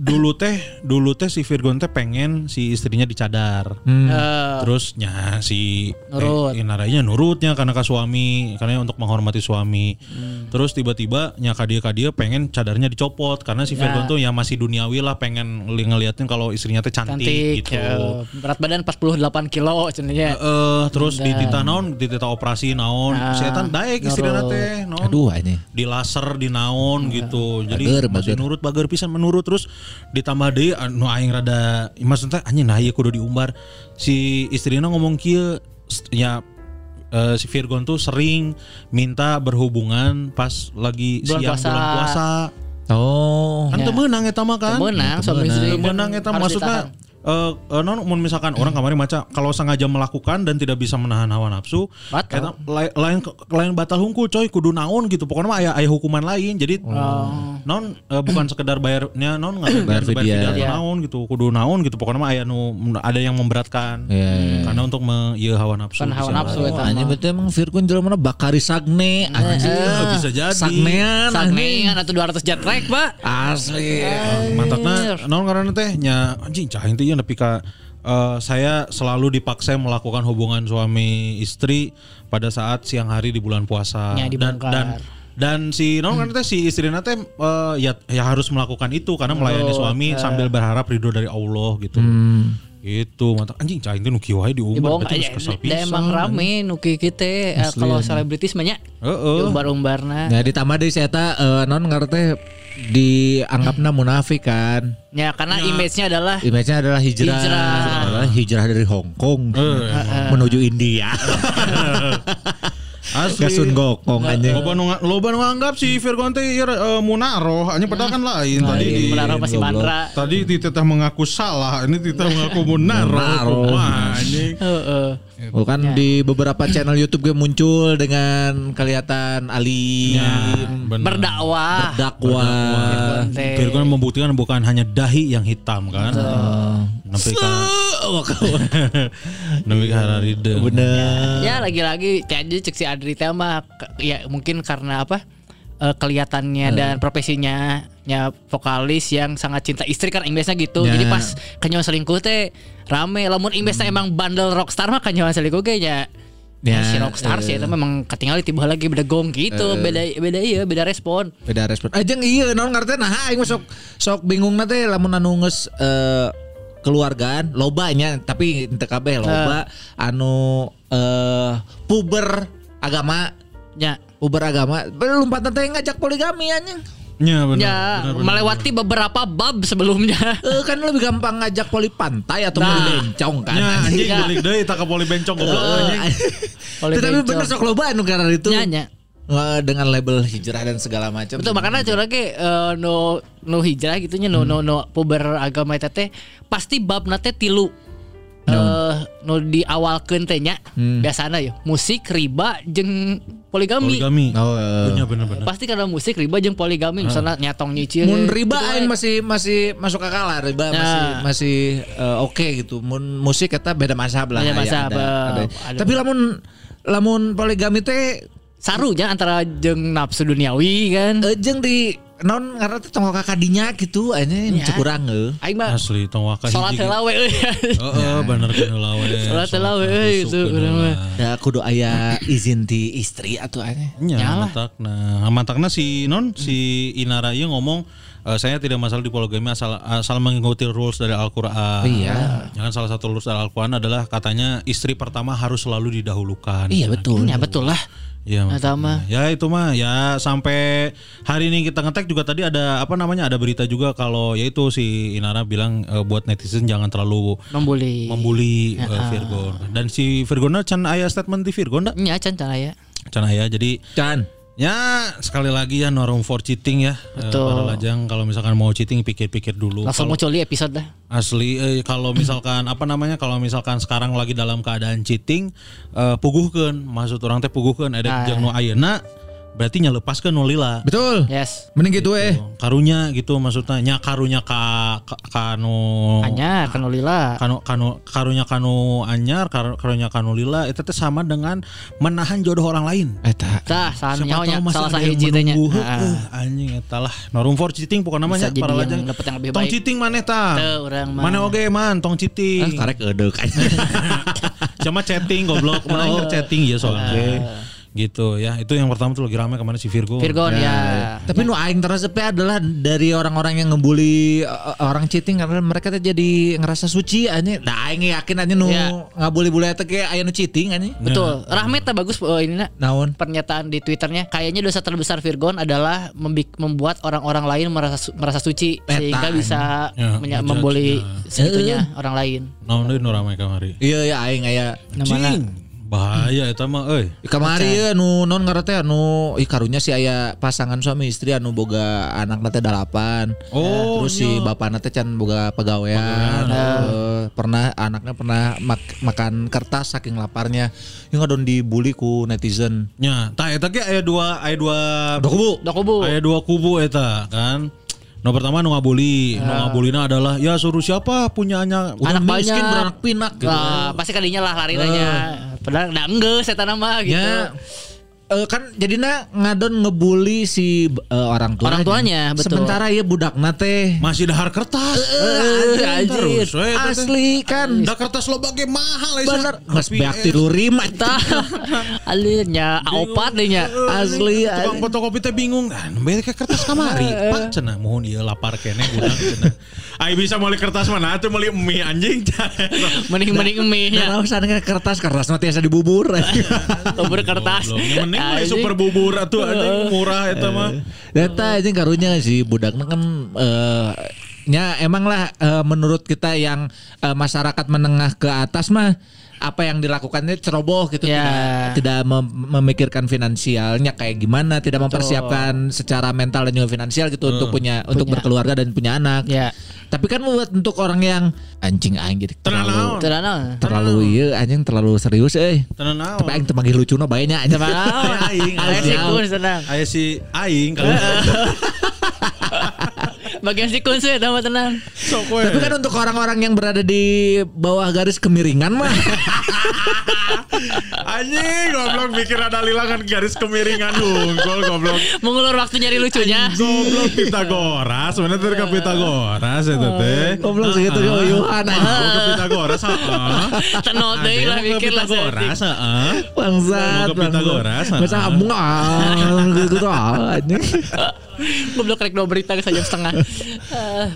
dulu teh dulu teh si Virgon teh pengen si istrinya dicadar. Eh, Terus nya si Nurut. eh, Inaranya nurutnya karena ke suami karena untuk menghormati suami. Terus tiba-tiba nya ka dia dia pengen cadarnya dicopot karena si Virgon tuh ya masih duniawi lah pengen ngeli- ngeliatin kalau istrinya teh cantik, cantik gitu. ya. berat badan 48 kilo cenanya. Eh terus di tita naon di tita operasi naon Nah, setan daek istrina teh naon Aduh anjing. di laser di naon gitu jadi Bager, masih bager. Nurut bager pisan menurut terus ditambah deui anu aing rada maksudnya anjing nah ieu kudu diumbar si istrina ngomong kieu st- ya eh, si Virgon tuh sering minta berhubungan pas lagi Bulan siang puasa. bulan puasa Oh. kan Ya. teu meunang eta mah kan menang suami istri Teu kan menang eta maksudnya ditahan. Eh eh, non mun misalkan orang kemarin maca kalau sengaja melakukan dan tidak bisa menahan hawa nafsu Batal. eta lain lain lain batal hungkul coy kudu naon gitu pokoknya mah aya aya hukuman lain jadi Oh. non eh, bukan sekedar bayarnya non nggak Bayar bayar atau Iya. naon gitu kudu naon gitu pokoknya mah aya nu ada yang memberatkan Iya, iya. karena untuk me, ieu hawa nafsu Kan hawa nafsu Oh, eta anjing berarti emang Virgon jelema mana Bakari Sagne anjing. Bisa jadi Sagnean. Sagnean atau 200 jet pak Asli. mantapna naon karena teh nya anjing cah inti nya nepi ka eh, saya selalu dipaksa melakukan hubungan suami istri pada saat siang hari di bulan puasa Ya, dan dan dan si karena teh si istrina teh eh, ya ya harus melakukan itu karena melayani suami sambil berharap ridho dari Allah gitu Gitu, mantap anjing cah inti nu kieu wae diumbar berarti geus kesel Da emang pisan. rame nuki kita eh, kalau selebritis banyak. Heeh. Umbar-umbarna. Nah ditambah deui saya eta eh, non ngarete dianggapna munafik kan. Ya karena image-nya adalah Image-nya adalah hijrah. Hijrah. Hijrah dari Hong Kong menuju India. Asli. Ke Sun Gokong anjing. Loba nu loba nu nganggap si Virgon teh ieu eh, munaroh, hanya padahal kan lain tadi di menaruh pasti bandra. Tadi Tita mengaku salah, ini Tita mengaku munaroh. Munaroh. Kumaha, anjing. Heeh. Bukan Ya. di beberapa channel YouTube gue muncul dengan kelihatan alim, Bener. Berdakwah. dakwah. Teh. Virgon membuktikan bukan hanya dahi yang hitam kan. Nepi ka nepi ka. Bener. Ya lagi-lagi kayak aja cek si Adri teh mah ya mungkin karena apa? eh, kelihatannya dan profesinya ya vokalis yang sangat cinta istri kan imbesnya gitu. Ya. Jadi pas kenyawa selingkuh teh rame. Lamun imbesnya emang bandel rockstar mah kenyawa selingkuh kayaknya Ya, ya, si rockstar sih itu memang ketinggalan tiba lagi beda gong gitu. beda beda iya beda respon. beda respon aja iya non ngerti nah aing sok sok bingung nanti lamun anu geus eh, keluargaan lobanya tapi teu kabeh loba anu eh puber agama Ya. puber agama belum lompatan teh ngajak poligami anjing Ya benar. Ya, benar, benar. melewati beberapa bab sebelumnya. Eh, kan lebih gampang ngajak poli pantai atau Nah. poli bencong kan Ya anjing Ya. balik deui tak ka poli bencong goblok Eh, anjing. Poli Tapi bencong. bener sok loba anu karena itu Nya, nya. nge- dengan label hijrah dan segala macam. Betul makanya curang ge eh, no no hijrah gitu nya no no no puber agama eta teh pasti bab nate tilu. Eh no di awal teh nya biasana ya musik riba jeung poligami. Poligami. Oh, eh. Iya bener-bener. Pasti karena musik riba jeung poligami misalnya nyatong nyicil. Mun riba gitu aing masih masih masuk akal lah riba masih Nah. masih eh, oke gitu. Mun musik eta beda mazhab lah. Beda mazhab, ada- ada. ada. Tapi lamun lamun poligami teh sarunya antara jeung nafsu duniawi kan. eh, jeung di non karena teh tongok kakadinya gitu aja Ya. kurang eh. Aing mah Asli tong waka salat heula we euy. Heeh, bener kan heula we. Salat heula we kan urang mah. Ya kudu aya izin ti istri atau aja. Nya matakna. Matakna si non si Inara ieu ngomong eh, saya tidak masalah di poligami asal asal mengikuti rules dari Al-Qur'an. Iya. Jangan salah satu rules dari Al-Qur'an adalah katanya istri pertama harus selalu didahulukan. Iya betul. Ya betul lah. Iya. Makanya. mah. Ya itu mah ya sampai hari ini kita ngetek juga tadi ada apa namanya ada berita juga kalau yaitu si Inara bilang eh, buat netizen jangan terlalu Membuli. membuli eh, Virgo. Dan si Virgona can aya statement di Virgo ndak? Nya can ya. Can aya jadi Can. Ya sekali lagi ya no room for cheating ya Eh, Betul. Para lajang kalau misalkan mau cheating pikir-pikir dulu Langsung Kalau muncul di episode dah. Asli eh, kalau misalkan apa namanya Kalau misalkan sekarang lagi dalam keadaan cheating eh, Puguhkeun Maksud orang teh puguhkeun Ada Ah. jeung nu ayeuna Berarti nyelepaskeun nu lila Betul. Yes. Mending gitu eh. Karunya gitu maksudnya Nya karunya ka, ka, kanu Hanya kan lila. kanu kanu karunya kanu anyar kar- karunya kanu lila itu teh sama dengan menahan jodoh orang lain Eta. Tah, tahu masih salah ada satu teh nya. Heuh, anjing eta lah. No room for cheating pokoknya namanya para lajang. dapet yang lebih Tong baik. cheating maneh tah. Teu, urang mah. Mana oge man tong Ah, cheating. karek edeuk. Cuma chatting goblok. Mana Oh. chatting ya soalnya. Gitu ya. Itu yang pertama tuh lagi rame ke mana si Virgo. Virgon ya. Tapi nu aing teresepnya adalah dari orang-orang yang ngebully uh, orang cheating karena mereka tuh jadi ngerasa suci aja. Nah aing yakin aja nu Ya. ngabully-bully eta ge aya nu cheating aja. Betul. Rahmat tak bagus oh, ini nak. Naon? Pernyataan di Twitternya kayaknya dosa terbesar Virgon adalah membuat orang-orang lain merasa su- merasa suci Eta, sehingga bisa Ya, membuli ya. segitunya orang lain. Naon deui nu rame kamari. Iya ya aing aya Namanya Cing. Bahaya eta mah euy. Kamari ya nu non ngarete anu ih karunya si aya pasangan suami istri anu boga anak teh dalapan. Oh, terus si bapakna teh can boga pegawaian. Eh, pernah anaknya pernah mak- makan kertas saking laparnya. Yang ngadon dibully ku netizen. Nya, tah eta ge aya dua aya dua Udah kubu. Udah kubu. Aya dua kubu eta kan. No pertama nu ngabuli, nu ngabulina adalah ya suruh siapa punyanya Anak miskin banyak. beranak pinak gitu. Wah, pasti kadinya lah lari nanya. Padahal enggak enggak setan nama gitu. Ya, eh, kan jadinya ngadon ngebully si eh, orang tuanya. Orang tuanya, betul. Sementara ya budakna teh masih dahar kertas. Eh, anjir. terus we, asli kan. Da kertas lo bage mahal ya. Bener, beak eh, tilu rima Tah. Alirnya opat deh nya. asli. Tukang fotokopi teh bingung. Nah, nembe ke kertas kamari. Pak cenah mohon ieu lapar kene budak cenah. Ai bisa meuli kertas mana atuh meuli mie anjing. Mending-mending mie nya. Nah, usah kertas kertas nanti biasa dibubur. Bubur kertas. Mending we Anjing. super bubur atuh anjing murah eta mah. Data aja karunya si budaknya kan eh nya emang lah eh, menurut kita yang eh, masyarakat menengah ke atas mah apa yang dilakukannya ceroboh gitu Ya. tidak tidak mem- memikirkan finansialnya kayak gimana tidak mempersiapkan secara mental dan juga finansial gitu untuk punya, untuk Punya. berkeluarga dan punya anak. Ya. Tapi kan buat untuk orang yang anjing aing jadi Tenang terlalu. Tidak naon. terlalu iya anjing terlalu serius eh. Tapi aing temanggih lucu no bayanya anjing. Aing, aing. si aing kalau Bagian si kun sih tambah tenang. sok we. Tapi kan untuk orang-orang yang berada di bawah garis kemiringan mah Anjing goblok mikir ada lilangan garis kemiringan hungkul goblok. Mengulur waktu nyari lucunya. Goblok Pitagoras, mana teh ke Pitagoras eta teh. goblok segitu ge uyuhan Ah, anjing. ke Pitagoras heeh. Tenot deh lah mikir lah Pitagoras heeh. Bangsat. Ke Pitagoras, Masa ah. ambung ah gitu tuh ah, anjing. Goblok rek dua berita ke jam setengah. Eh,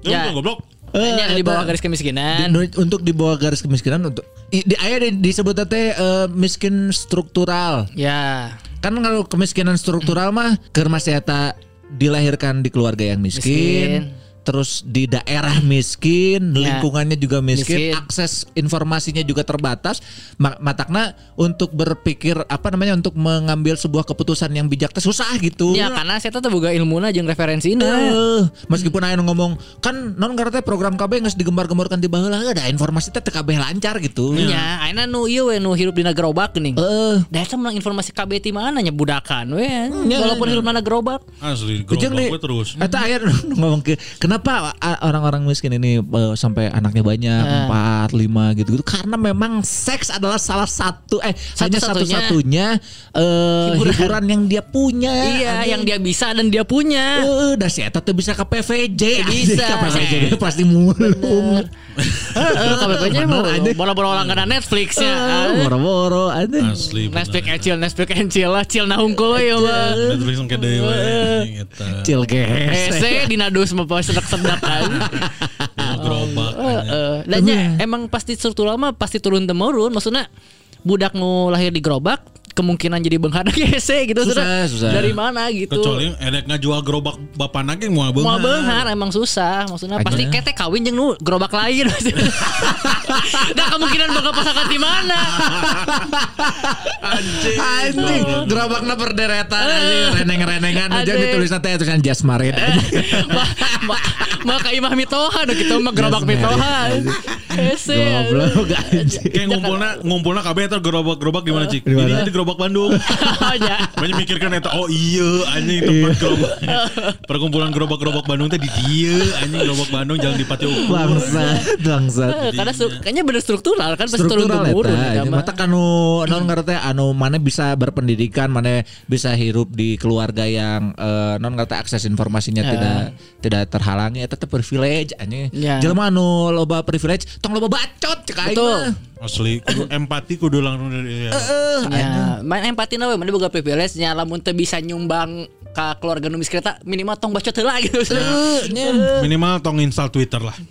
Ya, goblok. Hanya di bawah garis kemiskinan. Di- untuk di bawah garis kemiskinan untuk i- di aya di, disebut teh eh, miskin struktural. Ya. Kan kalau kemiskinan struktural mah keur masih eta dilahirkan di keluarga yang miskin, Miskin. Terus di daerah miskin, Ya. lingkungannya juga miskin, Miskin. akses informasinya juga terbatas. Ma- Matakna untuk berpikir apa namanya untuk mengambil sebuah keputusan yang bijak teh susah gitu. Ya karena saya tuh boga ilmuna jeung referensina. Eh, meskipun aya nu ngomong kan non karena program KB geus digembar-gemborkan di baheula ada informasi teh teu kabeh lancar gitu. Nya, ayeuna nu ieu we nu hirup dina gerobak geuning. Heeh. Da eta menang informasi KB ti mana nya budakan we. Nya, Walaupun hirup dina gerobak. Asli nih, gerobak gue terus. Eta aya nu ngomong ke kenapa orang-orang miskin ini eh, sampai anaknya banyak empat lima gitu gitu karena memang seks adalah salah satu eh hanya Satu-satunya. eh, Hiburan. hiburan. yang dia punya. Iya, yang dia bisa dan dia punya. Eh, dah si Eta tuh bisa ke PVJ Bisa. Ke PVJ pasti Heeh, KBP-nya mau bola-bola langganan Netflix-nya. Eh, Boro-boro anjing. Asli. Netflix kecil, Netflix kecil lah, cil na hungkul we ya mah. Netflix yang kede we. Eta. Cil ges. Hese dina dus mah poe sedak-sedak kan. Mau Gerobak. Heeh. Dan nya emang pasti struktural mah pasti turun temurun. Maksudnya budak nu lahir di gerobak kemungkinan jadi benghana hese gitu Susah, Sudah. susah. Dari mana gitu. Kecuali edek ngajual gerobak bapak nage mau beunghar. Mau benghar emang susah Maksudnya Aja. pasti ketek kawin jeung nu gerobak lain Nah kemungkinan bakal pasangan di mana Anjing, gerobaknya berderetan anjing, reneng-renengan aja Anjing. ditulis nanti tulisan Jasmarin. Ma, ma, maka imah mitoha Duh gitu mah gerobak mitoha Goblok anjing. Kayak ngumpulna ngumpulna kabeh eta gerobak-gerobak di mana cik? Di mana? Ini gerobak Bandung. Oh, ya. Banyak mikirkan eta oh iya anjing tempat gerobak. Perkumpulan gerobak-gerobak Bandung teh di dieu anjing gerobak Bandung jangan di Pati Ukur. Bangsat, bangsat. Eh, Karena kayaknya bener struktural kan pasti turun struktural temurun ya, mata kanu non ngerti anu mana bisa berpendidikan mana bisa hirup di keluarga yang eh, non ngerti akses informasinya Ya. tidak tidak terhalangi eta teh privilege anjing Ya. jelema anu loba privilege tong loba bacot cek aing. Asli kudu empati kudu langsung dari ya. Ya, main empati na we, mana boga privilege nya lamun teu bisa nyumbang ka keluarga nu miskin eta minimal tong bacot heula gitu. Minimal tong install Twitter lah.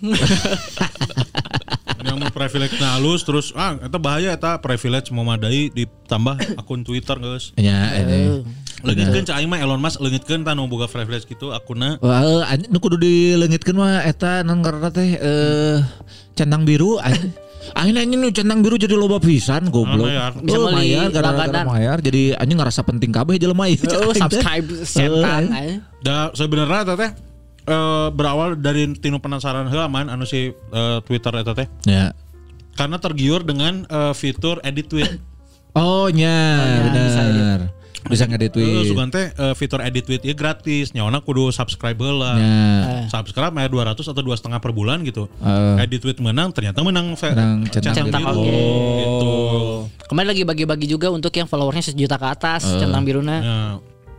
yang mau privilege na halus terus ah eta bahaya eta privilege memadai ditambah akun Twitter guys. Ya, ini. Leungitkeun cai mah Elon Musk leungitkeun tanu boga privilege gitu akunna Wah, nu kudu dilengitkeun mah eta non karena teh eh centang biru Akhirnya ini nu centang biru jadi loba pisan goblok. mayar. Bisa Oh, beli mayar gara-gara mayar jadi anjing ngerasa penting kabeh jelema ieu. Oh, subscribe setan. Eh. eh. Da sebenarnya eta teh eh, berawal dari tinu penasaran heula man anu si eh, Twitter eta teh. Ya. Karena tergiur dengan eh, fitur edit tweet. Oh, nya, ya, bisa benar. Bisa ngedit tweet. sugan teh eh, fitur edit tweet ieu gratis. Nyawana kudu subscribe heula. Ya. Subscribe mah 200 atau dua setengah per bulan gitu. Eh. Edit tweet menang ternyata menang Menang centang Centang biru. oke. Gitu. Kemarin lagi bagi-bagi juga untuk yang followersnya sejuta ke atas centang biruna. Ya,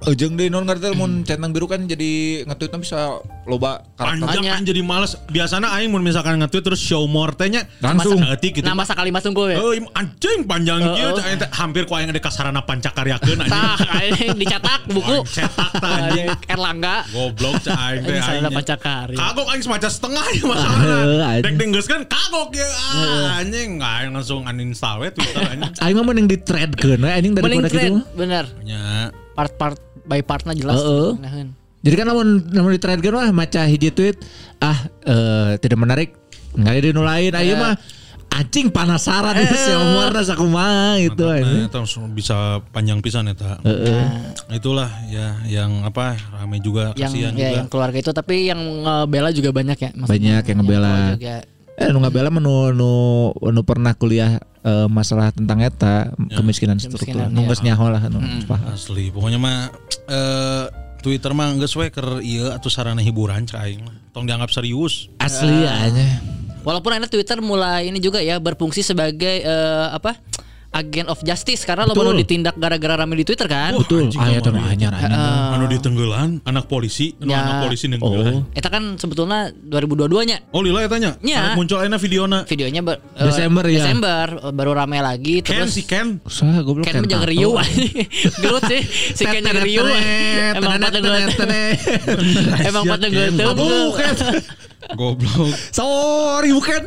Ujung deh non ngerti mun centang biru kan jadi nge-tweetnya bisa loba karakter. panjang aing jadi males. Biasana aing mun misalkan nge-tweet terus show more teh nya Langsung. Saeutik gitu. Nama sakali mas tunggu ya. Oh, im- anjing panjang kieu teh hampir ku aing ada kasarana pancakaryakeun anjing. Tah, anjing dicetak buku. Cetak tah, anjing. Erlangga. Goblok cah aing teh aing. pancakari. Kagok aing semaca setengah ya Ah, masalahna. Dek denggeus kan kagok ya ah, anjing aing langsung uninstall we Twitter anjing. Aing mah mending di thread keun we anjing daripada gitu. bener. Part-part by partnya jelas. Heeh. Naheun. Jadi kan namun namun di thread kan wah maca hiji tweet ah eh, tidak menarik nggak ada nu lain ayo mah anjing penasaran itu si Omar sakumaha gitu Nah, langsung bisa panjang pisan eta. Nah, itulah ya yang apa rame juga Yang kasihan ya juga. yang keluarga itu tapi yang ngebela juga banyak ya. maksudnya. Banyak yang ngebela. Eh nu ngabela mah nu nu pernah kuliah eh, masalah tentang eta kemiskinan struktural. Kemiskinan, Nu ya. geus nyaho lah nu paham. Asli, pokoknya mah eh Twitter mah geus we keur ieu atuh sarana hiburan cai aing. Tong dianggap serius. Asli aja. Walaupun akhirnya Twitter mulai ini juga ya berfungsi sebagai eh, apa? Agen of justice karena lo Betul. baru ditindak gara-gara rame di Twitter kan. Betul. Aya teh kamari. anyar anjing. anu ditenggelan anak polisi, anu Ya. anak polisi Oh. nenggelan. Eta kan sebetulnya 2022 nya Oh, lila ya tanya. Ya. Muncul aina videona. videonya ber- eh, Desember ya? Desember baru rame lagi Ken terus si Ken. Usah goblok Ken menjaga tato. Rio Gelut sih Si Ken jaga Rio Emang pateng gelut Emang pateng gelut Ken. Goblok. Sorry bukan.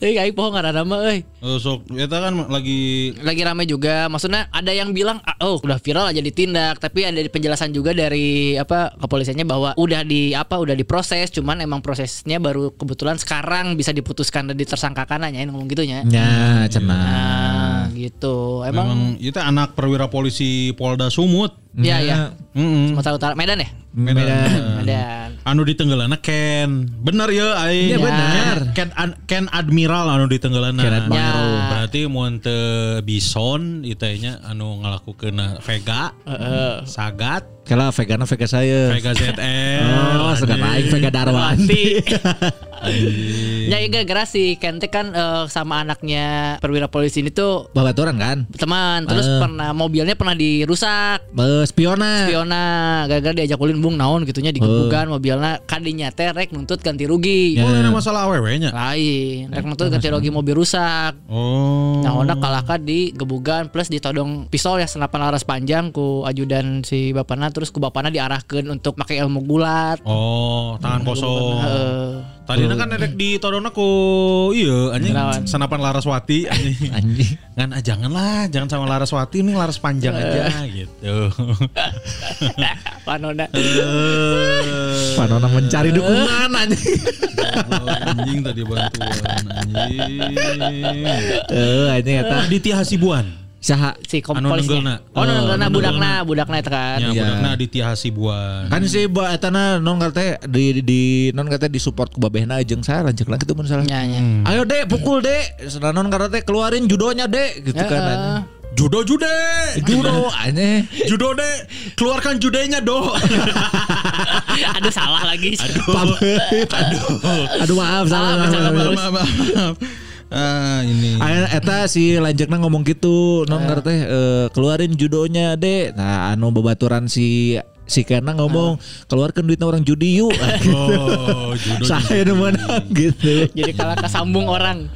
Euy aing poho ngaranna mah euy. Eh, sok eta kan lagi Lagi rame juga. Maksudnya ada yang bilang "Ah, oh udah viral aja ditindak, tapi ada penjelasan juga dari apa kepolisiannya bahwa udah di apa udah diproses, cuman emang prosesnya baru kebetulan sekarang bisa diputuskan dan ditersangkakan aja ngomong gitunya. Ya, cenah. Nah, gitu. Emang, memang itu anak perwira polisi Polda Sumut. ya ya. Mm-mm. Sumatera Utara Medan ya? Medan. Medan. Anu di Tenggelana Ken. Bener ya aing. Iya, bener. Ken, Ken, Ken Admiral anu di Tenggelana. Ken Admiral. Ya. Berarti mun teu bison itanya anu ngalakukeun Vega, Sagat, Kala vegana vega saya. Vega ZR. Oh, sudah naik vega Darwanti. Ya iya gara-gara si Kente kan eh, sama anaknya perwira polisi ini tuh Babaturan kan? teman terus Eh. pernah mobilnya pernah dirusak Be, spiona. spiona gara-gara diajak ulin bung naon gitunya digebukan mobilnya kadinya teh rek nuntut ganti rugi Oh, ini masalah awewe-nya. lain rek nuntut ganti rugi mobil rusak Oh. Nah, Honda kalahkan di gebugan plus ditodong pistol ya senapan laras panjang ku ajudan si bapana terus ku bapana diarahkan untuk pakai ilmu gulat. Oh, tangan kosong. Heeh. Tadi kan nedek di todona ku iya anjing Kenawan. senapan Laraswati anjing. Anjing. Kan ah, janganlah, jangan sama Laraswati ini Laras panjang aja gitu. Panona. Eh, Panona mencari dukungan anjing. oh, anjing tadi bantuan anjing. Eh, anjing eta. Aditya Hasibuan. Saha si Anu kompolisnya. nenggelna. Oh, nenggelna Anu budakna, budakna itu kan. Ya, budakna Aditya Hasibuan. kan si ba etana non kata di di non kata di support ku babehna jeung saya lanjut lagi tuh mun salah. Ya, ya. Ayo dek pukul dek. Sedang non kata teh keluarin judonya dek gitu kan. Heeh. anjing. Judo jude. Judo anjing. Judo de, keluarkan judenya do. Aduh salah lagi. Aduh. Aduh maaf salah. Ah, salah, maaf. maaf, maaf, maaf. Ah, ini. Aya eta si lanjutna ngomong gitu non ngarep teh eh, keluarin judonya dek nah anu babaturan si si Kena ngomong keluarkan duitnya orang judi yuk Oh, judo. saya gitu Jadi kalah kesambung orang.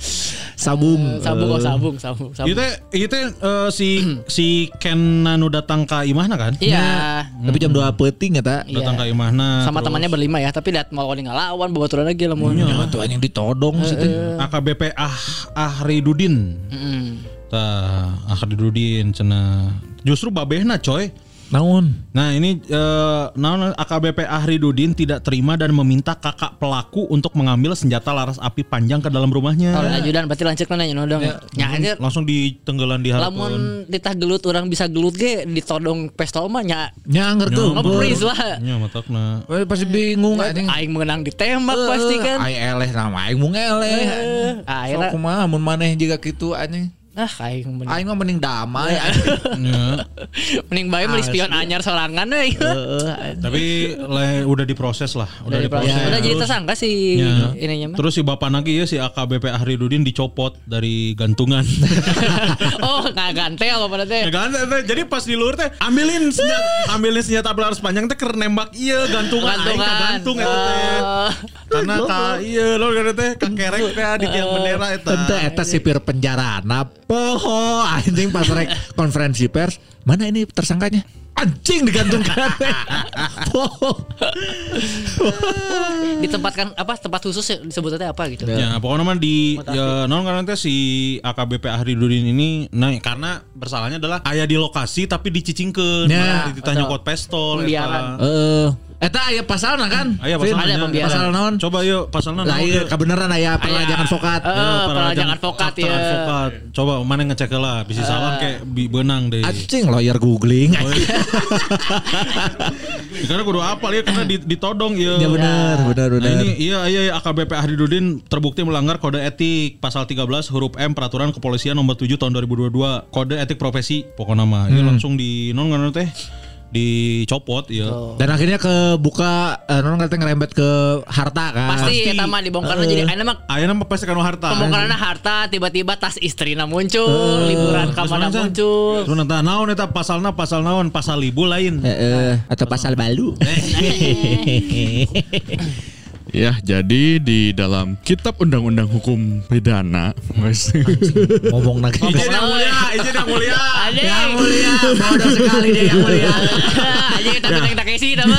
Sabung Sabung eh, oh sabung, sabung, sabung. Itu itu eh, si si Ken anu datang ke imahna kan? Iya. tapi jam 2 peting eta Iya. Datang ke imahna. Sama terus temannya berlima ya, tapi lihat mau ngelawan babaturan lagi lah mau. Jangan tuh anjing ditodong sih teh. AKBP Ah Ahridudin. Mm-mm. Tah, Ahridudin cenah. Justru babehna coy. Naon? Nah ini eh, naon AKBP Ahridudin tidak terima dan meminta kakak pelaku untuk mengambil senjata laras api panjang ke dalam rumahnya. Kalau ajudan berarti lanjut kan nanya dong. Ya aja Langsung ditenggelan di harapan. lamun ditah gelut orang bisa gelut ge ditodong pistol mah nya Nyanger tuh. nge-freeze lah. Ya matakna. Eh, Pasti bingung anjing. Aing menang ditembak pasti kan. Aing eleh nama aing mung eleh. Eh, Akhirnya Sok kumaha mun maneh juga gitu anjing. Ah aing mending, Aing mah mending damai anjing. Ya. mending bae meuli spion anyar sorangan we. Tapi le, udah diproses lah, udah, Udah diproses. diproses. Udah jadi tersangka sih Ya. ininya mah. Terus si bapak lagi ya si AKBP Ahridudin dicopot dari gantungan. oh, nggak gantel apa teh. ya kan? teh. Jadi pas di luar teh ambilin senjata, ambilin senjata laras panjang teh keur nembak iya gantungan aing Gantungan. gantung eta teh. Oh. Karena ka iya lo gara teh ka kerek teh di tiang bendera eta. Tentu eta sipir penjara. Nah, poho anjing pas rek konferensi pers. Mana ini tersangkanya? Anjing digantungkan. poho. Ditempatkan apa tempat khusus ya, disebutnya apa gitu. Ya, pokoknya mah di ya non karena si AKBP Ahridudin ini nah karena bersalahnya adalah ayah di lokasi tapi dicicingkeun. Ya, Ya, ditanya kot eta. Eh, eta aya pasalna kan? Aya Fit? pasalnya. Ada pembiaran. Pasal naon? Coba yuk pasalnya Lah naon, iya yuk? kebenaran aya perlajangan advokat. Eh, Ya, perlajang advokat chapter ya. advokat. Coba mana ngecek lah, bisa salah kayak bi benang deh. Anjing lawyer googling. Karena kudu apa ya karena di- ditodong ya. Ya benar, benar, Nah benar. ini iya iya iya, AKBP Ahridudin terbukti melanggar kode etik pasal 13 huruf M peraturan kepolisian nomor 7 tahun 2022 kode etik profesi pokoknya mah Hmm. ya langsung di non ngono teh dicopot ya. Dan akhirnya kebuka eh, non kata ngerembet ke harta kan. Pasti Pasti. eta mah dibongkarna jadi ayeuna mah Ayeuna mah pasti harta. pembongkaranna harta tiba-tiba tas istrina muncul, liburan ka mana muncul. Terus nanti naon eta pasalna pasal naon pasal libu lain. Eh, eh, atau pasal balu. Ya, jadi di dalam Kitab Undang-Undang Hukum Pidana, guys. Ngomong lagi. Izin yang mulia, izin yang mulia. Yang mulia, bodoh sekali dia yang mulia. Anjing tapi yang tak isi nama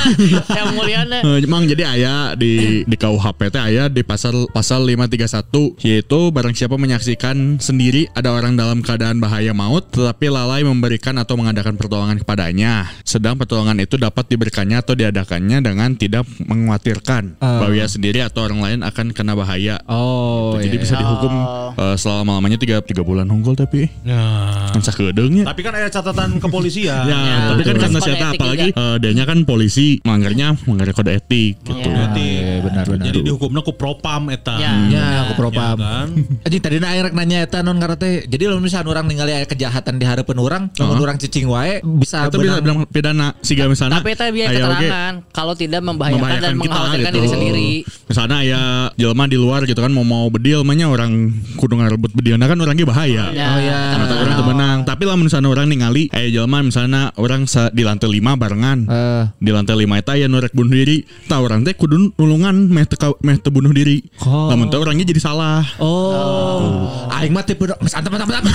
yang mulia na. Eh, Emang jadi ayah di di KUHP teh ayah di pasal pasal 531 yaitu barang siapa menyaksikan sendiri ada orang dalam keadaan bahaya maut tetapi lalai memberikan atau mengadakan pertolongan kepadanya sedang pertolongan itu dapat diberikannya atau diadakannya dengan tidak mengkhawatirkan bahwa sendiri atau orang lain akan kena bahaya. Oh, jadi iya. bisa dihukum eh, selama lamanya tiga tiga bulan unggul tapi Nah, kan tapi kan ada catatan kepolisian. Ya, tapi kan karena siapa apalagi eh, dianya kan polisi melanggarnya melanggar kode etik gitu. Iya. Berarti Iya, benar-benar. Jadi dihukumnya ku propam eta. Ya. Ya, aku propam. Ya kan? Anjing tadi na aing rek nanya eta non karena teh. Jadi lamun misalnya orang ningali aya kejahatan di hareupeun urang, lamun urang cicing wae bisa Itu bisa bilang pidana siga misalnya. Tapi itu biar aya oge keterangan kalau tidak membahayakan, dan mengkhawatirkan gitu. diri sendiri. Misalnya ya jelema di luar gitu kan mau mau bedil mahnya orang kudu ngarebut bedilna kan orangnya bahaya. Ya, Oh, iya. Mata orang tuh menang. Tapi lah misalnya orang ningali eh jelema misalnya orang sa- di lantai 5 barengan. Eh. Di lantai 5 eta ya nurek bunuh diri. Tah orang teh kudu nulungan meh teu ka- meh bunuh diri. Oh. Lamun teh orangnya jadi salah. Oh. Aing mah tipe Mas antep antep antep.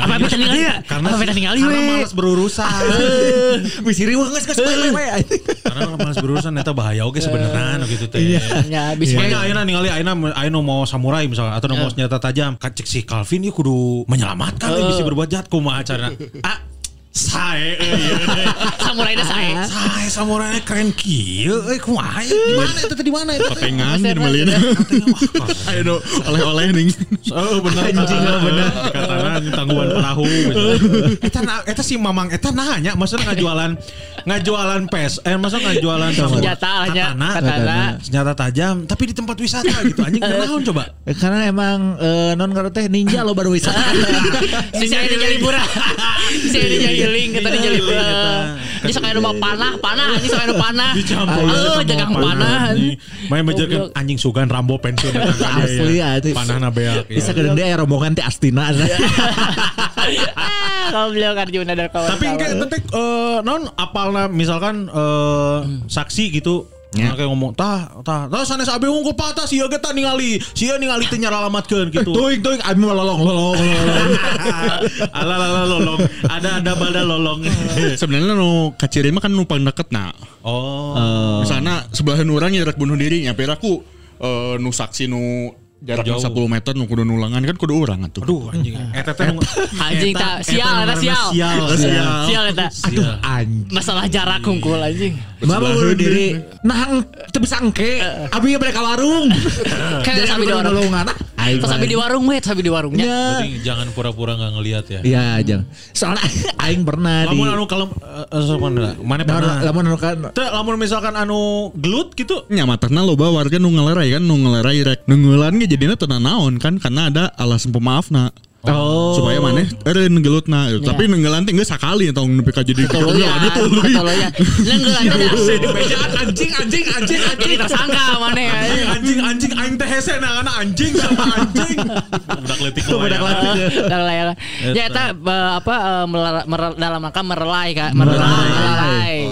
Apa beda ningali ya? Karena Apa beda ningali karena we? malas berurusan. Misiri wah geus geus karena malas berurusan eta bahaya oge sebenarnya gitu teh. Ya bisa. Makanya ayeuna ningali ayeuna ayeuna mau samurai misalnya atau mau senjata tajam, cek si Calvin ieu kudu menyelamatkan uh. bisa berbuat jahat kumaha carana. Ah, sae euy. Samurai dah saya. Sae samurai keren kieu euy kumaha ieu? Di mana eta teh di mana eta? Patengan di melin. Ayo do oleh-oleh ning. Oh bener anjing bener. Katana tanggungan perahu. Eta na- eta si Mamang eta nanya maksudnya ngajualan ngajualan pes eh maksudnya ngajualan Senjata katana, Katana. senjata tajam tapi di tempat wisata gitu anjing kenaon coba Eh, Karena emang eh, non karena teh ninja lo baru wisata. Si saya di Jalibura. Si saya di Jagiling kita di Jalibura. Ini sekali rumah panah, panah, ini sekali panah. dicampur Oh, jagang panah. main menjelaskan anjing sugan Rambo pensiun kan, Asli ya, itu. panah beak ya. Bisa gede dia rombongan teh Astina. Kalau beliau Arjuna dan kawan tapi enggak tapi eh, non apalna misalkan eh, saksi gitu Ya. Nah, kayak ngomong tah tah tah sanes abe unggul patah sia ge tah ningali sia ningali teh nyaralamatkeun gitu Tuing tuing abi lolong lolong lolong. ala ala lolong ada ada bada lolong Sebenarnya nu kacirin mah kan numpang deket nah. oh Misalnya sebelahan orang yang rek bunuh diri nyampe aku eh, nu saksi nu jaraknya Jauh. 10 meter nu kudu nulangan kan kudu urang atuh. aduh anjing eta teh nu- Anjing eta- tak sial eta sial. sial Sial. Sial eta. aduh Anjing. Masalah jarak kungkul anjing. Mama bunuh diri. Nah, teu bisa engke. Abi mereka warung. Kayak sabi di warung. Terus sabi di warung we, sabi di warungnya. Ya. Berarti jangan pura-pura nggak ngelihat ya Iya, jangan. Soalnya aing pernah di lamun anu kalau eh, eh, mana Nah, pernah lamun anu kan Teu, lamun misalkan anu gelut gitu Nya materna loba warga nu ngelerai kan nu ngelerai rek nu ngeulan ge jadina teu naon kan karena ada alasan pemaafna. Oh. Supaya maneh eureun gelutna. Tapi nenggelan geus sakali tong nepi ka jadi Tolo ya, tolo ya. Nenggelan anjing anjing anjing anjing tersangka mana ya. anjing anjing anjing aing teh hese nah karena anjing sama anjing budak letik Budak letik. Layar. Ya eta eh, apa eh, meler- mer- dalam rangka merelai kak, merelai.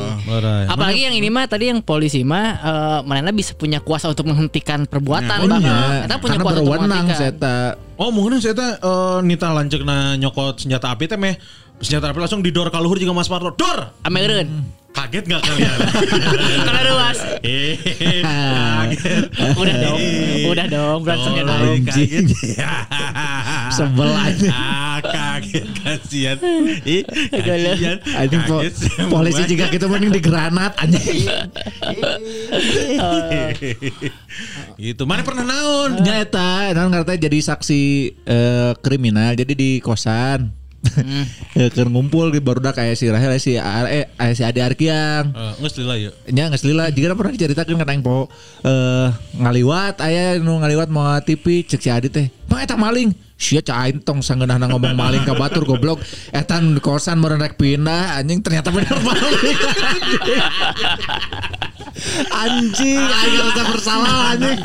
Apalagi yang ini mah tadi yang polisi mah eh, mana bisa punya kuasa untuk menghentikan perbuatan Oh, bahkan. iya. Eta punya kuasa untuk berwenang menghentikan. Oh mungkin saya teh eh, nita lanceukna nyokot senjata api teh meh senjata api langsung didor ka luhur juga Mas Parto. Dor. Ame eureun. Kaget gak kalian? Karena. Hehehe, Kaget. Udah dong. Udah dong, berantemnya Oh, kaget. Sebel aja. Ah, kaget kasihan. Ih, kasihan. Anjing po- polisi juga gitu mending di granat anjing. Gitu. Mana pernah naon? Nya eta, non katanya jadi saksi eh, kriminal jadi di kosan. Eh, keur ngumpul di barudak kayak si Rahel si eh aya si Ade Arkiang. Eh, Nges lila ya. Nya geus lila jika pernah diceritakeun ka po eh ngaliwat aya nu ngaliwat mau TV cek si Adi teh. Bang eta maling. Sia cah aing tong sangeunahna ngomong maling ka batur goblok. Eta kosan meureun rek pindah anjing ternyata bener maling. anjing aing ngerasa bersalah anjing.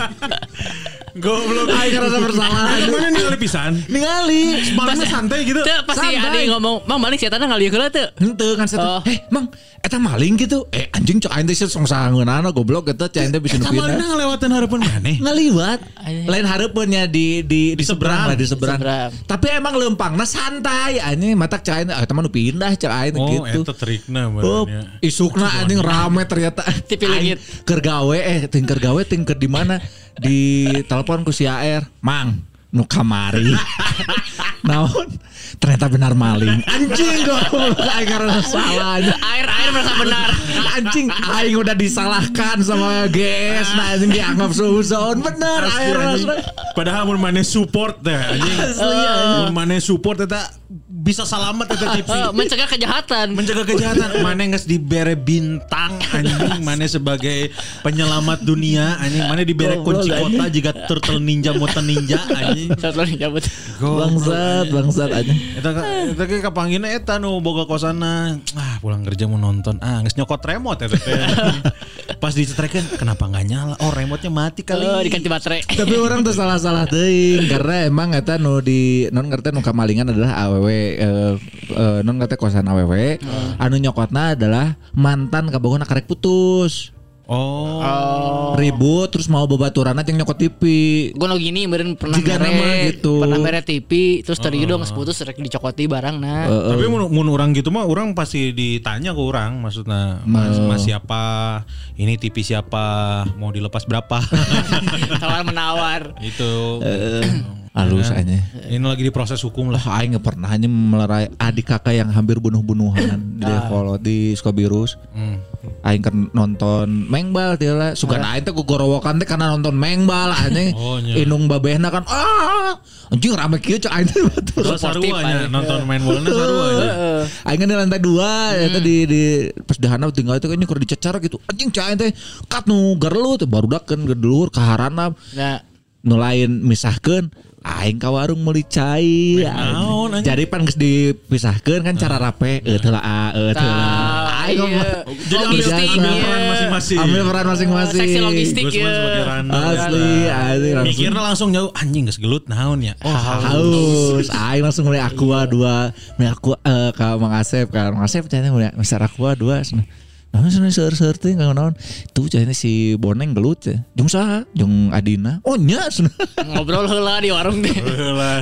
Goblok. Aing ngerasa bersalah. Mana ningali pisan? Ningali. Malingnya santai gitu. Teu pasti Santai. ada ngomong, "Mang maling si eta ngalieu heula teu?" Henteu kan Oh. saya Eh mang Eta maling gitu Eh anjing cek aing teh song sangeunana goblok eta cek aing teh bisa Malingnya nupina ngelewatin harapan maneh. ngaliwat lain hareupeunnya di di di seberang lah di seberang. Tapi emang lempangna santai anjing matak eta mah nu pindah teh Oh, gitu. eta trikna Oh, isukna anjing rame ternyata. Tipi leungit. Aing Keur gawe eh ting keur gawe ting keur di mana? Di telepon ku si AR. Mang, nu kamari. Naon? Ternyata benar maling. Anjing goblok aing karena salah. Air air merasa benar. Anjing aing udah disalahkan sama GS nah anjing dianggap suzon bener Asli, air. Padahal mun maneh support teh anjing. Mun maneh support eta bisa selamat eta TV. Mencegah kejahatan. Mencegah kejahatan. Maneh geus dibere bintang anjing. Maneh sebagai penyelamat dunia anjing. Maneh dibere kunci kota jika turtle ninja mutan ninja anjing. Satu lagi nyabut. bangsat bangsat anjing. Eta eta ge kapanggina eta nu boga kosana. Ah pulang kerja mau nonton. Ah geus nyokot remote eta teh. Pas dicetrekeun kenapa nggak nyala? Oh remote-nya mati kali. Oh, diganti baterai. tapi orang tuh salah-salah teuing karena emang eta nu di non ngerti nu kamalingan adalah AWW eh, eh, non ngerti kosan AWW anu nyokotna adalah mantan kabogona karek putus Oh. Ribut terus mau babaturan yang nyokot TV Gue no gini meureun pernah Jika nama mere gitu. pernah mere TV terus tadi gitu nggak putus rek dicokoti barang nah. Tapi mun, mun orang gitu mah orang pasti ditanya ke orang maksudnya mas, mas siapa? Ini TV siapa? Mau dilepas berapa? Tawar menawar. itu halus aja. Ini lagi diproses hukum lah. Lah aing nggak pernah hanya melerai adik kakak yang hampir bunuh-bunuhan. Di Devol di Skobirus. Hmm. Aing kan nonton Mengbal dia lah. Suka aing teh gorowokan teh karena nonton Mengbal anjing. Oh. Inung babehna kan ah anjing rame kieu cek aing teh betul. Saruanya nonton main bolanya saruanya Aing kan di lantai dua eta di di pas dahana tinggal itu kan kur dicecar gitu. Anjing cek aing teh kat nu teh baru ke dulur kaharana Nah, nu lain misahkeun aing ka warung meuli cai jadi pan geus dipisahkeun kan cara rape eh teu lah eh teu lah. Aing iya. jadi ambil, iya. peran masing-masing. Ambil peran masing-masing. Seksi logistik Gusman ya. asli langsung mikirnya langsung jauh anjing geus gelut naon ya? Oh haus. aing langsung mulai aqua dua mulai aqua eh ka Mang Asep kan. Mang Asep tanya mulai Mister aqua dua. Nah, sana seur-seur teh nggak naon. Tuh cenah si Boneng gelut teh. Jeung saha? Jeung Adina. Oh nya ngobrol heula di warung deh.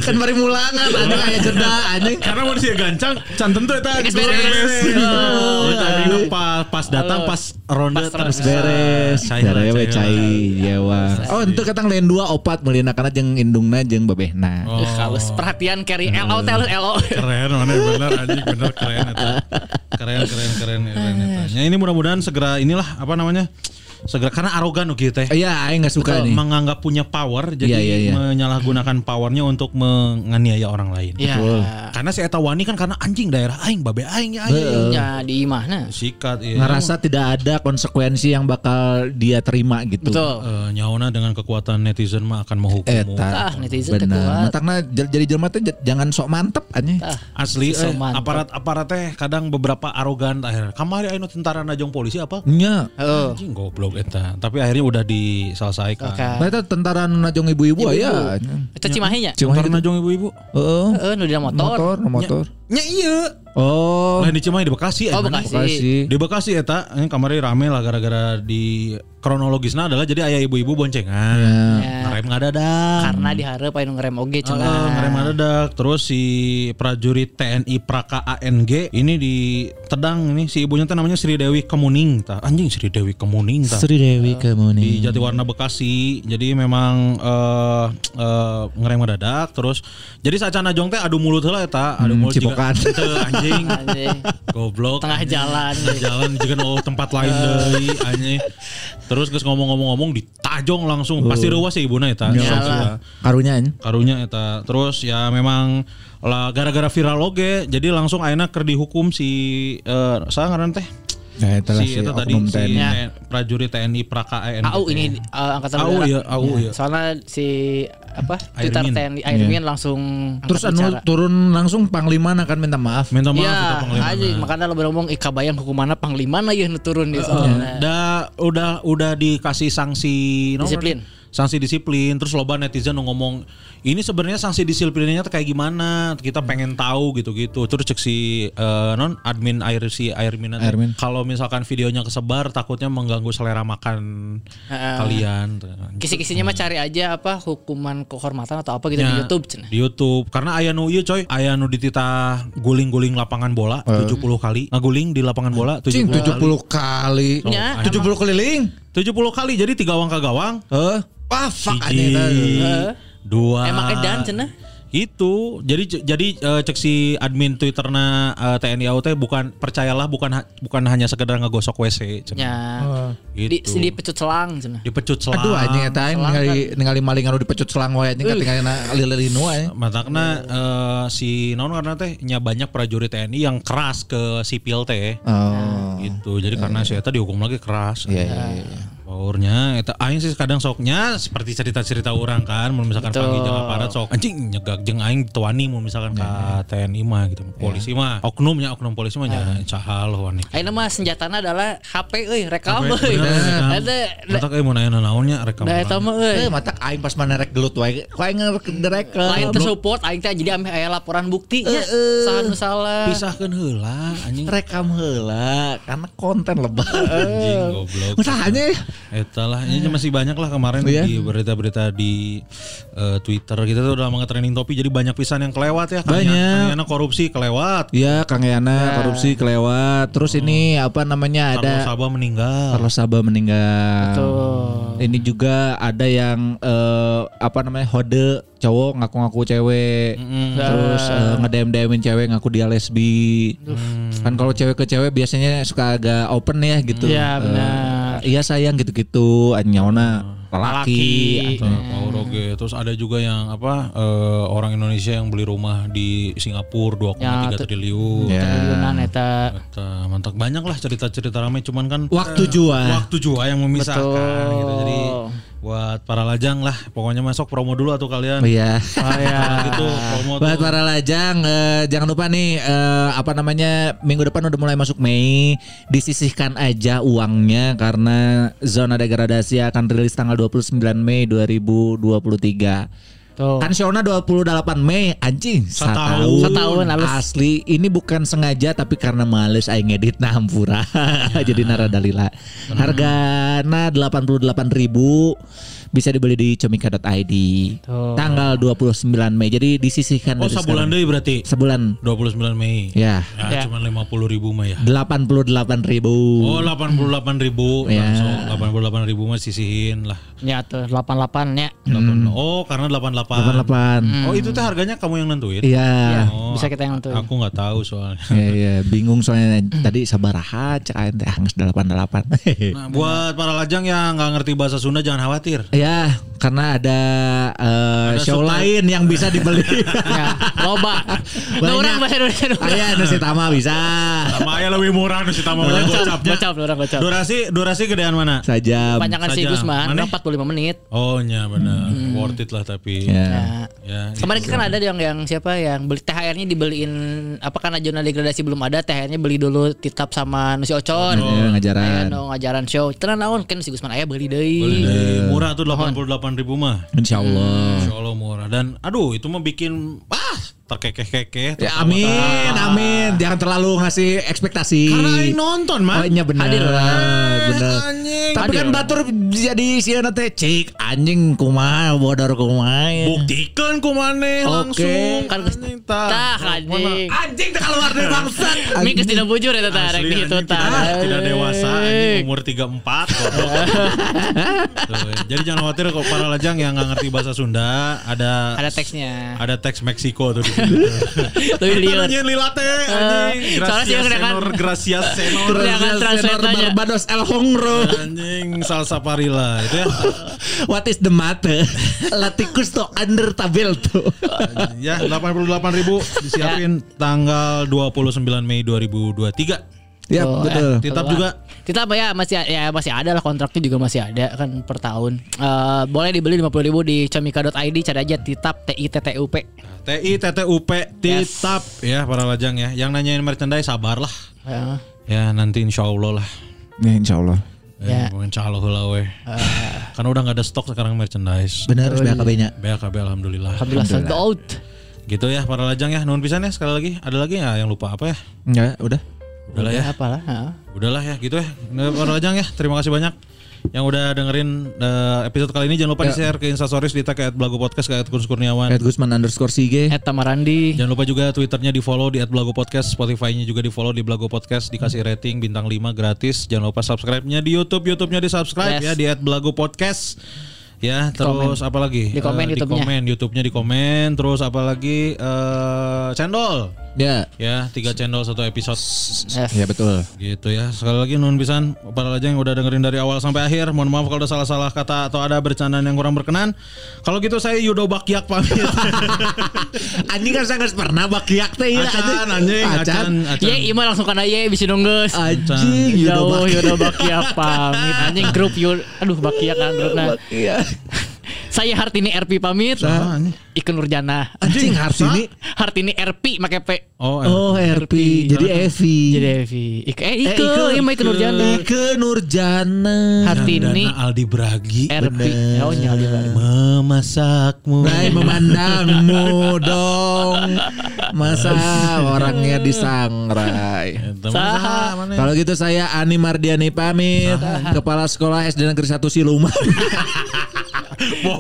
kan bari mulangan anjing aya jeda anjing. karena manusia gancang can tentu eta Geus geus beres. Eta dina pas pas datang pas ronde Pas terus beres Cai we cai jewa Oh itu katang lain dua opat melina karena jeung indungna jeung babehna Oh. Halus perhatian carry LO teh halus LO. keren mana bener anjing bener keren eta. keren keren keren keren eta. Ya ini mudah-mudahan segera inilah apa namanya segera karena arogan gitu teh. Iya aing gak suka Betul, nih menganggap punya power jadi Iya, iya, iya. menyalahgunakan powernya untuk menganiaya orang lain. Ya. karena si Eta Wani kan karena anjing daerah aing babe aing ya aing. Ya di mana? sikat iya. Ngerasa tidak ada konsekuensi yang bakal dia terima gitu. Betul. Eh, nyauna dengan kekuatan netizen mah akan menghukummu Ah, Eta netizen teh Benar. Matakna jadi jelma teh jangan sok mantep anjing. Ah, asli So eh, aparat aparat teh kadang beberapa arogan akhirnya. Kamari anu tentara najong polisi apa? Nya. Oh. anjing goblok eta. Tapi akhirnya udah diselesaikan. Oke. Nah itu tentara najong ibu-ibu aya Itu Cimahi nya? Cuma tentara najong ibu-ibu? Heeh. Heeh, nu di motor. motor motor. Nya iya Oh. Lain di Cimahi di Bekasi Oh, eh? Bekasi. Bekasi. Di Bekasi eta ini kamarnya rame lah gara-gara di kronologisnya adalah jadi ayah ibu-ibu boncengan. Ya. ngerem nggak dadak? Karena diharap anu ngerem oge cenah. ngerem nggak dadak. Terus si prajurit TNI Praka ANG ini ditedang ini si ibunya teh namanya Sri Dewi Kemuning tah anjing Sri Dewi Kemuning tah Sri Dewi kamu di Jatiwarna Bekasi. Jadi memang eh eh, ngerem dadak. Terus jadi sacana jong teh adu mulut heula eta adu Hmm, mulut cipokan. Teu, anjing Anjing. goblok Tengah jalan. Tengah jalan juga oh tempat lain deui anjing terus geus ngomong-ngomong-ngomong ditajong langsung pasti Oh. reuah sih ibuna eta ya. Karunya anjing. karunya eta terus ya memang lah gara-gara viral oge jadi langsung ayeuna keur dihukum si eh saya ngaran teh Nah, itu lah si si tadi si TNI. Ya. TN prajurit TNI Praka ANG AU ini uh, angkatan AU udara. ya, AU ya. Soalnya si apa Twitter Airmin. TNI Airmin langsung Terus anu bicara. turun langsung panglima kan minta maaf. minta maaf Ya, kita panglima aja makanya lo ngomong ika bayang hukumannya panglima na ya nu turun di sana. Udah udah udah dikasih sanksi no? Disiplin. sanksi disiplin terus loba netizen nu ngomong ini sebenarnya sanksi disiplinnya tuh kayak gimana kita pengen tahu gitu-gitu terus cek si eh, non admin air si air minat Airmin. kalau misalkan videonya kesebar takutnya mengganggu selera makan Heeh. kalian Kisi-kisinya mah cari aja apa hukuman kehormatan atau apa gitu di Ya, YouTube cenah. Di YouTube karena aya nu ieu coy, aya nu dititah guling-guling lapangan bola 70 kali. Ngaguling di lapangan bola 70 Cing kali. 70 kali. Ya, 70 keliling. 70 kali jadi tiga gawang ke gawang. Heh. Wah, fuck. Dua. Emang edan cenah. Itu jadi jadi eh, cek si admin Twitterna eh, TNI AU teh bukan percayalah bukan ha- bukan hanya sekedar ngegosok WC cenah. Ya. Di, Gitu. di pecut selang cenah. Dipecut selang. Aduh anjing eta ningali ningali maling anu dipecut selang wae anjing katingalna lilirinu wae. Matakna eh, si non karena teh nya banyak prajurit TNI yang keras ke sipil teh. Oh. gitu jadi karena si Eta dihukum lagi keras Iya iya iya. Powernya Eta aing sih kadang soknya seperti cerita-cerita orang kan mun misalkan Betul. pagi jeung aparat sok anjing nyegak jeung aing tuani mun misalkan ka TNI mah gitu polisi mah oknumnya oknum polisi mah nya cahal wani Ayeuna mah senjatana adalah HP euy, rekam euy. Ada Matak euy mun aya naonnya rekam da eta mah euy. Eh mata aing pas mana rek gelut wae. Kok aing ngerek Lain teh support aing teh jadi ame aya laporan bukti nya. Saha nu salah. pisahkeun heula anjing rekam heula karena konten lebar. anjing goblok Masahanya Eta lah, ini masih banyak lah kemarin Iya. di berita-berita di eh, Twitter kita tuh udah lama nge-trending topi jadi banyak pisan yang kelewat ya. Banyak. Karena korupsi kelewat. Iya, Kang Yana korupsi kelewat. Terus ini apa namanya Carlos ada Sabah meninggal. Carlos Sabah meninggal. Betul. Ini juga ada yang eh, apa namanya hode cowok ngaku-ngaku cewek. Terus eh, ngedem-demin cewek ngaku dia lesbi. Kan kalau cewek ke cewek biasanya suka agak open ya gitu. Iya, Eh, benar. iya sayang gitu-gitu. Anyauna lelaki. Lelaki. Nah, Power oge. Terus ada juga yang apa eh, orang Indonesia yang beli rumah di Singapura 2,3 Ya, triliun. Ya. Triliunan eta. Eta, mantap banyak lah cerita-cerita ramai cuman kan Waktu eh, jua. waktu jua yang memisahkan Betul. gitu. Jadi buat para lajang lah pokoknya masuk promo dulu atau kalian. Iya. Oh ya. gitu promo Buat tuh. para lajang eh, jangan lupa nih eh, apa namanya minggu depan udah mulai masuk Mei disisihkan aja uangnya karena zona degradasi akan rilis tanggal 29 Mei 2023. Tuh. Kan shownya 28 Mei anjing Satahun. Satahun, halus. asli ini bukan sengaja tapi karena males aing ngedit nah hampura jadi naradalila hargana 88.000 bisa dibeli di comika.id Tuh. tanggal 29 Mei jadi disisihkan Oh dari sebulan deh berarti sebulan 29 Mei. ya Ya, Ya. cuma 50 ribu mah ya. 88.000 ribu Oh 88 ribu Ya. langsung 88 ribu mah sisihin lah. Ya tuh 88 nya. Hmm. 8. Oh karena 88. 88 Oh itu teh harganya kamu yang nentuin? iya Oh, Bisa kita yang nentuin. Aku nggak tahu soalnya. Iya, iya, bingung soalnya tadi sabaraha cek teh hanges 88. Nah, buat para lajang yang nggak ngerti bahasa Sunda jangan khawatir. Ya, karena ada, eh, Ada show subtitle. lain yang bisa dibeli. Ya, loba. Nah, orang bahasa Indonesia nu. Aya nu si Tama bisa. Sama ya lebih murah nih si tamu banyak gocapnya. Gocap, orang gocap. Durasi durasi gedean mana? Saja. Panjangan si. Gusman Maneh? 45 menit. Oh nya benar. Worth it lah tapi. Ya. Ya. Ya, Kemarin kan ada yang yang siapa yang beli THR-nya dibeliin apa karena zona degradasi belum ada THR-nya beli dulu titap sama Nusi Ocon. Iya, ngajaran. Aya nu ngajaran show. Tenan naon kan si Gusman aya beli deui. Beli deh. murah tuh 88 ribu mah. Insya Allah. Insya Allah murah dan aduh itu mah bikin ah terkekeh-kekeh. Ya, amin, amin. Jangan terlalu ngasih ekspektasi. Karena aing nonton mah. Oh iya benar. Hadir orang. Benar. Anjing. Tapi Hadir kan batur jadi sieuna teh cik anjing kumaha bodor kumaha. Buktikan ku maneh Oke. langsung. Kan tah tah. anjing. Anjing teh keluar dari bangsat. Mi geus tidak bujur eta tah rek tah. tidak, dewasa anjing umur 34 goblok. Tuh, Jadi jangan khawatir kok para lajang yang nggak ngerti bahasa Sunda ada Ada teksnya. ada teks Meksiko tuh di. Lebih liar. Anjing lilate anjing. Eh, soalnya Gracias yang senor, gracias senor. Jangan translate aja. Barbados El Hongro. Anjing salsa parila itu ya. What is the matter? Latikus to under tabel tuh. Ya 88 ribu disiapin tanggal 29 Mei 2023. Ya betul. eh, Titap keluar. juga. Titap ya masih ya masih ada lah kontraknya juga masih ada kan per tahun. Eh, boleh dibeli 50.000 di comika.id cari aja Titap T I T T U P. TI TTUP Titap ya para lajang ya. Yang nanyain merchandise sabar lah. Ya. Ya nanti insya Allah lah. Ya insya Allah. Ya. Eh, Insya Allah heula weh. Karena udah nggak ada stok sekarang merchandise. Bener BAKB-nya. BKB alhamdulillah. Alhamdulillah sold out. Gitu ya para lajang ya. Nuhun pisan ya sekali lagi. Ada lagi ya yang lupa apa ya? Enggak, udah. Udahlah ya. Apalah. heeh. Udahlah ya gitu ya. Nah, Para lajang ya. Terima kasih banyak yang udah dengerin eh, episode kali ini jangan lupa di-share ke Instastories di tag Blago Podcast ke Kunz Kurniawan. Ed Gusman underscore Sige. Eta Marandi. Jangan lupa juga Twitternya di follow di @blago podcast, Spotify-nya juga di follow di Blago Podcast, dikasih rating bintang 5 gratis. Jangan lupa subscribe-nya di YouTube, YouTube-nya di subscribe Yes. ya di @blago podcast. Ya, terus apa lagi? Di komen Eh, YouTube-nya. Di komen, YouTube-nya di komen, terus apa lagi? eh cendol. Ya. Ya, tiga cendol satu episode. Yes. Ya betul. Gitu ya. Sekali lagi nun pisan para lajang yang udah dengerin dari awal sampai akhir. Mohon maaf kalau ada salah-salah kata atau ada bercandaan yang kurang berkenan. Kalau gitu saya Yudo Bakyak pamit. Anjing kan sangat pernah bakiak teh ya. acan anjing, acan, acan. Ye, ima langsung kana ye bisa nunggus. Anjing, Yudo. Yudo Bakia pamit. Anjing grup Yud. Aduh Bakia kan grupna. Iya. Saya Hartini RP pamit. Ah, anjing. Ike Nurjana. Anjing Hartini. Hartini RP make P. Oh, eh. Oh, RP. Jadi Evi. Jadi Evi. Ike eh Ike, iya mah Ike Nurjana. Ike Nurjana. Hartini Aldi Bragi RP. Oh nyali banget. memasakmu. Rai memandangmu dong. Masa orangnya disangrai. Kalau gitu saya Ani Mardiani pamit, Kepala Sekolah SD Negeri 1 Siluman.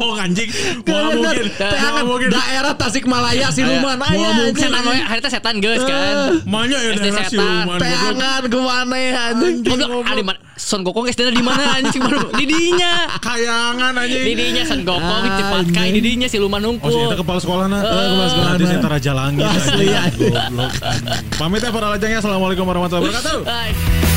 bohong anjing. Mau mungkin. Mau mungkin. daerah Tasikmalaya Siluman Mau aya. mungkin setan we harita setan geus kan. Mana ya daerah siluman. goblok. Teangan ke mana ya anjing? Goblok ali mana? Son Gokong SD di mana anjing baru di dinya. Kayangan anjing. Di dinya Son Gokong cepat kai di dinya si Luman Oh, si Nungkul. kepala sekolah na. kepala sekolah Nanti na. saya Raja Langit. Asli, anjing. Goblok. anjing. Pamit ya para lajangnya. Assalamualaikum warahmatullahi wabarakatuh.